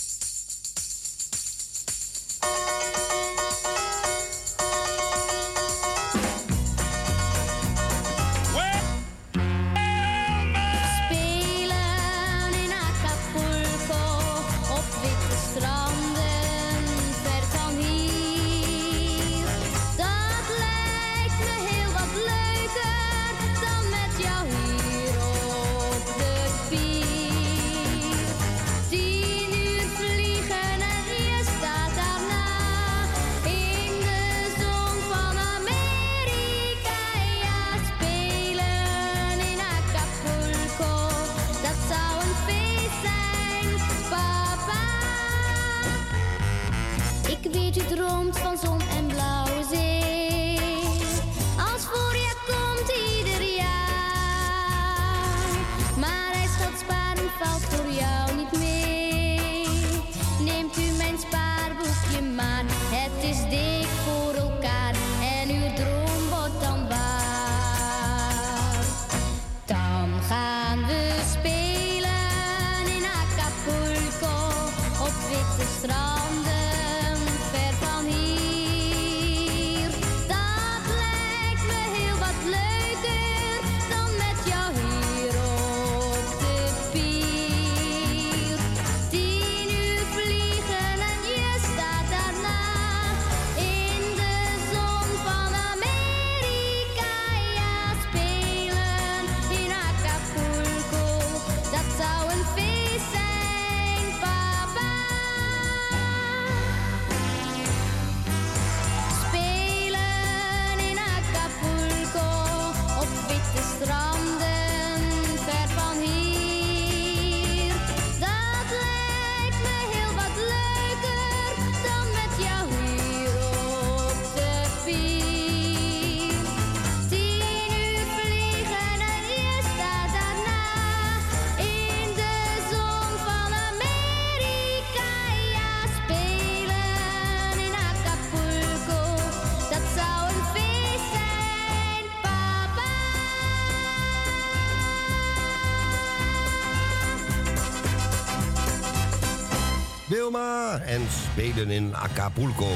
En spelen in Acapulco.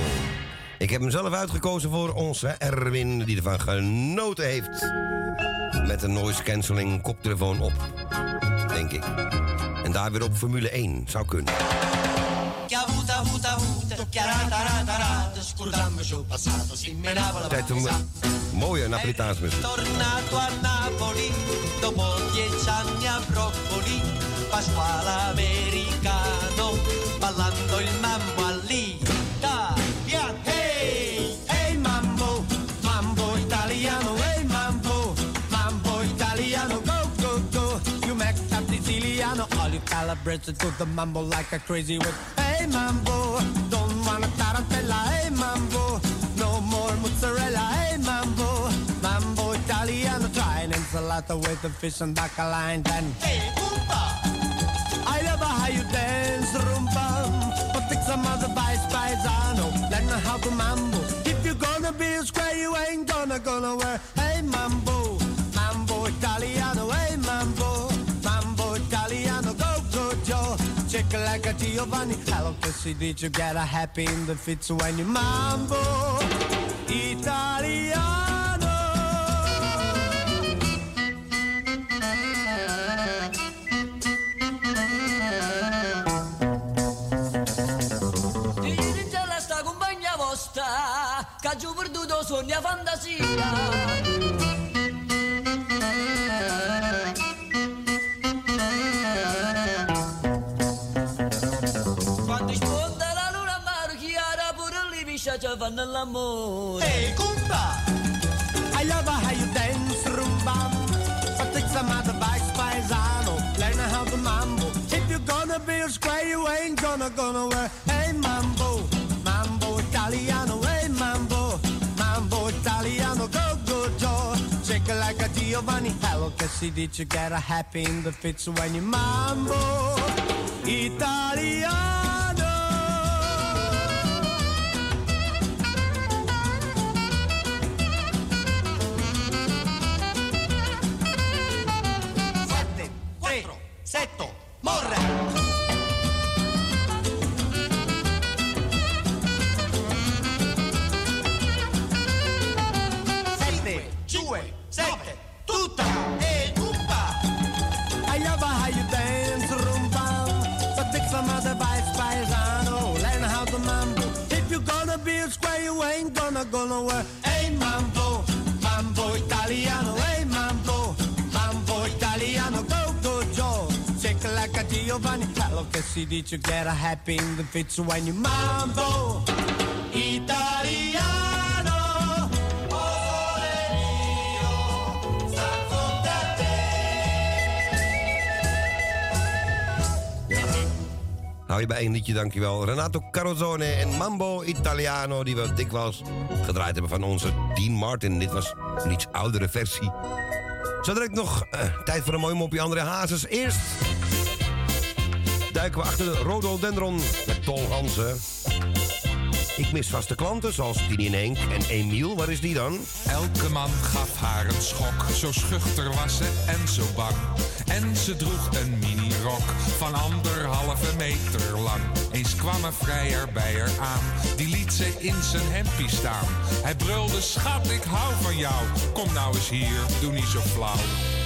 Ik heb hem zelf uitgekozen voor onze Erwin, die ervan genoten heeft. Met een noise cancelling koptelefoon op, denk ik. En daar weer op Formule 1 zou kunnen. Tijd om mooie Napolitaans muziek. Tornato a Napoli, dopo a Broccoli, Pasquale americano, ballando il mambo all'italiano. Hey, hey mambo, mambo italiano, hey mambo, mambo italiano, go, go, go. You Siciliano, all you calibrates to the mambo like a crazy whip. Hey mambo, don't wanna tarantella, hey mambo, no more mozzarella, hey mambo, mambo italiano, try an ensalata with the fish and bacala and then. Hey, I love how you dance, rumba. Some other vice paisano. Learn how to mambo. If you're gonna be a square, you ain't gonna gonna wear. Hey mambo, mambo italiano. Hey mambo, mambo italiano. Go go Joe, check like a Giovanni. Hello, Kissy, did you get a happy in the fits when you mambo italiano? sogna fantasia Ci fanno l'amore Ehi, compa! Allora vai a dance, rumbam Fattezza mata, vai spaesano Learn how to mambo. If you're gonna be a square You ain't gonna gonna wear Hey, mambo. Giovanni. Hello, Cassie, did you get a happy in the fits when you mambo italiano? Si dice get a happy the when you mambo italiano. Hou je bij één liedje, dankjewel. Renato Carozone en Mambo Italiano, die we dikwijls gedraaid hebben van onze Dean Martin. Dit was een iets oudere versie. Zo direct nog eh, tijd voor een mooi mopje André Hazes. Eerst duiken we achter de rhododendron met Tol Hansen. Ik mis vaste klanten zoals Tini Henk en Emiel. Waar is die dan? Elke man gaf haar een schok, zo schuchter was ze en zo bang. En ze droeg een minirok van anderhalve meter lang. Eens kwam een vrijer bij haar aan, die liet ze in zijn hempie staan. Hij brulde, schat, ik hou van jou, kom nou eens hier, doe niet zo flauw.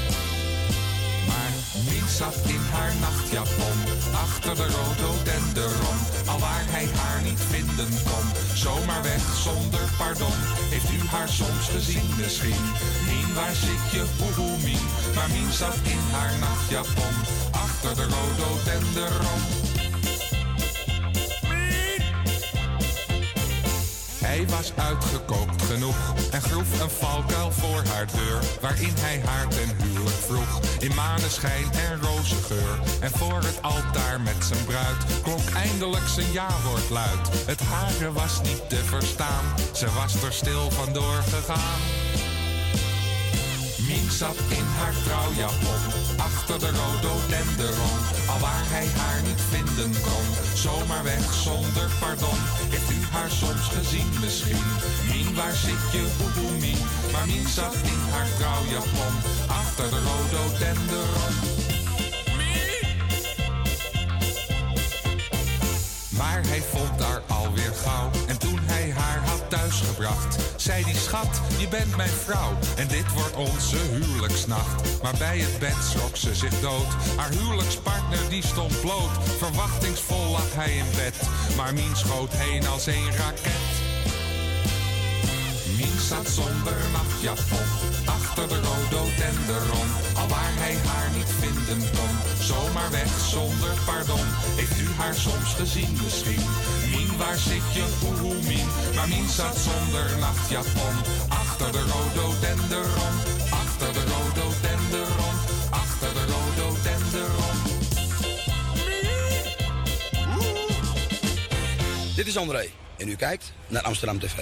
Mien zat in haar nachtjapon, achter de rhododendron. Al waar hij haar niet vinden kon, zomaar weg zonder pardon. Heeft u haar soms gezien misschien? Mien, waar zit je? Mien. Maar Mien zat in haar nachtjapon, achter de rhododendron. Hij was uitgekookt genoeg en groef een valkuil voor haar deur. Waarin hij haar ten huwelijk vroeg. In maneschijn en rozengeur. En voor het altaar met zijn bruid klonk eindelijk zijn ja-woord luid. Het hare was niet te verstaan, ze was er stil vandoor gegaan. Mien zat in haar trouwjapon, achter de rhododendron. Al waar hij haar niet vinden kon, zomaar weg zonder pardon. Heeft u haar soms gezien misschien? Mien, waar zit je, boeboe? Maar Mien zat in haar trouwjapon, achter de rhododendron. hij vond haar alweer gauw. En haar had thuisgebracht, zei die schat, je bent mijn vrouw. En dit wordt onze huwelijksnacht. Maar bij het bed schrok ze zich dood. Haar huwelijkspartner die stond bloot. Verwachtingsvol lag hij in bed. Maar Mien schoot heen als een raket. Zat zonder nachtjapon Achter de rhododendron Al waar hij haar niet vinden kon. Zomaar weg zonder pardon. Heeft u haar soms gezien misschien? Mien, waar zit je? Hoe, hoe, Mien Maar Mien zat zonder nachtjapon Achter de rhododendron Achter de rhododendron Achter de rhododendron Dit is André. En u kijkt naar Amsterdam TV.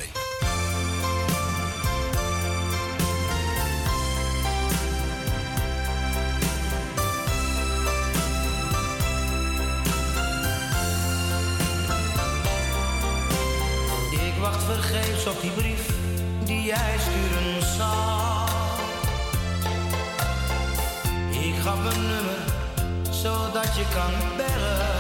Jij sturen zal. Ik gaf mijn nummer zodat je kan bellen.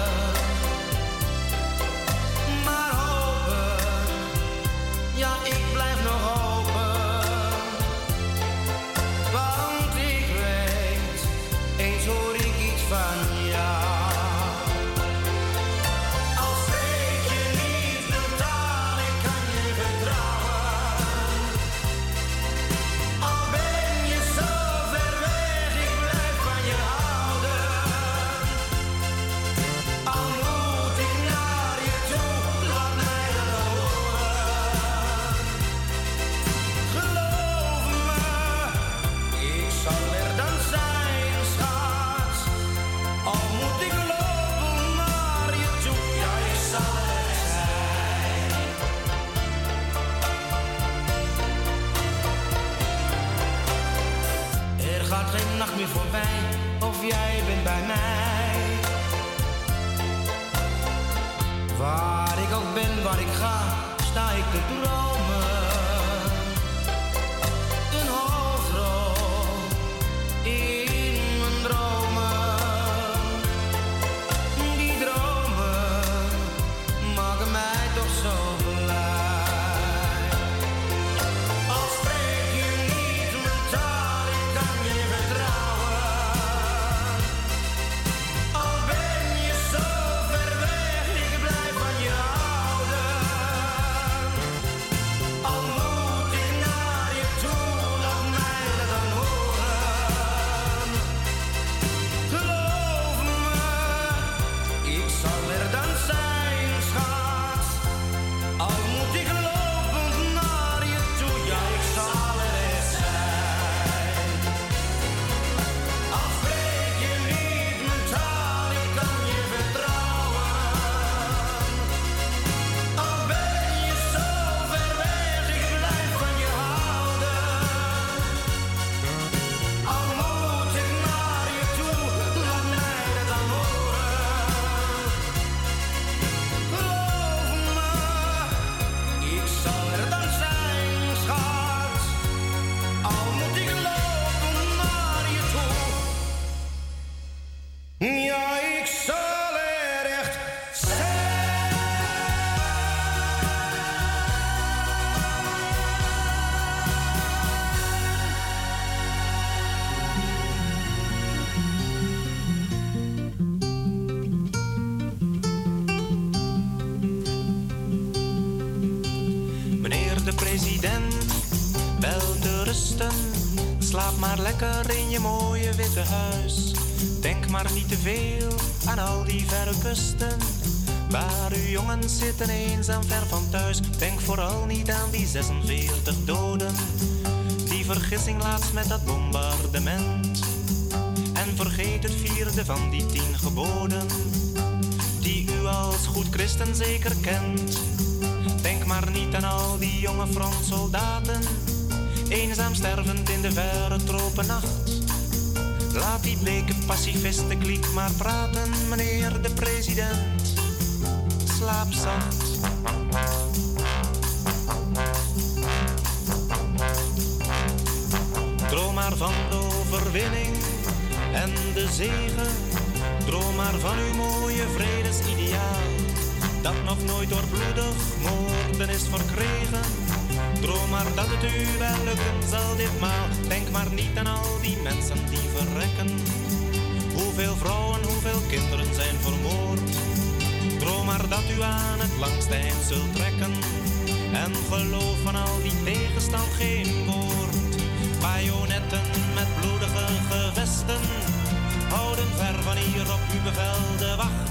Sta veel aan al die verre kusten. Waar uw jongens zitten eenzaam ver van thuis. Denk vooral niet aan die 46 doden. Die vergissing laatst met dat bombardement. En vergeet het vierde van die tien geboden. Die u als goed christen zeker kent. Denk maar niet aan al die jonge frontsoldaten, eenzaam stervend in de verre tropennacht. Laat die bleke pacifisten kliek maar praten, meneer de president. Slaap zacht. Droom maar van de overwinning en de zegen. Droom maar van uw mooie vredesideaal. dat nog nooit door bloedig moorden is verkregen. Droom maar dat het u wel lukken zal ditmaal. Denk maar niet aan al die mensen die verrekken. Hoeveel vrouwen, hoeveel kinderen zijn vermoord. Droom maar dat u aan het langste eind zult trekken. En geloof van al die tegenstand geen woord. Bajonetten met bloedige gevesten houden ver van hier op uw bevel de wacht.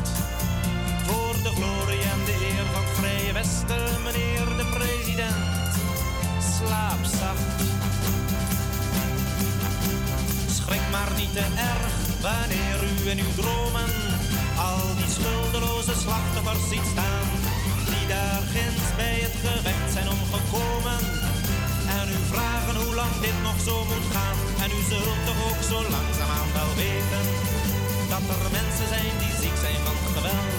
Slaap zacht. Schrik maar niet te erg wanneer u in uw dromen al die schuldeloze slachtoffers ziet staan. Die daar ginds bij het gevecht zijn omgekomen. En u vragen hoe lang dit nog zo moet gaan. En u zult toch ook zo langzaamaan wel weten. Dat er mensen zijn die ziek zijn van geweld.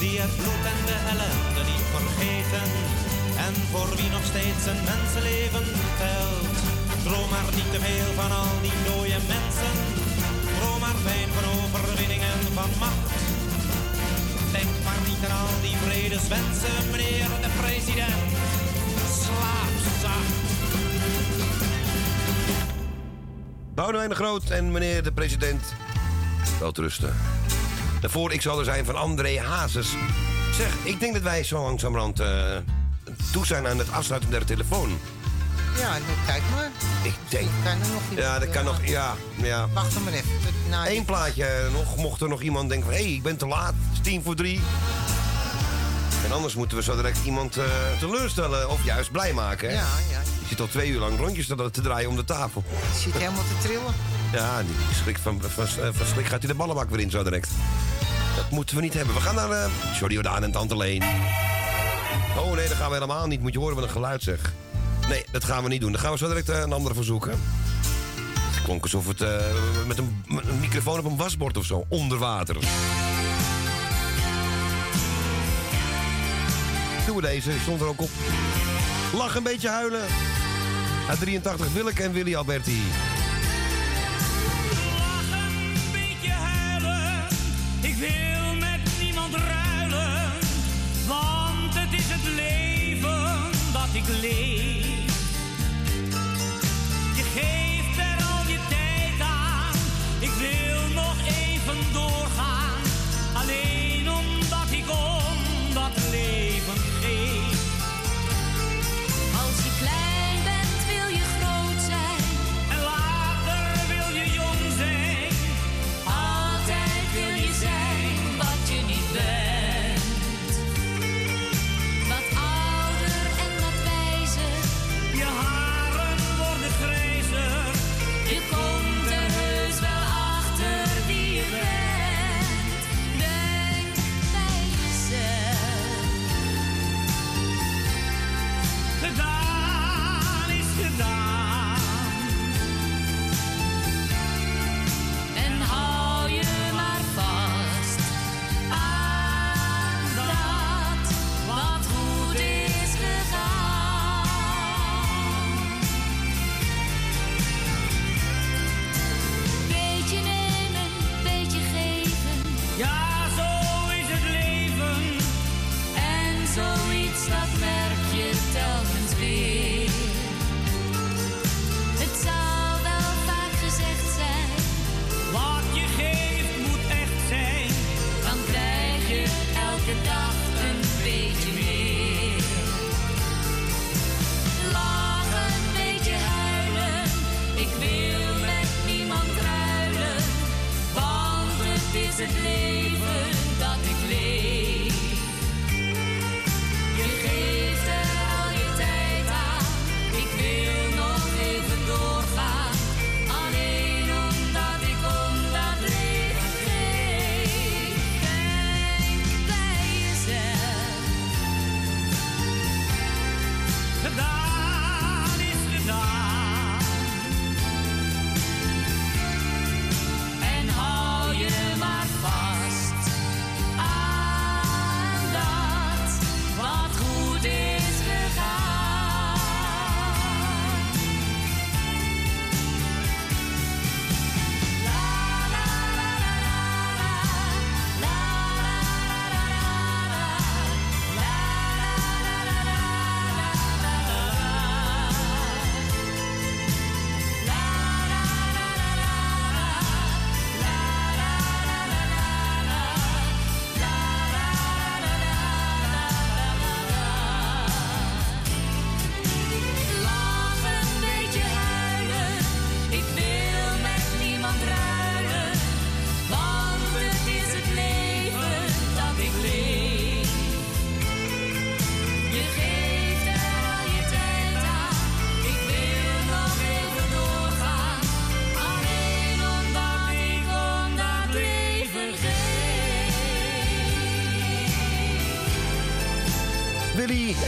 Die het bloed en de ellende niet vergeten. En voor wie nog steeds een mensenleven telt. Droom maar niet te veel van al die dode mensen. Droom maar fijn van overwinning en van macht. Denk maar niet aan al die vredeswensen, meneer de president. Slaap zacht. Boudewijn de Groot en meneer de president. Wel rusten. Daarvoor ik zal er zijn van André Hazes. Zeg, ik denk dat wij zo langzamerhand eh toe zijn aan het afsluiten der telefoon. Ja, kijk maar. Ik denk... Kan er nog Ja, dat kan eh, nog... Ja, ja. Wacht dan maar even. Nou, Eén plaatje nog, mocht er nog iemand denken van... hé, hey, ik ben te laat, het is tien voor drie. En anders moeten we zo direct iemand eh, teleurstellen of juist blij maken. Hè? Ja, ja. Je zit al twee uur lang rondjes te, te draaien om de tafel. Je zit helemaal te trillen. Ja, die schrik van, van, van schrik gaat hij de ballenbak weer in zo direct. Dat moeten we niet hebben. We gaan naar uh, Jordi Jordaan en Tante Leen. Oh nee, dat gaan we helemaal niet. Moet je horen wat een geluid zeg. Nee, dat gaan we niet doen. Dan gaan we zo direct eh, een andere verzoeken. Het klonk alsof het eh, met een, een microfoon op een wasbord of zo, onder water. Doen we deze, stond er ook op. Lach een beetje huilen. Uit 83 Willeke en Willy Alberti. beetje huilen. Ik wil dat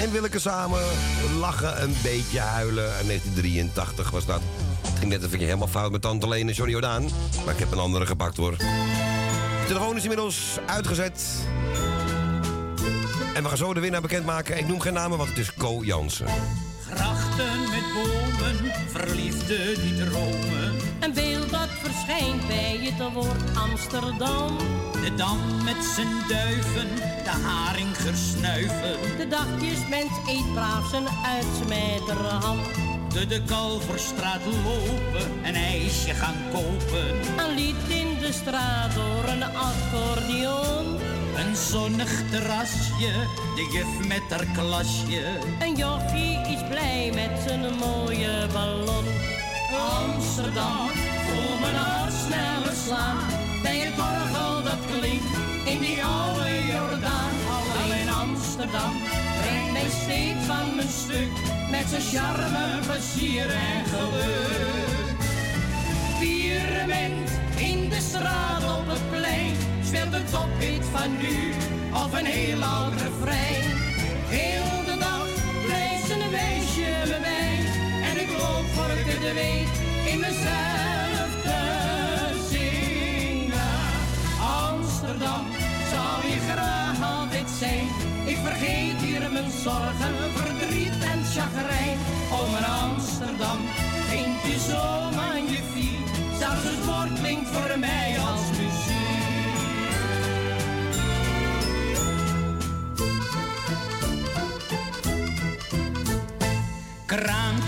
en Willeke samen lachen, een beetje huilen. En 1983 was dat. Het ging net even helemaal fout met Tante Leen en Johnny Jordaan. Maar ik heb een andere gepakt hoor. De telefoon is inmiddels uitgezet. En we gaan zo de winnaar bekendmaken. Ik noem geen namen, want het is Co Jansen. Grachten met bomen, verliefden die dromen. Een beeld dat verschijnt bij het woord Amsterdam. De dam met zijn duiven, de haringers snuiven. De dagjesmens eet braaf zijn uitsmijterham. De de Kalverstraat lopen, een ijsje gaan kopen. Een lied in de straat door een accordeon. Een zonnig terrasje, de juf met haar klasje. Een jochie is blij met zijn mooie ballon. Amsterdam, voel mijn hart sneller slaan. Bij het orgel dat klinkt in die oude Jordaan. Amsterdam brengt mij steeds van mijn stuk. Met zijn charme, plezier en geluk. Pirament in de straat op het plein. Speelt een tophit van nu of een heel oud refrein. Heel de dag blijft een weesje me bij. En ik loop voor ik het weet in mezelf te zingen. Amsterdam zou je graag altijd zijn. Vergeet hier mijn zorgen, verdriet en chagrijn. Oh, mijn Amsterdam, vind je zo magnifiek. Zelfs het woord klinkt voor mij als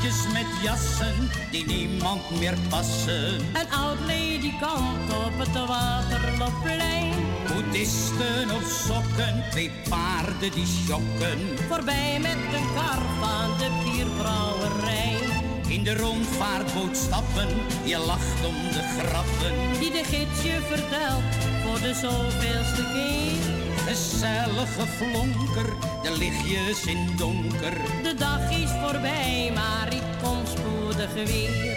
met jassen die niemand meer passen. Een oud ledikant op het Waterloopplein. Boeddhisten op sokken, twee paarden die schokken. Voorbij met een kar van de bierbrouwerij. In de rondvaartboot stappen, je lacht om de grappen. Die de gids je vertelt voor de zoveelste keer. Gezellige flonker, de lichtjes in donker. De dag is voorbij, maar ik kom spoedig weer.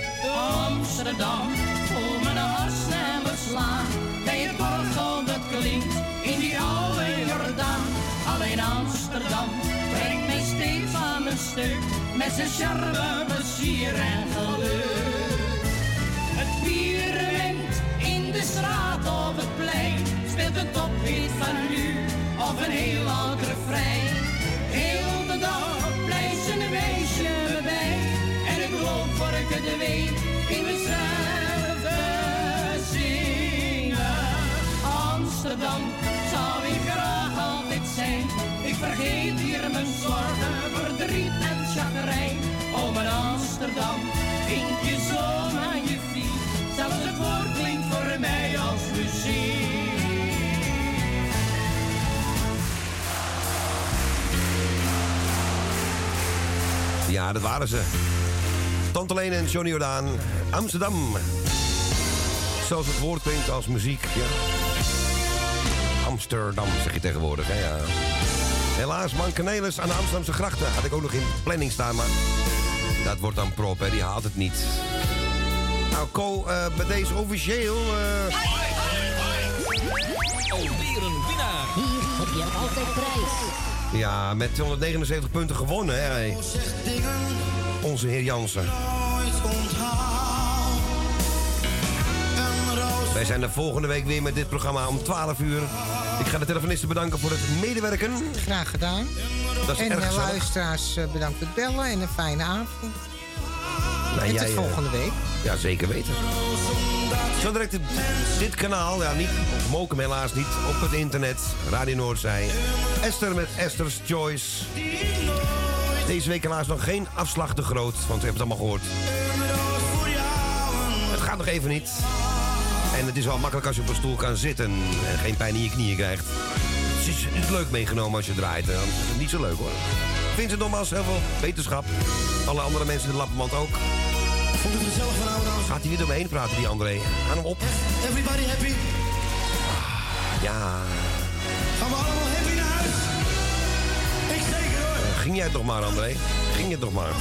Amsterdam, voel mijn hart sneller slaan. Bij het orgel dat klinkt in die oude Jordaan. Alleen Amsterdam brengt mij steeds van mijn stuk. Met zijn charme, plezier en geluk. Het bierwind in de straat op het plein. Speelt een tophit van nu of een heel oud refrein. Heel de dag blijft een weesje me bij. En ik loop voor ik het weet in mezelf zingen. Amsterdam zou ik graag altijd zijn. Ik vergeet hier mijn zorgen, verdriet en chagrijn. Oh, mijn Amsterdam, vind je zo magnifiek. Zelfs het woord voor mij als Ja, dat waren ze. Tante Leen en Johnny Jordaan. Amsterdam. Zoals het woord klinkt als muziek. Ja. Amsterdam zeg je tegenwoordig. Hè? Ja. Helaas, Mankenelis aan de Amsterdamse grachten. Had ik ook nog in planning staan, maar dat wordt dan prop, hè. die haalt het niet. Nou, Co, eh, bij deze officieel... eh, Alweer een winnaar. Hier heb je altijd prijs. Ja, met 279 punten gewonnen, hè. hey. Onze heer Jansen. Wij zijn er volgende week weer met dit programma om 12 uur. Ik ga de telefonisten bedanken voor het medewerken. Graag gedaan. Dat is en de luisteraars eh, bedankt voor het bellen en een fijne avond. Nou, en jij, tot eh, volgende week. Ja, zeker weten. Zo direct dit, kanaal, ja, niet op Mokum helaas niet, op het internet, Radio Noordzij. Esther met Esther's Choice. Deze week helaas nog geen afslag te groot, want u hebt het allemaal gehoord. Het gaat nog even niet. En het is wel makkelijk als je op een stoel kan zitten en geen pijn in je knieën krijgt. Het is, het is leuk meegenomen als je draait, het niet zo leuk hoor. Vincent nogmaals heel veel wetenschap. Alle andere mensen in de lappenmand ook. Vond het gezellig vanavond? Gaat hij weer door me heen praten, die André? Ga hem op. Everybody happy? Ja. Gaan we allemaal happy naar huis? Ik zeker hoor. Ging jij nog maar, André? Ging het nog maar.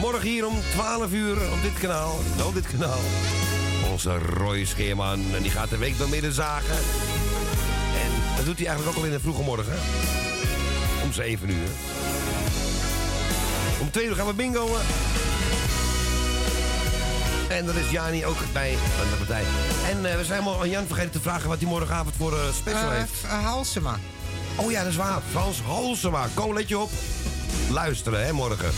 Morgen hier om 12 uur op dit kanaal. Wel dit kanaal. Onze Roy Scheerman. En die gaat de week door midden zagen. En dat doet hij eigenlijk ook al in de vroege morgen. Om 7 uur. Om 2 uur gaan we bingo. En er is Jani ook bij van de partij. En eh, we zijn helemaal aan Jan vergeten te vragen wat hij morgenavond voor eh, special Eh, heeft. Halsema. Oh ja, dat is waar. Frans Halsema. Kom, let je op. Luisteren, hè, morgen.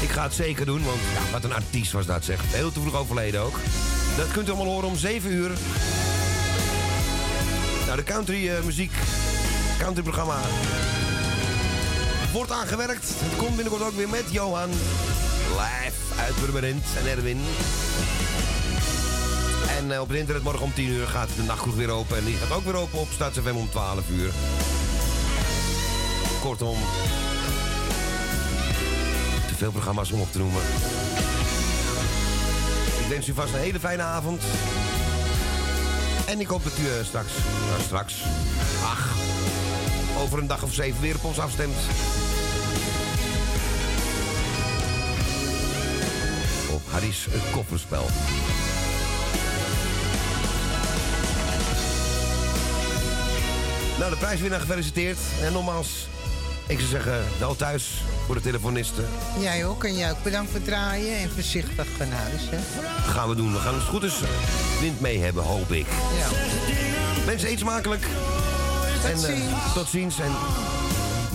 Ik ga het zeker doen, want ja, wat een artiest was dat, zeg. Heel te vroeg overleden ook. Dat kunt u allemaal horen om 7 uur. Nou, de country muziek, country programma wordt aangewerkt. Het komt binnenkort ook weer met Johan. Live uit Purmerend en Erwin. En eh, op het internet morgen om 10 uur gaat de nachtgroep weer open. En die gaat ook weer open op Stads FM om 12 uur. Kortom, te veel programma's om op te noemen. Ik wens u vast een hele fijne avond. En ik hoop dat u eh, straks, nou straks, ach, over een dag of zeven weer op ons afstemt. Harry's kofferspel. Nou, de prijswinnaar gefeliciteerd. En nogmaals, ik zou zeggen, wel thuis voor de telefonisten. Jij ook. En jij ook bedankt voor het draaien. En voorzichtig naar huis, hè. gaan we doen. We gaan het goed eens wind mee hebben, hoop ik. Ja. Mensen, eet smakelijk. Tot en, eh, tot ziens. En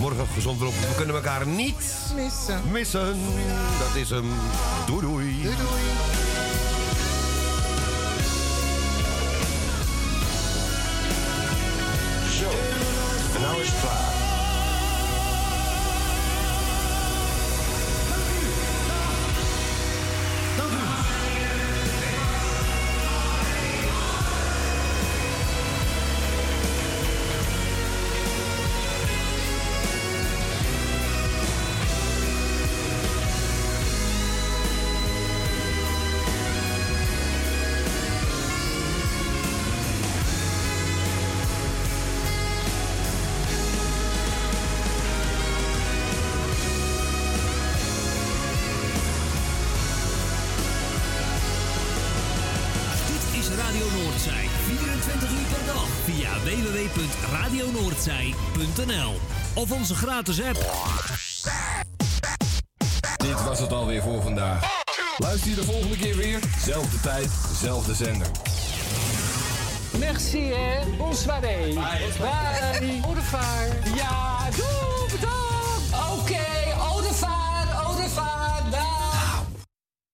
morgen gezond erop. We kunnen elkaar niet Missen. missen. Dat is hem. Doei doei. Doei doei. Zo. En nou of onze gratis app. Dit was het alweer voor vandaag. Luister je de volgende keer weer, zelfde tijd, zelfde zender. Merci, hè. Bonsoiré. Bye. Bye. Au revoir. Ja, doei, bedankt. Oké.